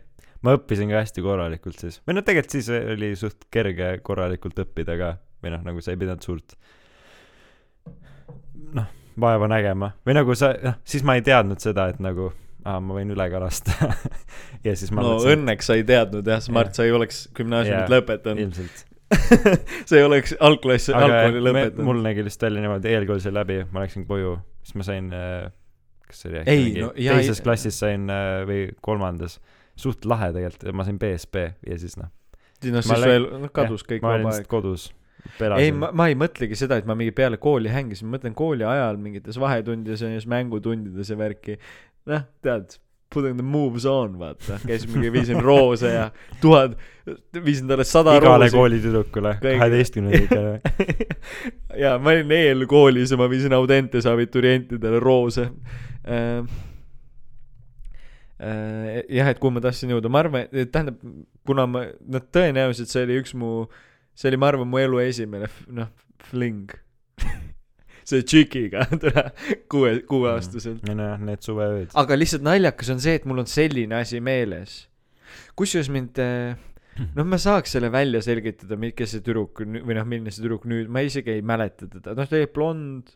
ma õppisin ka hästi korralikult siis, või noh, tegelikult siis oli suht kerge korralikult õppida ka, või noh, nagu sa ei pidanud suurt noh, vaeva nägema. Või nagu sa, noh, siis ma ei teadnud seda, et nagu aa, ma võin üle ka lasta ja siis ma no mõtlesin, õnneks sa ei teadnud jah. Mart sa ei oleks gümnaasiumit lõpetanud ei oleks algklass algkooli lõpetanud. mul nägi lihtsalt välja niimoodi, eelkool sai läbi, ma läksin koju, siis ma sain äh, kas see oli äkki Ei, mingi no jaa, teises ei- klassis sain äh, või kolmandas, suht lahe tegelikult, ma sain BSB ja siis noh, siis ma siis veel noh kadus kõik ma olin vaba aeg. kodus, ei pelasin. ma, ma ei mõtlegi seda et ma mingi peale kooli hängisin ma mõtlen kooli ajal mingites vahetundides ja siis mängutundides ja värki. Noh tead putting the moves on vaata käisin mingi viisin roose ja tuhat viisin talle sada igale roosi koolitüdrukule, Kõigile. kaheteistkümnendikele ja ma olin eelkoolis ja ma viisin Audentes abiturientidele roose äh,. Äh, jah, et kuhu ma tahtsin jõuda, ma arvan, et tähendab, kuna ma, no tõenäoliselt see oli üks mu, see oli, ma arvan, mu elu esimene noh, fling. see tšikiga, tule, kuue, kuueaastaselt. ei nojah, need suveööd. aga lihtsalt naljakas on see, et mul on selline asi meeles. kusjuures mind, noh, ma saaks selle välja selgitada, kes see tüdruk või noh, milline see tüdruk nüüd, ma isegi ei mäleta teda, noh, ta oli blond,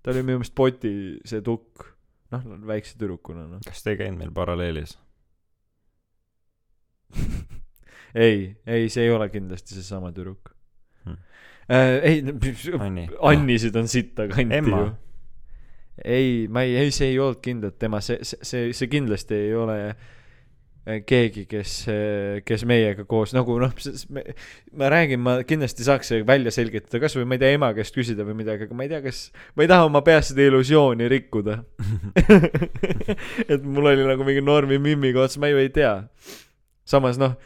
ta oli minu meelest poti see tukk, noh, väikse tüdrukuna, noh. kas te ei käinud meil paralleelis? ei, ei, see ei ole kindlasti seesama tüdruk. ei, Anni. Annisid on sitta kanti Emma. ju. ei, ma ei, ei, see ei olnud kindlalt tema, see, see, see, kindlasti ei ole äh, keegi, kes, kes meiega koos nagu noh, ma räägin, ma kindlasti saaks välja selgitada, kasvõi ma ei tea, ema käest küsida või midagi, aga ma ei tea, kas, ma ei taha oma peas seda illusiooni rikkuda. et mul oli nagu mingi normi mimmiga ots, ma ju ei tea. samas noh,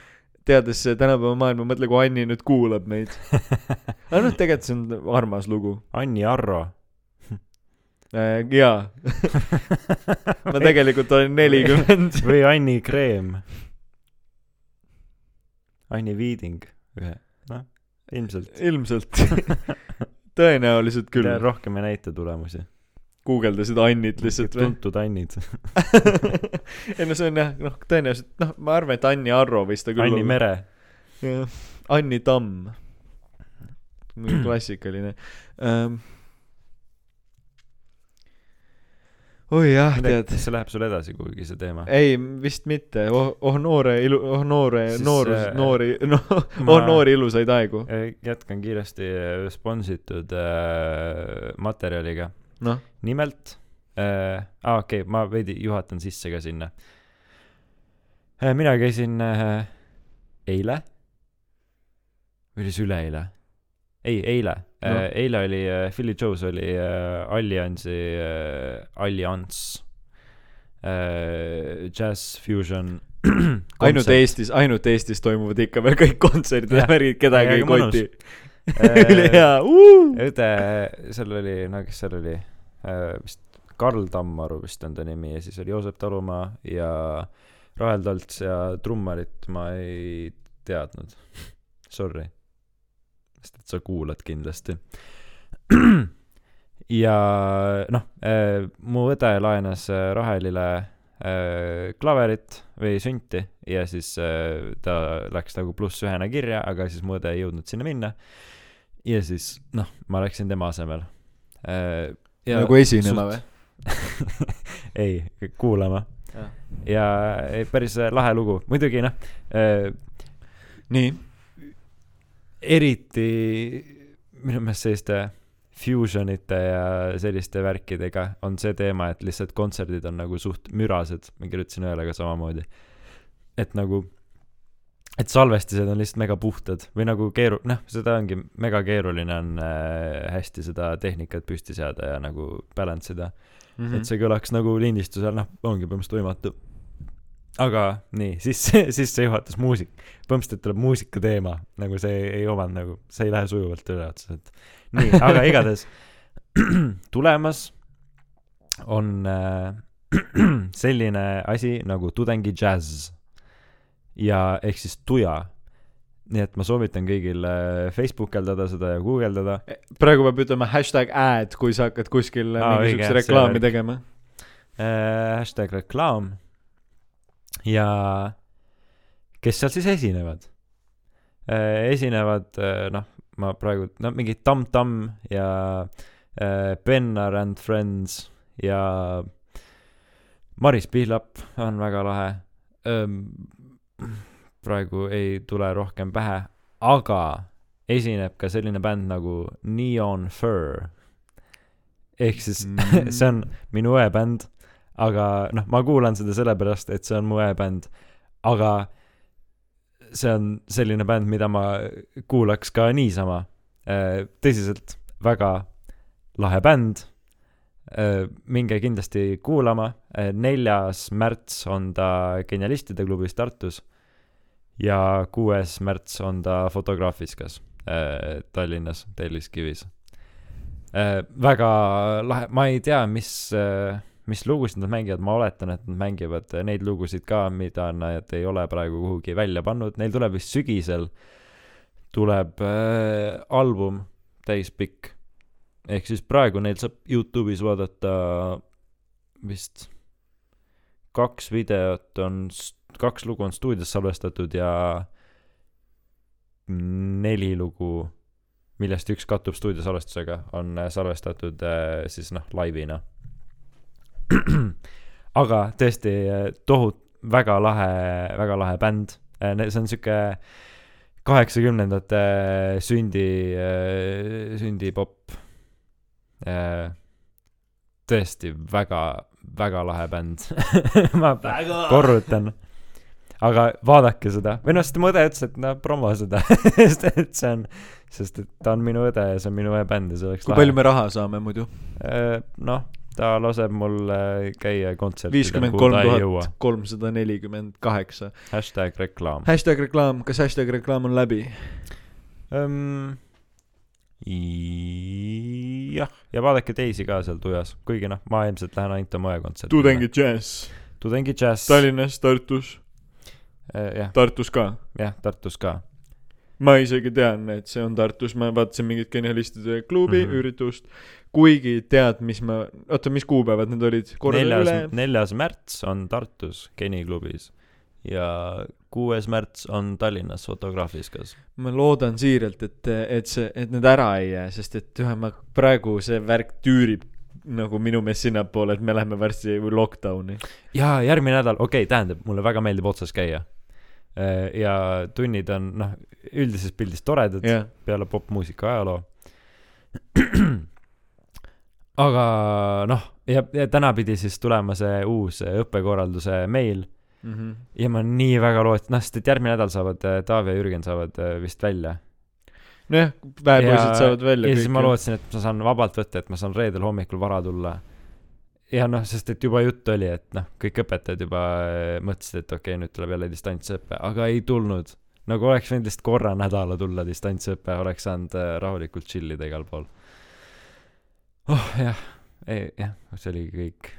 teades tänapäeva maailma, mõtle, kui Anni nüüd kuulab meid. aga noh, tegelikult see on armas lugu Anni Arro. äh,. jaa, ma tegelikult olen nelikümmend. või Anni Kreem. Anni Viiding, ühe, noh, ilmselt. ilmselt, tõenäoliselt küll. rohkem ei näita tulemusi. Guugeldasid Annit lihtsalt või? tuntud Annid. ei no see on jah, noh, tõenäoliselt, noh, ma arvan, et Anni Arro võis ta küll Anni Mere. jah, Anni Tamm. klassikaline ähm.. oi jah, tead. kas see läheb sul edasi kuhugi, see teema? ei, vist mitte, oh, oh noore ilu-, oh noore, noorus äh,, noori, noh, oh noori ilusaid aegu. jätkan kiiresti äh, sponsitud äh, materjaliga. noh, nimelt äh,, aa okei okay,, ma veidi juhatan sisse ka sinna äh,. mina käisin äh, eile või oli see üleeile? ei, eile No. no. äh,. eile oli äh,, Philly Joe's oli äh, Alliansi äh,, Allianz äh, Jazz Fusion ainult Eestis, ainult Eestis toimuvad ikka veel kõik kontserdid ja värgid, kedagi ei koti. Ülihea, uh! õde, seal oli, no kes seal oli äh,, vist Karl Tammaru vist on ta nimi ja siis oli Joosep Talumaa ja Rahel Talts ja trummarit ma ei teadnud. Sorry. sest et sa kuulad kindlasti. ja noh äh,, mu õde laenas äh, Rahelile klaverit või sünti ja siis ta läks nagu pluss ühena kirja, aga siis mu õde ei jõudnud sinna minna ja siis noh, ma läksin tema asemel äh,. nagu esinema või?? ei, kuulama ja ei, päris äh, lahe lugu, muidugi noh äh,, nii, eriti minu meelest selliste fusionite ja selliste värkidega on see teema, et lihtsalt kontserdid on nagu suht mürased, ma kirjutasin ühele ka samamoodi. et nagu, et salvestised on lihtsalt mega puhtad või nagu keeru-, noh, seda ongi, mega keeruline on äh, hästi seda tehnikat püsti seada ja nagu balance ida mm, -hmm. et see kõlaks nagu lindistusel, noh, ongi põhimõtteliselt võimatu. aga nii, siis, siis see juhatas muusik, põhimõtteliselt tuleb muusika teema, nagu see ei omanud nagu, see ei lähe sujuvalt üle otseselt. nii, aga igatahes tulemas on äh, selline asi nagu tudengi džäss ja ehk siis tuja. nii et ma soovitan kõigil äh, Facebookeldada seda ja guugeldada praegu peab ütlema hashtag ad, kui sa hakkad kuskil Aa, õige, mingisugust reklaami tegema. äh,. hashtag reklaam ja kes seal siis esinevad äh,? esinevad äh, noh, ma praegu, no mingi Tam Tam ja äh, Bennar and Friends ja Maris Pihlap on väga lahe ähm,. Praegu ei tule rohkem pähe, aga esineb ka selline bänd nagu Neon Fur. ehk siis Mm. see on minu õe bänd, aga noh, ma kuulan seda sellepärast, et see on mu õe bänd, aga see on selline bänd, mida ma kuulaks ka niisama. tõsiselt väga lahe bänd. Minge kindlasti kuulama, neljas märts on ta Genialistide klubis Tartus ja kuues märts on ta Fotograafiskas äh, Tallinnas Telliskivis äh,. väga lahe, ma ei tea, mis äh, mis lugusid nad mängivad, ma oletan, et nad mängivad neid lugusid ka, mida nad ei ole praegu kuhugi välja pannud, neil tuleb vist sügisel, tuleb äh, album täispikk. Ehk siis praegu neil saab Youtube'is vaadata vist kaks videot on, kaks lugu on stuudios salvestatud ja neli lugu, millest üks kattub stuudiosalvestusega, on äh, salvestatud äh, siis noh, laivina aga tõesti eh, tohut-, väga lahe, väga lahe bänd. see on sihuke kaheksakümnendate sündi, sündipop. Tõesti väga, väga lahe bänd. ma korrutan. aga vaadake seda, või noh, sest mu õde ütles, et no promo seda, sest et see on, sest et ta on minu õde ja see on minu bänd ja see oleks kui palju me raha saame muidu? Äh, noh, ta laseb mul äh, käia kontsertidel, viiskümmend kolm tuhat kolmsada nelikümmend kaheksa. hashtag reklaam hashtag reklaam, kas hashtag reklaam on läbi? um,. jah, ja vaadake teisi ka seal tujas, kuigi noh, ma ilmselt lähen ainult oma õe kontsertidele. tudengid džäss, tudengi džäss. Tallinnas, Tartus, jah, Tartus ka. jah, Tartus ka. ma isegi tean, et see on Tartus, ma vaatasin mingit genialistide klubi mm. -hmm. üritust, kuigi tead, mis ma, oota, mis kuupäevad need olid? neljas,. neljas märts on Tartus Geni klubis ja kuues märts on Tallinnas Fotograafiskas. ma loodan siiralt, et, et see, et need ära ei jää, sest et ühe ma praegu see värk tüürib nagu minu meelest sinnapoole, et me läheme varsti lockdown'i. ja järgmine nädal, okei okay,, tähendab, mulle väga meeldib otsas käia. ja tunnid on noh, üldises pildis toredad yeah. peale popmuusika ajaloo. aga noh, ja, ja täna pidi siis tulema see uus õppekorralduse meil Mhm. ja ma nii väga loot-, noh, sest et järgmine nädal saavad äh, Taavi ja Jürgen saavad äh, vist välja. nojah, väepoisid saavad välja ja siis ma kõik. lootsin, et ma saan vabalt võtta, et ma saan reedel hommikul vara tulla. ja noh, sest et juba jutt oli, et noh, kõik õpetajad juba äh, mõtlesid, et okei okay,, nüüd tuleb jälle distantsõpe, aga ei tulnud. nagu oleks võinud lihtsalt korra nädala tulla distantsõpe, oleks saanud äh, rahulikult chill ida igal pool. oh jah, ei jah, see oligi kõik.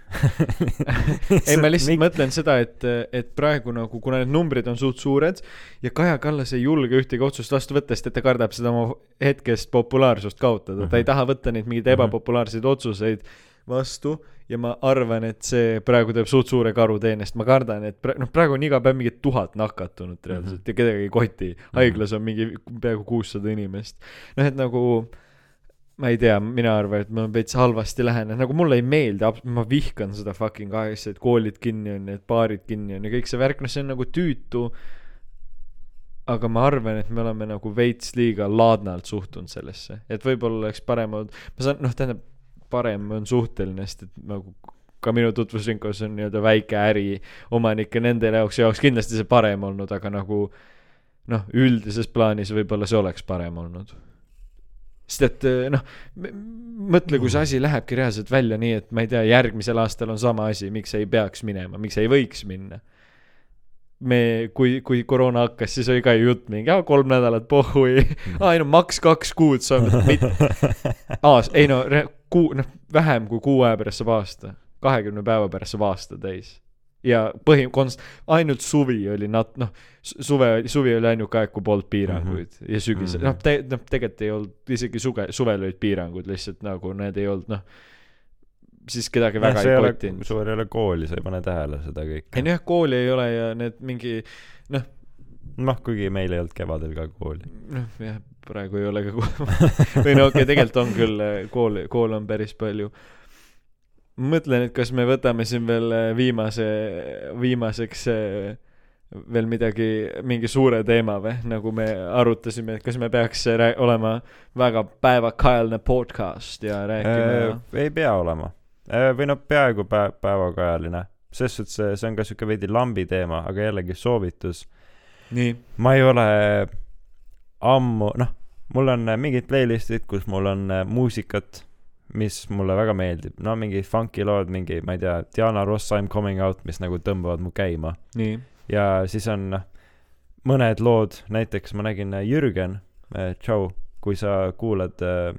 ei, ma lihtsalt mõtlen seda, et, et praegu nagu, kuna need numbrid on suht suured ja Kaja Kallas ei julge ühtegi otsust vastu võtta, sest et ta kardab seda oma hetkest populaarsust kaotada mm, -hmm. ta ei Mhm. taha võtta neid mingeid Mhm. ebapopulaarseid otsuseid vastu ja ma arvan, et see praegu teeb suht suure karuteene, sest ma kardan, et pra-, noh, praegu on iga päev mingi tuhat nakatunut reaalselt mm -hmm. ja kedagi ei koti. haiglas on mingi peaaegu kuussada inimest. noh, et nagu ma ei tea, mina arvan, et ma veits halvasti lähenen, nagu mulle ei meeldi, ma vihkan seda fucking asja, et koolid kinni on ja et baarid kinni on ja kõik see värk, noh, see on nagu tüütu. aga ma arvan, et me oleme nagu veits liiga laadnalt suhtunud sellesse, et võib-olla oleks parem olnud, ma saan, noh, tähendab, parem on suhteline, sest et nagu ka minu tutvusringkondades on nii-öelda väike äri omanik ja nende jaoks, jaoks kindlasti see parem olnud, aga nagu noh, üldises plaanis võib-olla see oleks parem olnud sest et eh, noh, mõtle, kui see asi lähebki reaalselt välja nii, et ma ei tea, järgmisel aastal on sama asi, miks ei peaks minema, miks ei võiks minna. me, kui, kui koroona hakkas, siis oli ka ju jutt mingi, kolm nädalat pohhui, aa ei no maks kaks kuud saab, mit-, aas-, ei no kuu, noh, vähem kui kuu aja pärast saab aasta, kahekümne päeva pärast saab aasta täis. Ja põhi-, konst-, ainult suvi oli nat-, noh, suve, suvi oli ainuke aeg, kui polnud piiranguid mm -hmm. ja sügisel mm. -hmm. noh, te-, noh, tegelikult ei olnud, isegi suge, suvel olid piirangud, lihtsalt nagu need ei olnud, noh, siis kedagi väga see ei ei kotinud. suvel ei ole kooli, sa ei pane tähele seda ei kõike. nojah, kooli ei ole ja need mingi, noh, kuigi meil ei olnud kevadel ka kooli. noh jah, praegu ei ole ka kool või no okei okay,, tegelikult on küll, kool, kool on päris palju. mõtlen, et kas me võtame siin veel äh, viimase, viimaseks äh, veel midagi, mingi suure teema või, nagu me arutasime, et kas me peaks olema väga päevakajaline podcast ja rääkima Äh, ei pea olema. või noh, peaaegu päev, päevakajaline. selles suhtes see- see on ka siuke veidi lambi teema, aga jällegi soovitus. nii, ma ei ole ammu, noh, mul on äh, mingid playlist'id, kus mul on äh, muusikat, mis mulle väga meeldib, no mingi funky lood, mingi, ma ei tea, Diana Ross I m coming out, mis nagu tõmbavad mu käima. ja siis on mõned lood, näiteks ma nägin äh, Jürgen, tšau, kui sa kuulad äh,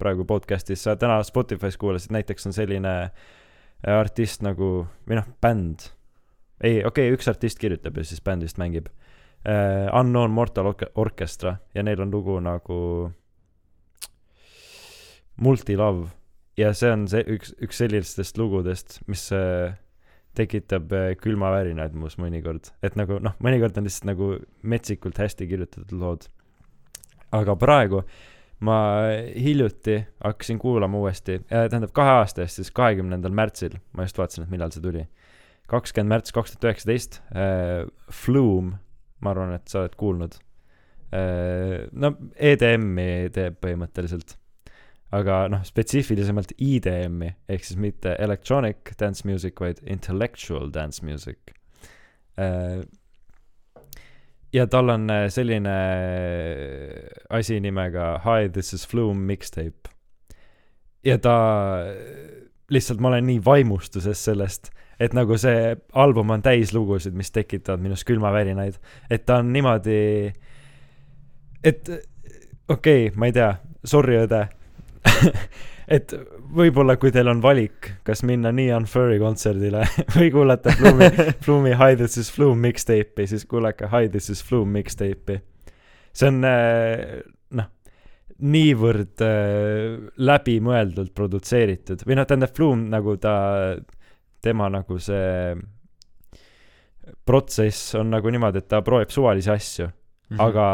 praegu podcast'is, sa täna Spotify's kuulasid, näiteks on selline äh, artist nagu, või noh, bänd. ei, okei okay,, üks artist kirjutab ja siis bänd vist mängib äh,. Unknown Mortal Orchestra ja neil on lugu nagu Multilove ja see on see üks, üks sellistest lugudest, mis äh, tekitab äh, külmavärinaid muus mõnikord, et nagu noh, mõnikord on lihtsalt nagu metsikult hästi kirjutatud lood. aga praegu ma hiljuti hakkasin kuulama uuesti, tähendab kahe aasta eest, siis kahekümnendal märtsil, ma just vaatasin, et millal see tuli. kakskümmend märts kaks tuhat üheksateist, Flume, ma arvan, et sa oled kuulnud. no EDM-i teeb põhimõtteliselt, aga noh, spetsiifilisemalt EDM-i ehk siis mitte electronic dance music, vaid intellectual dance music. ja tal on äh, selline asi nimega Hi, this is Flume mixtape. ja ta, lihtsalt ma olen nii vaimustuses sellest, et nagu see album on täis lugusid, mis tekitavad minus külmavärinaid, et ta on niimoodi, et okei okay,, ma ei tea, sorry õde et võib-olla kui teil on valik, kas minna Neon Furry kontserdile või kuulata Flume'i, Flume'i Hi This Is Flume mixtape'i, siis kuulake Hi This Is Flume mixtape'i. see on äh, noh, niivõrd äh, läbimõeldult produtseeritud või noh, tähendab Flume nagu ta, tema nagu see protsess on nagu niimoodi, et ta proovib suvalisi asju mm. -hmm. aga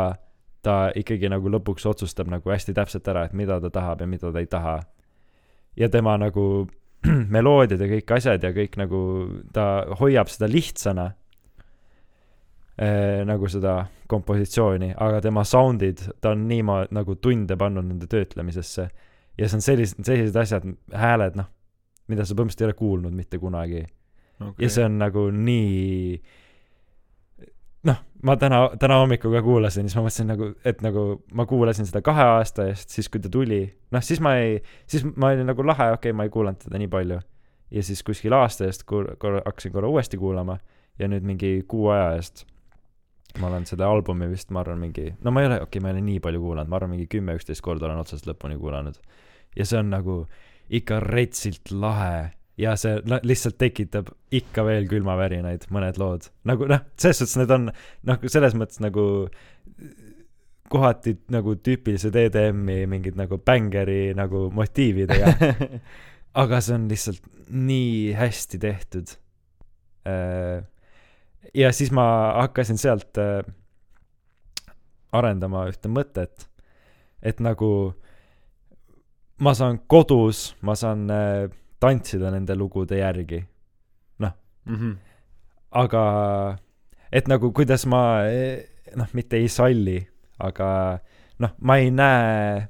ta ikkagi nagu lõpuks otsustab nagu hästi täpselt ära, et mida ta tahab ja mida ta ei taha. ja tema nagu meloodiad ja kõik asjad ja kõik nagu, ta hoiab seda lihtsana äh,. nagu seda kompositsiooni, aga tema sound'id, ta on niimoodi nagu tunde pannud nende töötlemisesse. ja see on sellised, sellised asjad, hääled, noh, mida sa põhimõtteliselt ei ole kuulnud mitte kunagi okay. ja see on nagu nii noh, ma täna, täna hommikul ka kuulasin, siis ma mõtlesin nagu, et nagu ma kuulasin seda kahe aasta eest, siis kui ta tuli, noh siis ma ei, siis ma olin nagu lahe, okei okay,, ma ei kuulanud teda nii palju. ja siis kuskil aasta eest kuul-, korra, hakkasin korra uuesti kuulama ja nüüd mingi kuu aja eest ma olen seda albumi vist, ma arvan, mingi, no ma ei ole, okei okay,, ma ei ole nii palju kuulanud, ma arvan, mingi kümme, üksteist korda olen otsast lõpuni kuulanud. ja see on nagu ikka retsilt lahe ja see lihtsalt tekitab ikka veel külmavärinaid, mõned lood. nagu noh, selles suhtes need on noh, selles mõttes nagu kohati nagu tüüpilised EDM-i mingid nagu bängeri nagu motiividega, aga see on lihtsalt nii hästi tehtud. ja siis ma hakkasin sealt äh, arendama ühte mõtet, et nagu ma saan kodus, ma saan äh, tantsida nende lugude järgi, Mhm. aga et nagu kuidas ma noh, mitte ei salli, aga noh, ma ei näe,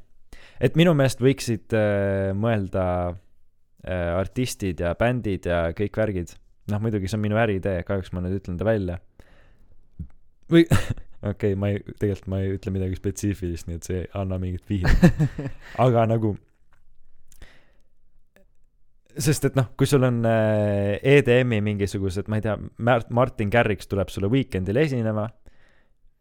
et minu meelest võiksid äh, mõelda äh, artistid ja bändid ja kõik värgid, noh muidugi see on minu äriidee, kahjuks ma nüüd ütlen ta välja. või okei okay,, ma ei, tegelikult ma ei ütle midagi spetsiifilist, nii et see ei anna mingit vihjet, aga nagu sest et noh, kui sul on äh, EDM-i mingisugused, ma ei tea, Martin Garrix tuleb sulle Weekendil esinema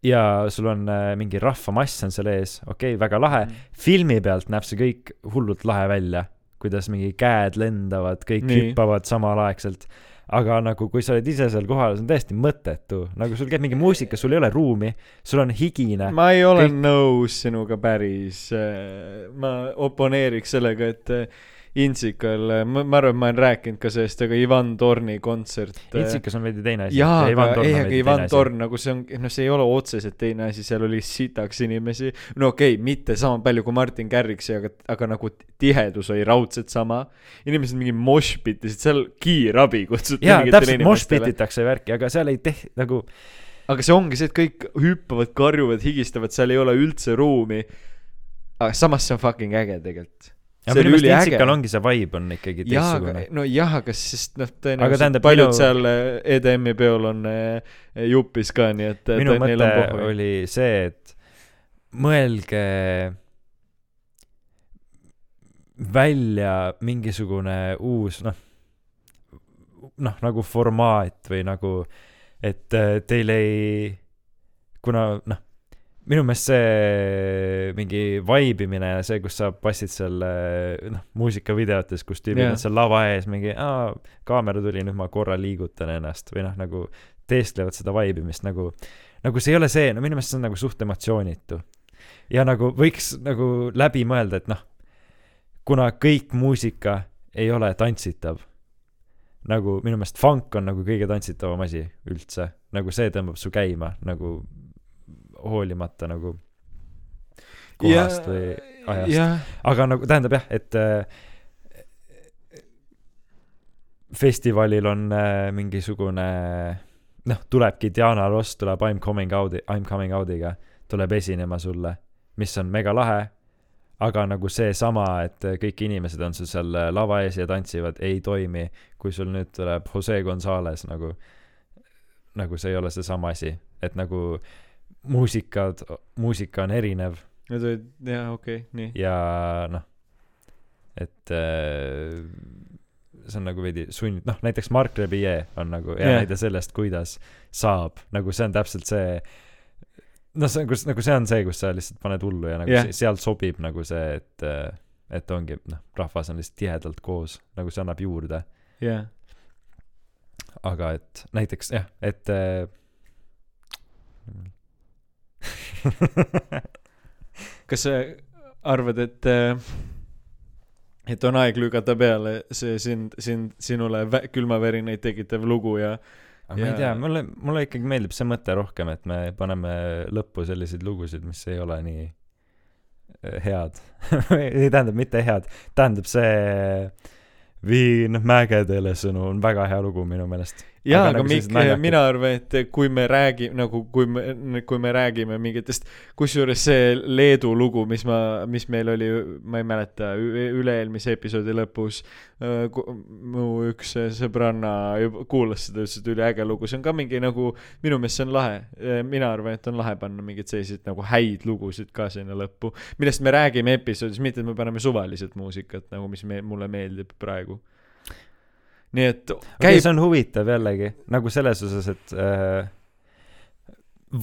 ja sul on äh, mingi rahvamass on seal ees, okei okay,, väga lahe, filmi pealt näeb see kõik hullult lahe välja, kuidas mingi käed lendavad, kõik Nii. hüppavad samalaegselt. aga nagu, kui sa oled ise seal kohal, see on täiesti mõttetu, nagu sul käib mingi muusika, sul ei ole ruumi, sul on higine. ma ei ole Kõik- nõus sinuga päris, ma oponeeriks sellega, et äh, Intsikal, ma, ma arvan, ma olen rääkinud ka sellest, aga Ivan Torni kontsert. Intsikas on veidi teine asi. jaa, aga ei, aga Ivan. Torn nagu see on, noh, see ei ole otseselt teine asi, seal oli sitaks inimesi. no okei okay,, mitte sama palju kui Martin Garrixi, aga, aga nagu tihedus oli raudselt sama. inimesed mingi moshpitisid, seal kiirabi kutsuti jaa, täpselt, moshpititakse värki, aga seal ei teh-, nagu aga see ongi see, et kõik hüppavad, karjuvad, higistavad, seal ei ole üldse ruumi. aga samas see on fucking äge tegelikult. Ja minu meelest Intsikal. ongi see vibe on ikkagi teistsugune. nojah, aga sest noh, Aga tõenäoliselt tähendab, paljud minu- seal EDM-i peol on äh, jupis ka, nii et minu mõte oli see, et mõelge välja mingisugune uus noh, noh nagu formaat või nagu, et äh, teil ei, kuna noh, minu meelest see mingi vaibimine ja see, kus sa passid seal äh, noh, muusikavideotes, kus tüübid Jah. on seal lava ees mingi, aa, kaamera tuli, nüüd ma korra liigutan ennast või noh, nagu teesklevad seda vaibimist nagu, nagu see ei ole see, no minu meelest see on nagu suht emotsioonitu. ja nagu võiks nagu läbi mõelda, et noh, kuna kõik muusika ei ole tantsitav, nagu minu meelest funk on nagu kõige tantsitavam asi üldse, nagu see tõmbab su käima nagu hoolimata nagu kohast või ajast. aga nagu tähendab jah, et äh, festivalil on äh, mingisugune noh, tulebki Diana Ross tuleb I m coming out'i, I m coming out'iga, tuleb esinema sulle, mis on mega lahe, aga nagu seesama, et kõik inimesed on sul seal äh, lava ees ja tantsivad, ei toimi, kui sul nüüd tuleb Jose Gonzalez nagu, nagu see ei ole seesama asi, et nagu muusikad, muusika on erinev need olid, jaa, okei okay,, nii. ja noh, et äh, see on nagu veidi sund, noh näiteks Mark Rebillet on nagu hea yeah. näide sellest, kuidas saab, nagu see on täpselt see noh, see on, kus nagu see on see, kus sa lihtsalt paned hullu ja nagu yeah. seal sobib nagu see, et äh, et ongi noh, rahvas on lihtsalt tihedalt koos, nagu see annab juurde, jah. aga et näiteks jah, et äh, kas sa arvad, et, et on aeg lükata peale see sind, sind, sinule vä- külmavärinaid tekitav lugu ja aga ma Ja- ei tea, mulle, mulle ikkagi meeldib see mõte rohkem, et me paneme lõppu selliseid lugusid, mis ei ole nii äh, head. ei tähendab mitte head, tähendab see Viin mägedele sõnu on väga hea lugu minu meelest. jaa, Aga aga nagu Mikk, mina arvan, et kui me räägime nagu, kui me, kui me räägime mingitest, kusjuures see Leedu lugu, mis ma, mis meil oli, ma ei mäleta, üle-eelmise episoodi lõpus, mu üks sõbranna kuulas seda, ütles, et üliäge lugu, see on ka mingi nagu, minu meelest see on lahe. mina arvan, et on lahe panna mingeid selliseid nagu häid lugusid ka sinna lõppu, millest me räägime episoodis, mitte et me paneme suvaliselt muusikat nagu, mis me, mulle meeldib praegu. Nii et käib see on huvitav jällegi, nagu selles osas, et äh,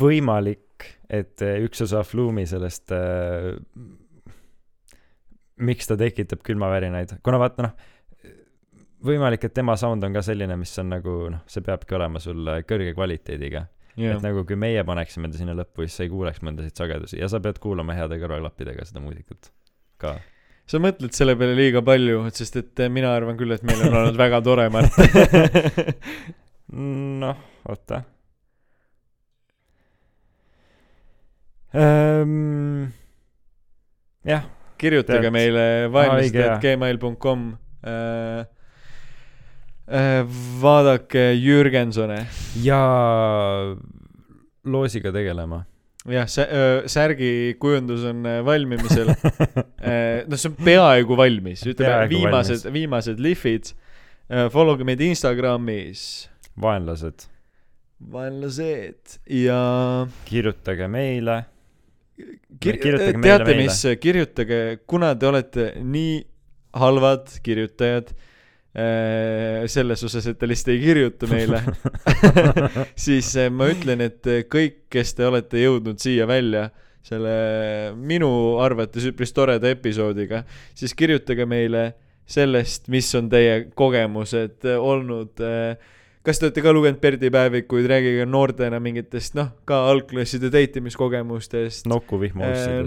võimalik, et äh, üks osa Flume'i sellest äh,, miks ta tekitab külmavärinaid, kuna vaata noh, võimalik, et tema sound on ka selline, mis on nagu noh, see peabki olema sul äh, kõrge kvaliteediga yeah.. et nagu kui meie paneksime ta sinna lõppu, siis sa ei kuuleks mõndasid sagedusi ja sa pead kuulama heade kõrvaklappidega seda muusikat ka. Sa mõtled selle peale liiga palju, sest et eh, mina arvan küll, et meil on olnud väga tore, Mart. noh, oota ähm,. jah, kirjutage Tead- meile Aa, õige, vaenlased jah. gmail.com äh,. Äh, vaadake Jürgensone ja loosiga tegelema. jah, särgi kujundus on valmimisel. noh, see on peaaegu valmis, ütleme viimased viimased lihvid. Follow ge meid Instagramis, vaenlased, vaenlased. Ja kirjutage meile. kir- teate, mis, kirjutage, kuna te olete nii halvad kirjutajad selles osas, et te lihtsalt ei kirjuta meile, siis äh, ma ütlen, et äh, kõik, kes te olete jõudnud siia välja selle minu arvates üpris toreda episoodiga, siis kirjutage meile sellest, mis on teie kogemused äh, olnud äh, kas te olete ka lugenud Perdi päevikuid, rääkige noortena mingitest noh, ka algklasside date imist Nuku vihmaussidest.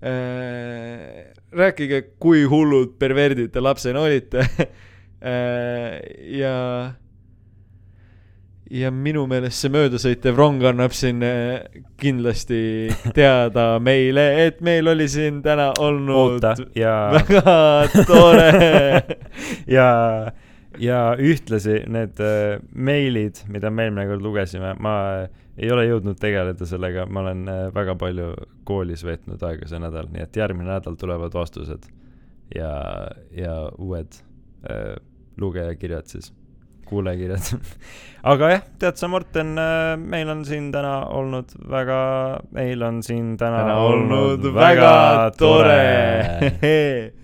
Ussidest. rääkige, kui hullud perverdid te lapsena olite. ja, ja minu meelest see möödasõitev rong annab siin äh, kindlasti teada meile, et meil oli siin täna olnud oota ja, väga tore. ja, ja ühtlasi need äh, meilid, mida me eelmine kord lugesime, ma äh, ei ole jõudnud tegeleda sellega, ma olen äh, väga palju koolis veetnud aega see nädal, nii et järgmine nädal tulevad vastused ja, ja uued äh, lugejakirjad siis, kuulajakirjad. aga jah, tead sa, Morten, meil on siin täna olnud väga, meil on siin täna, täna olnud väga tore.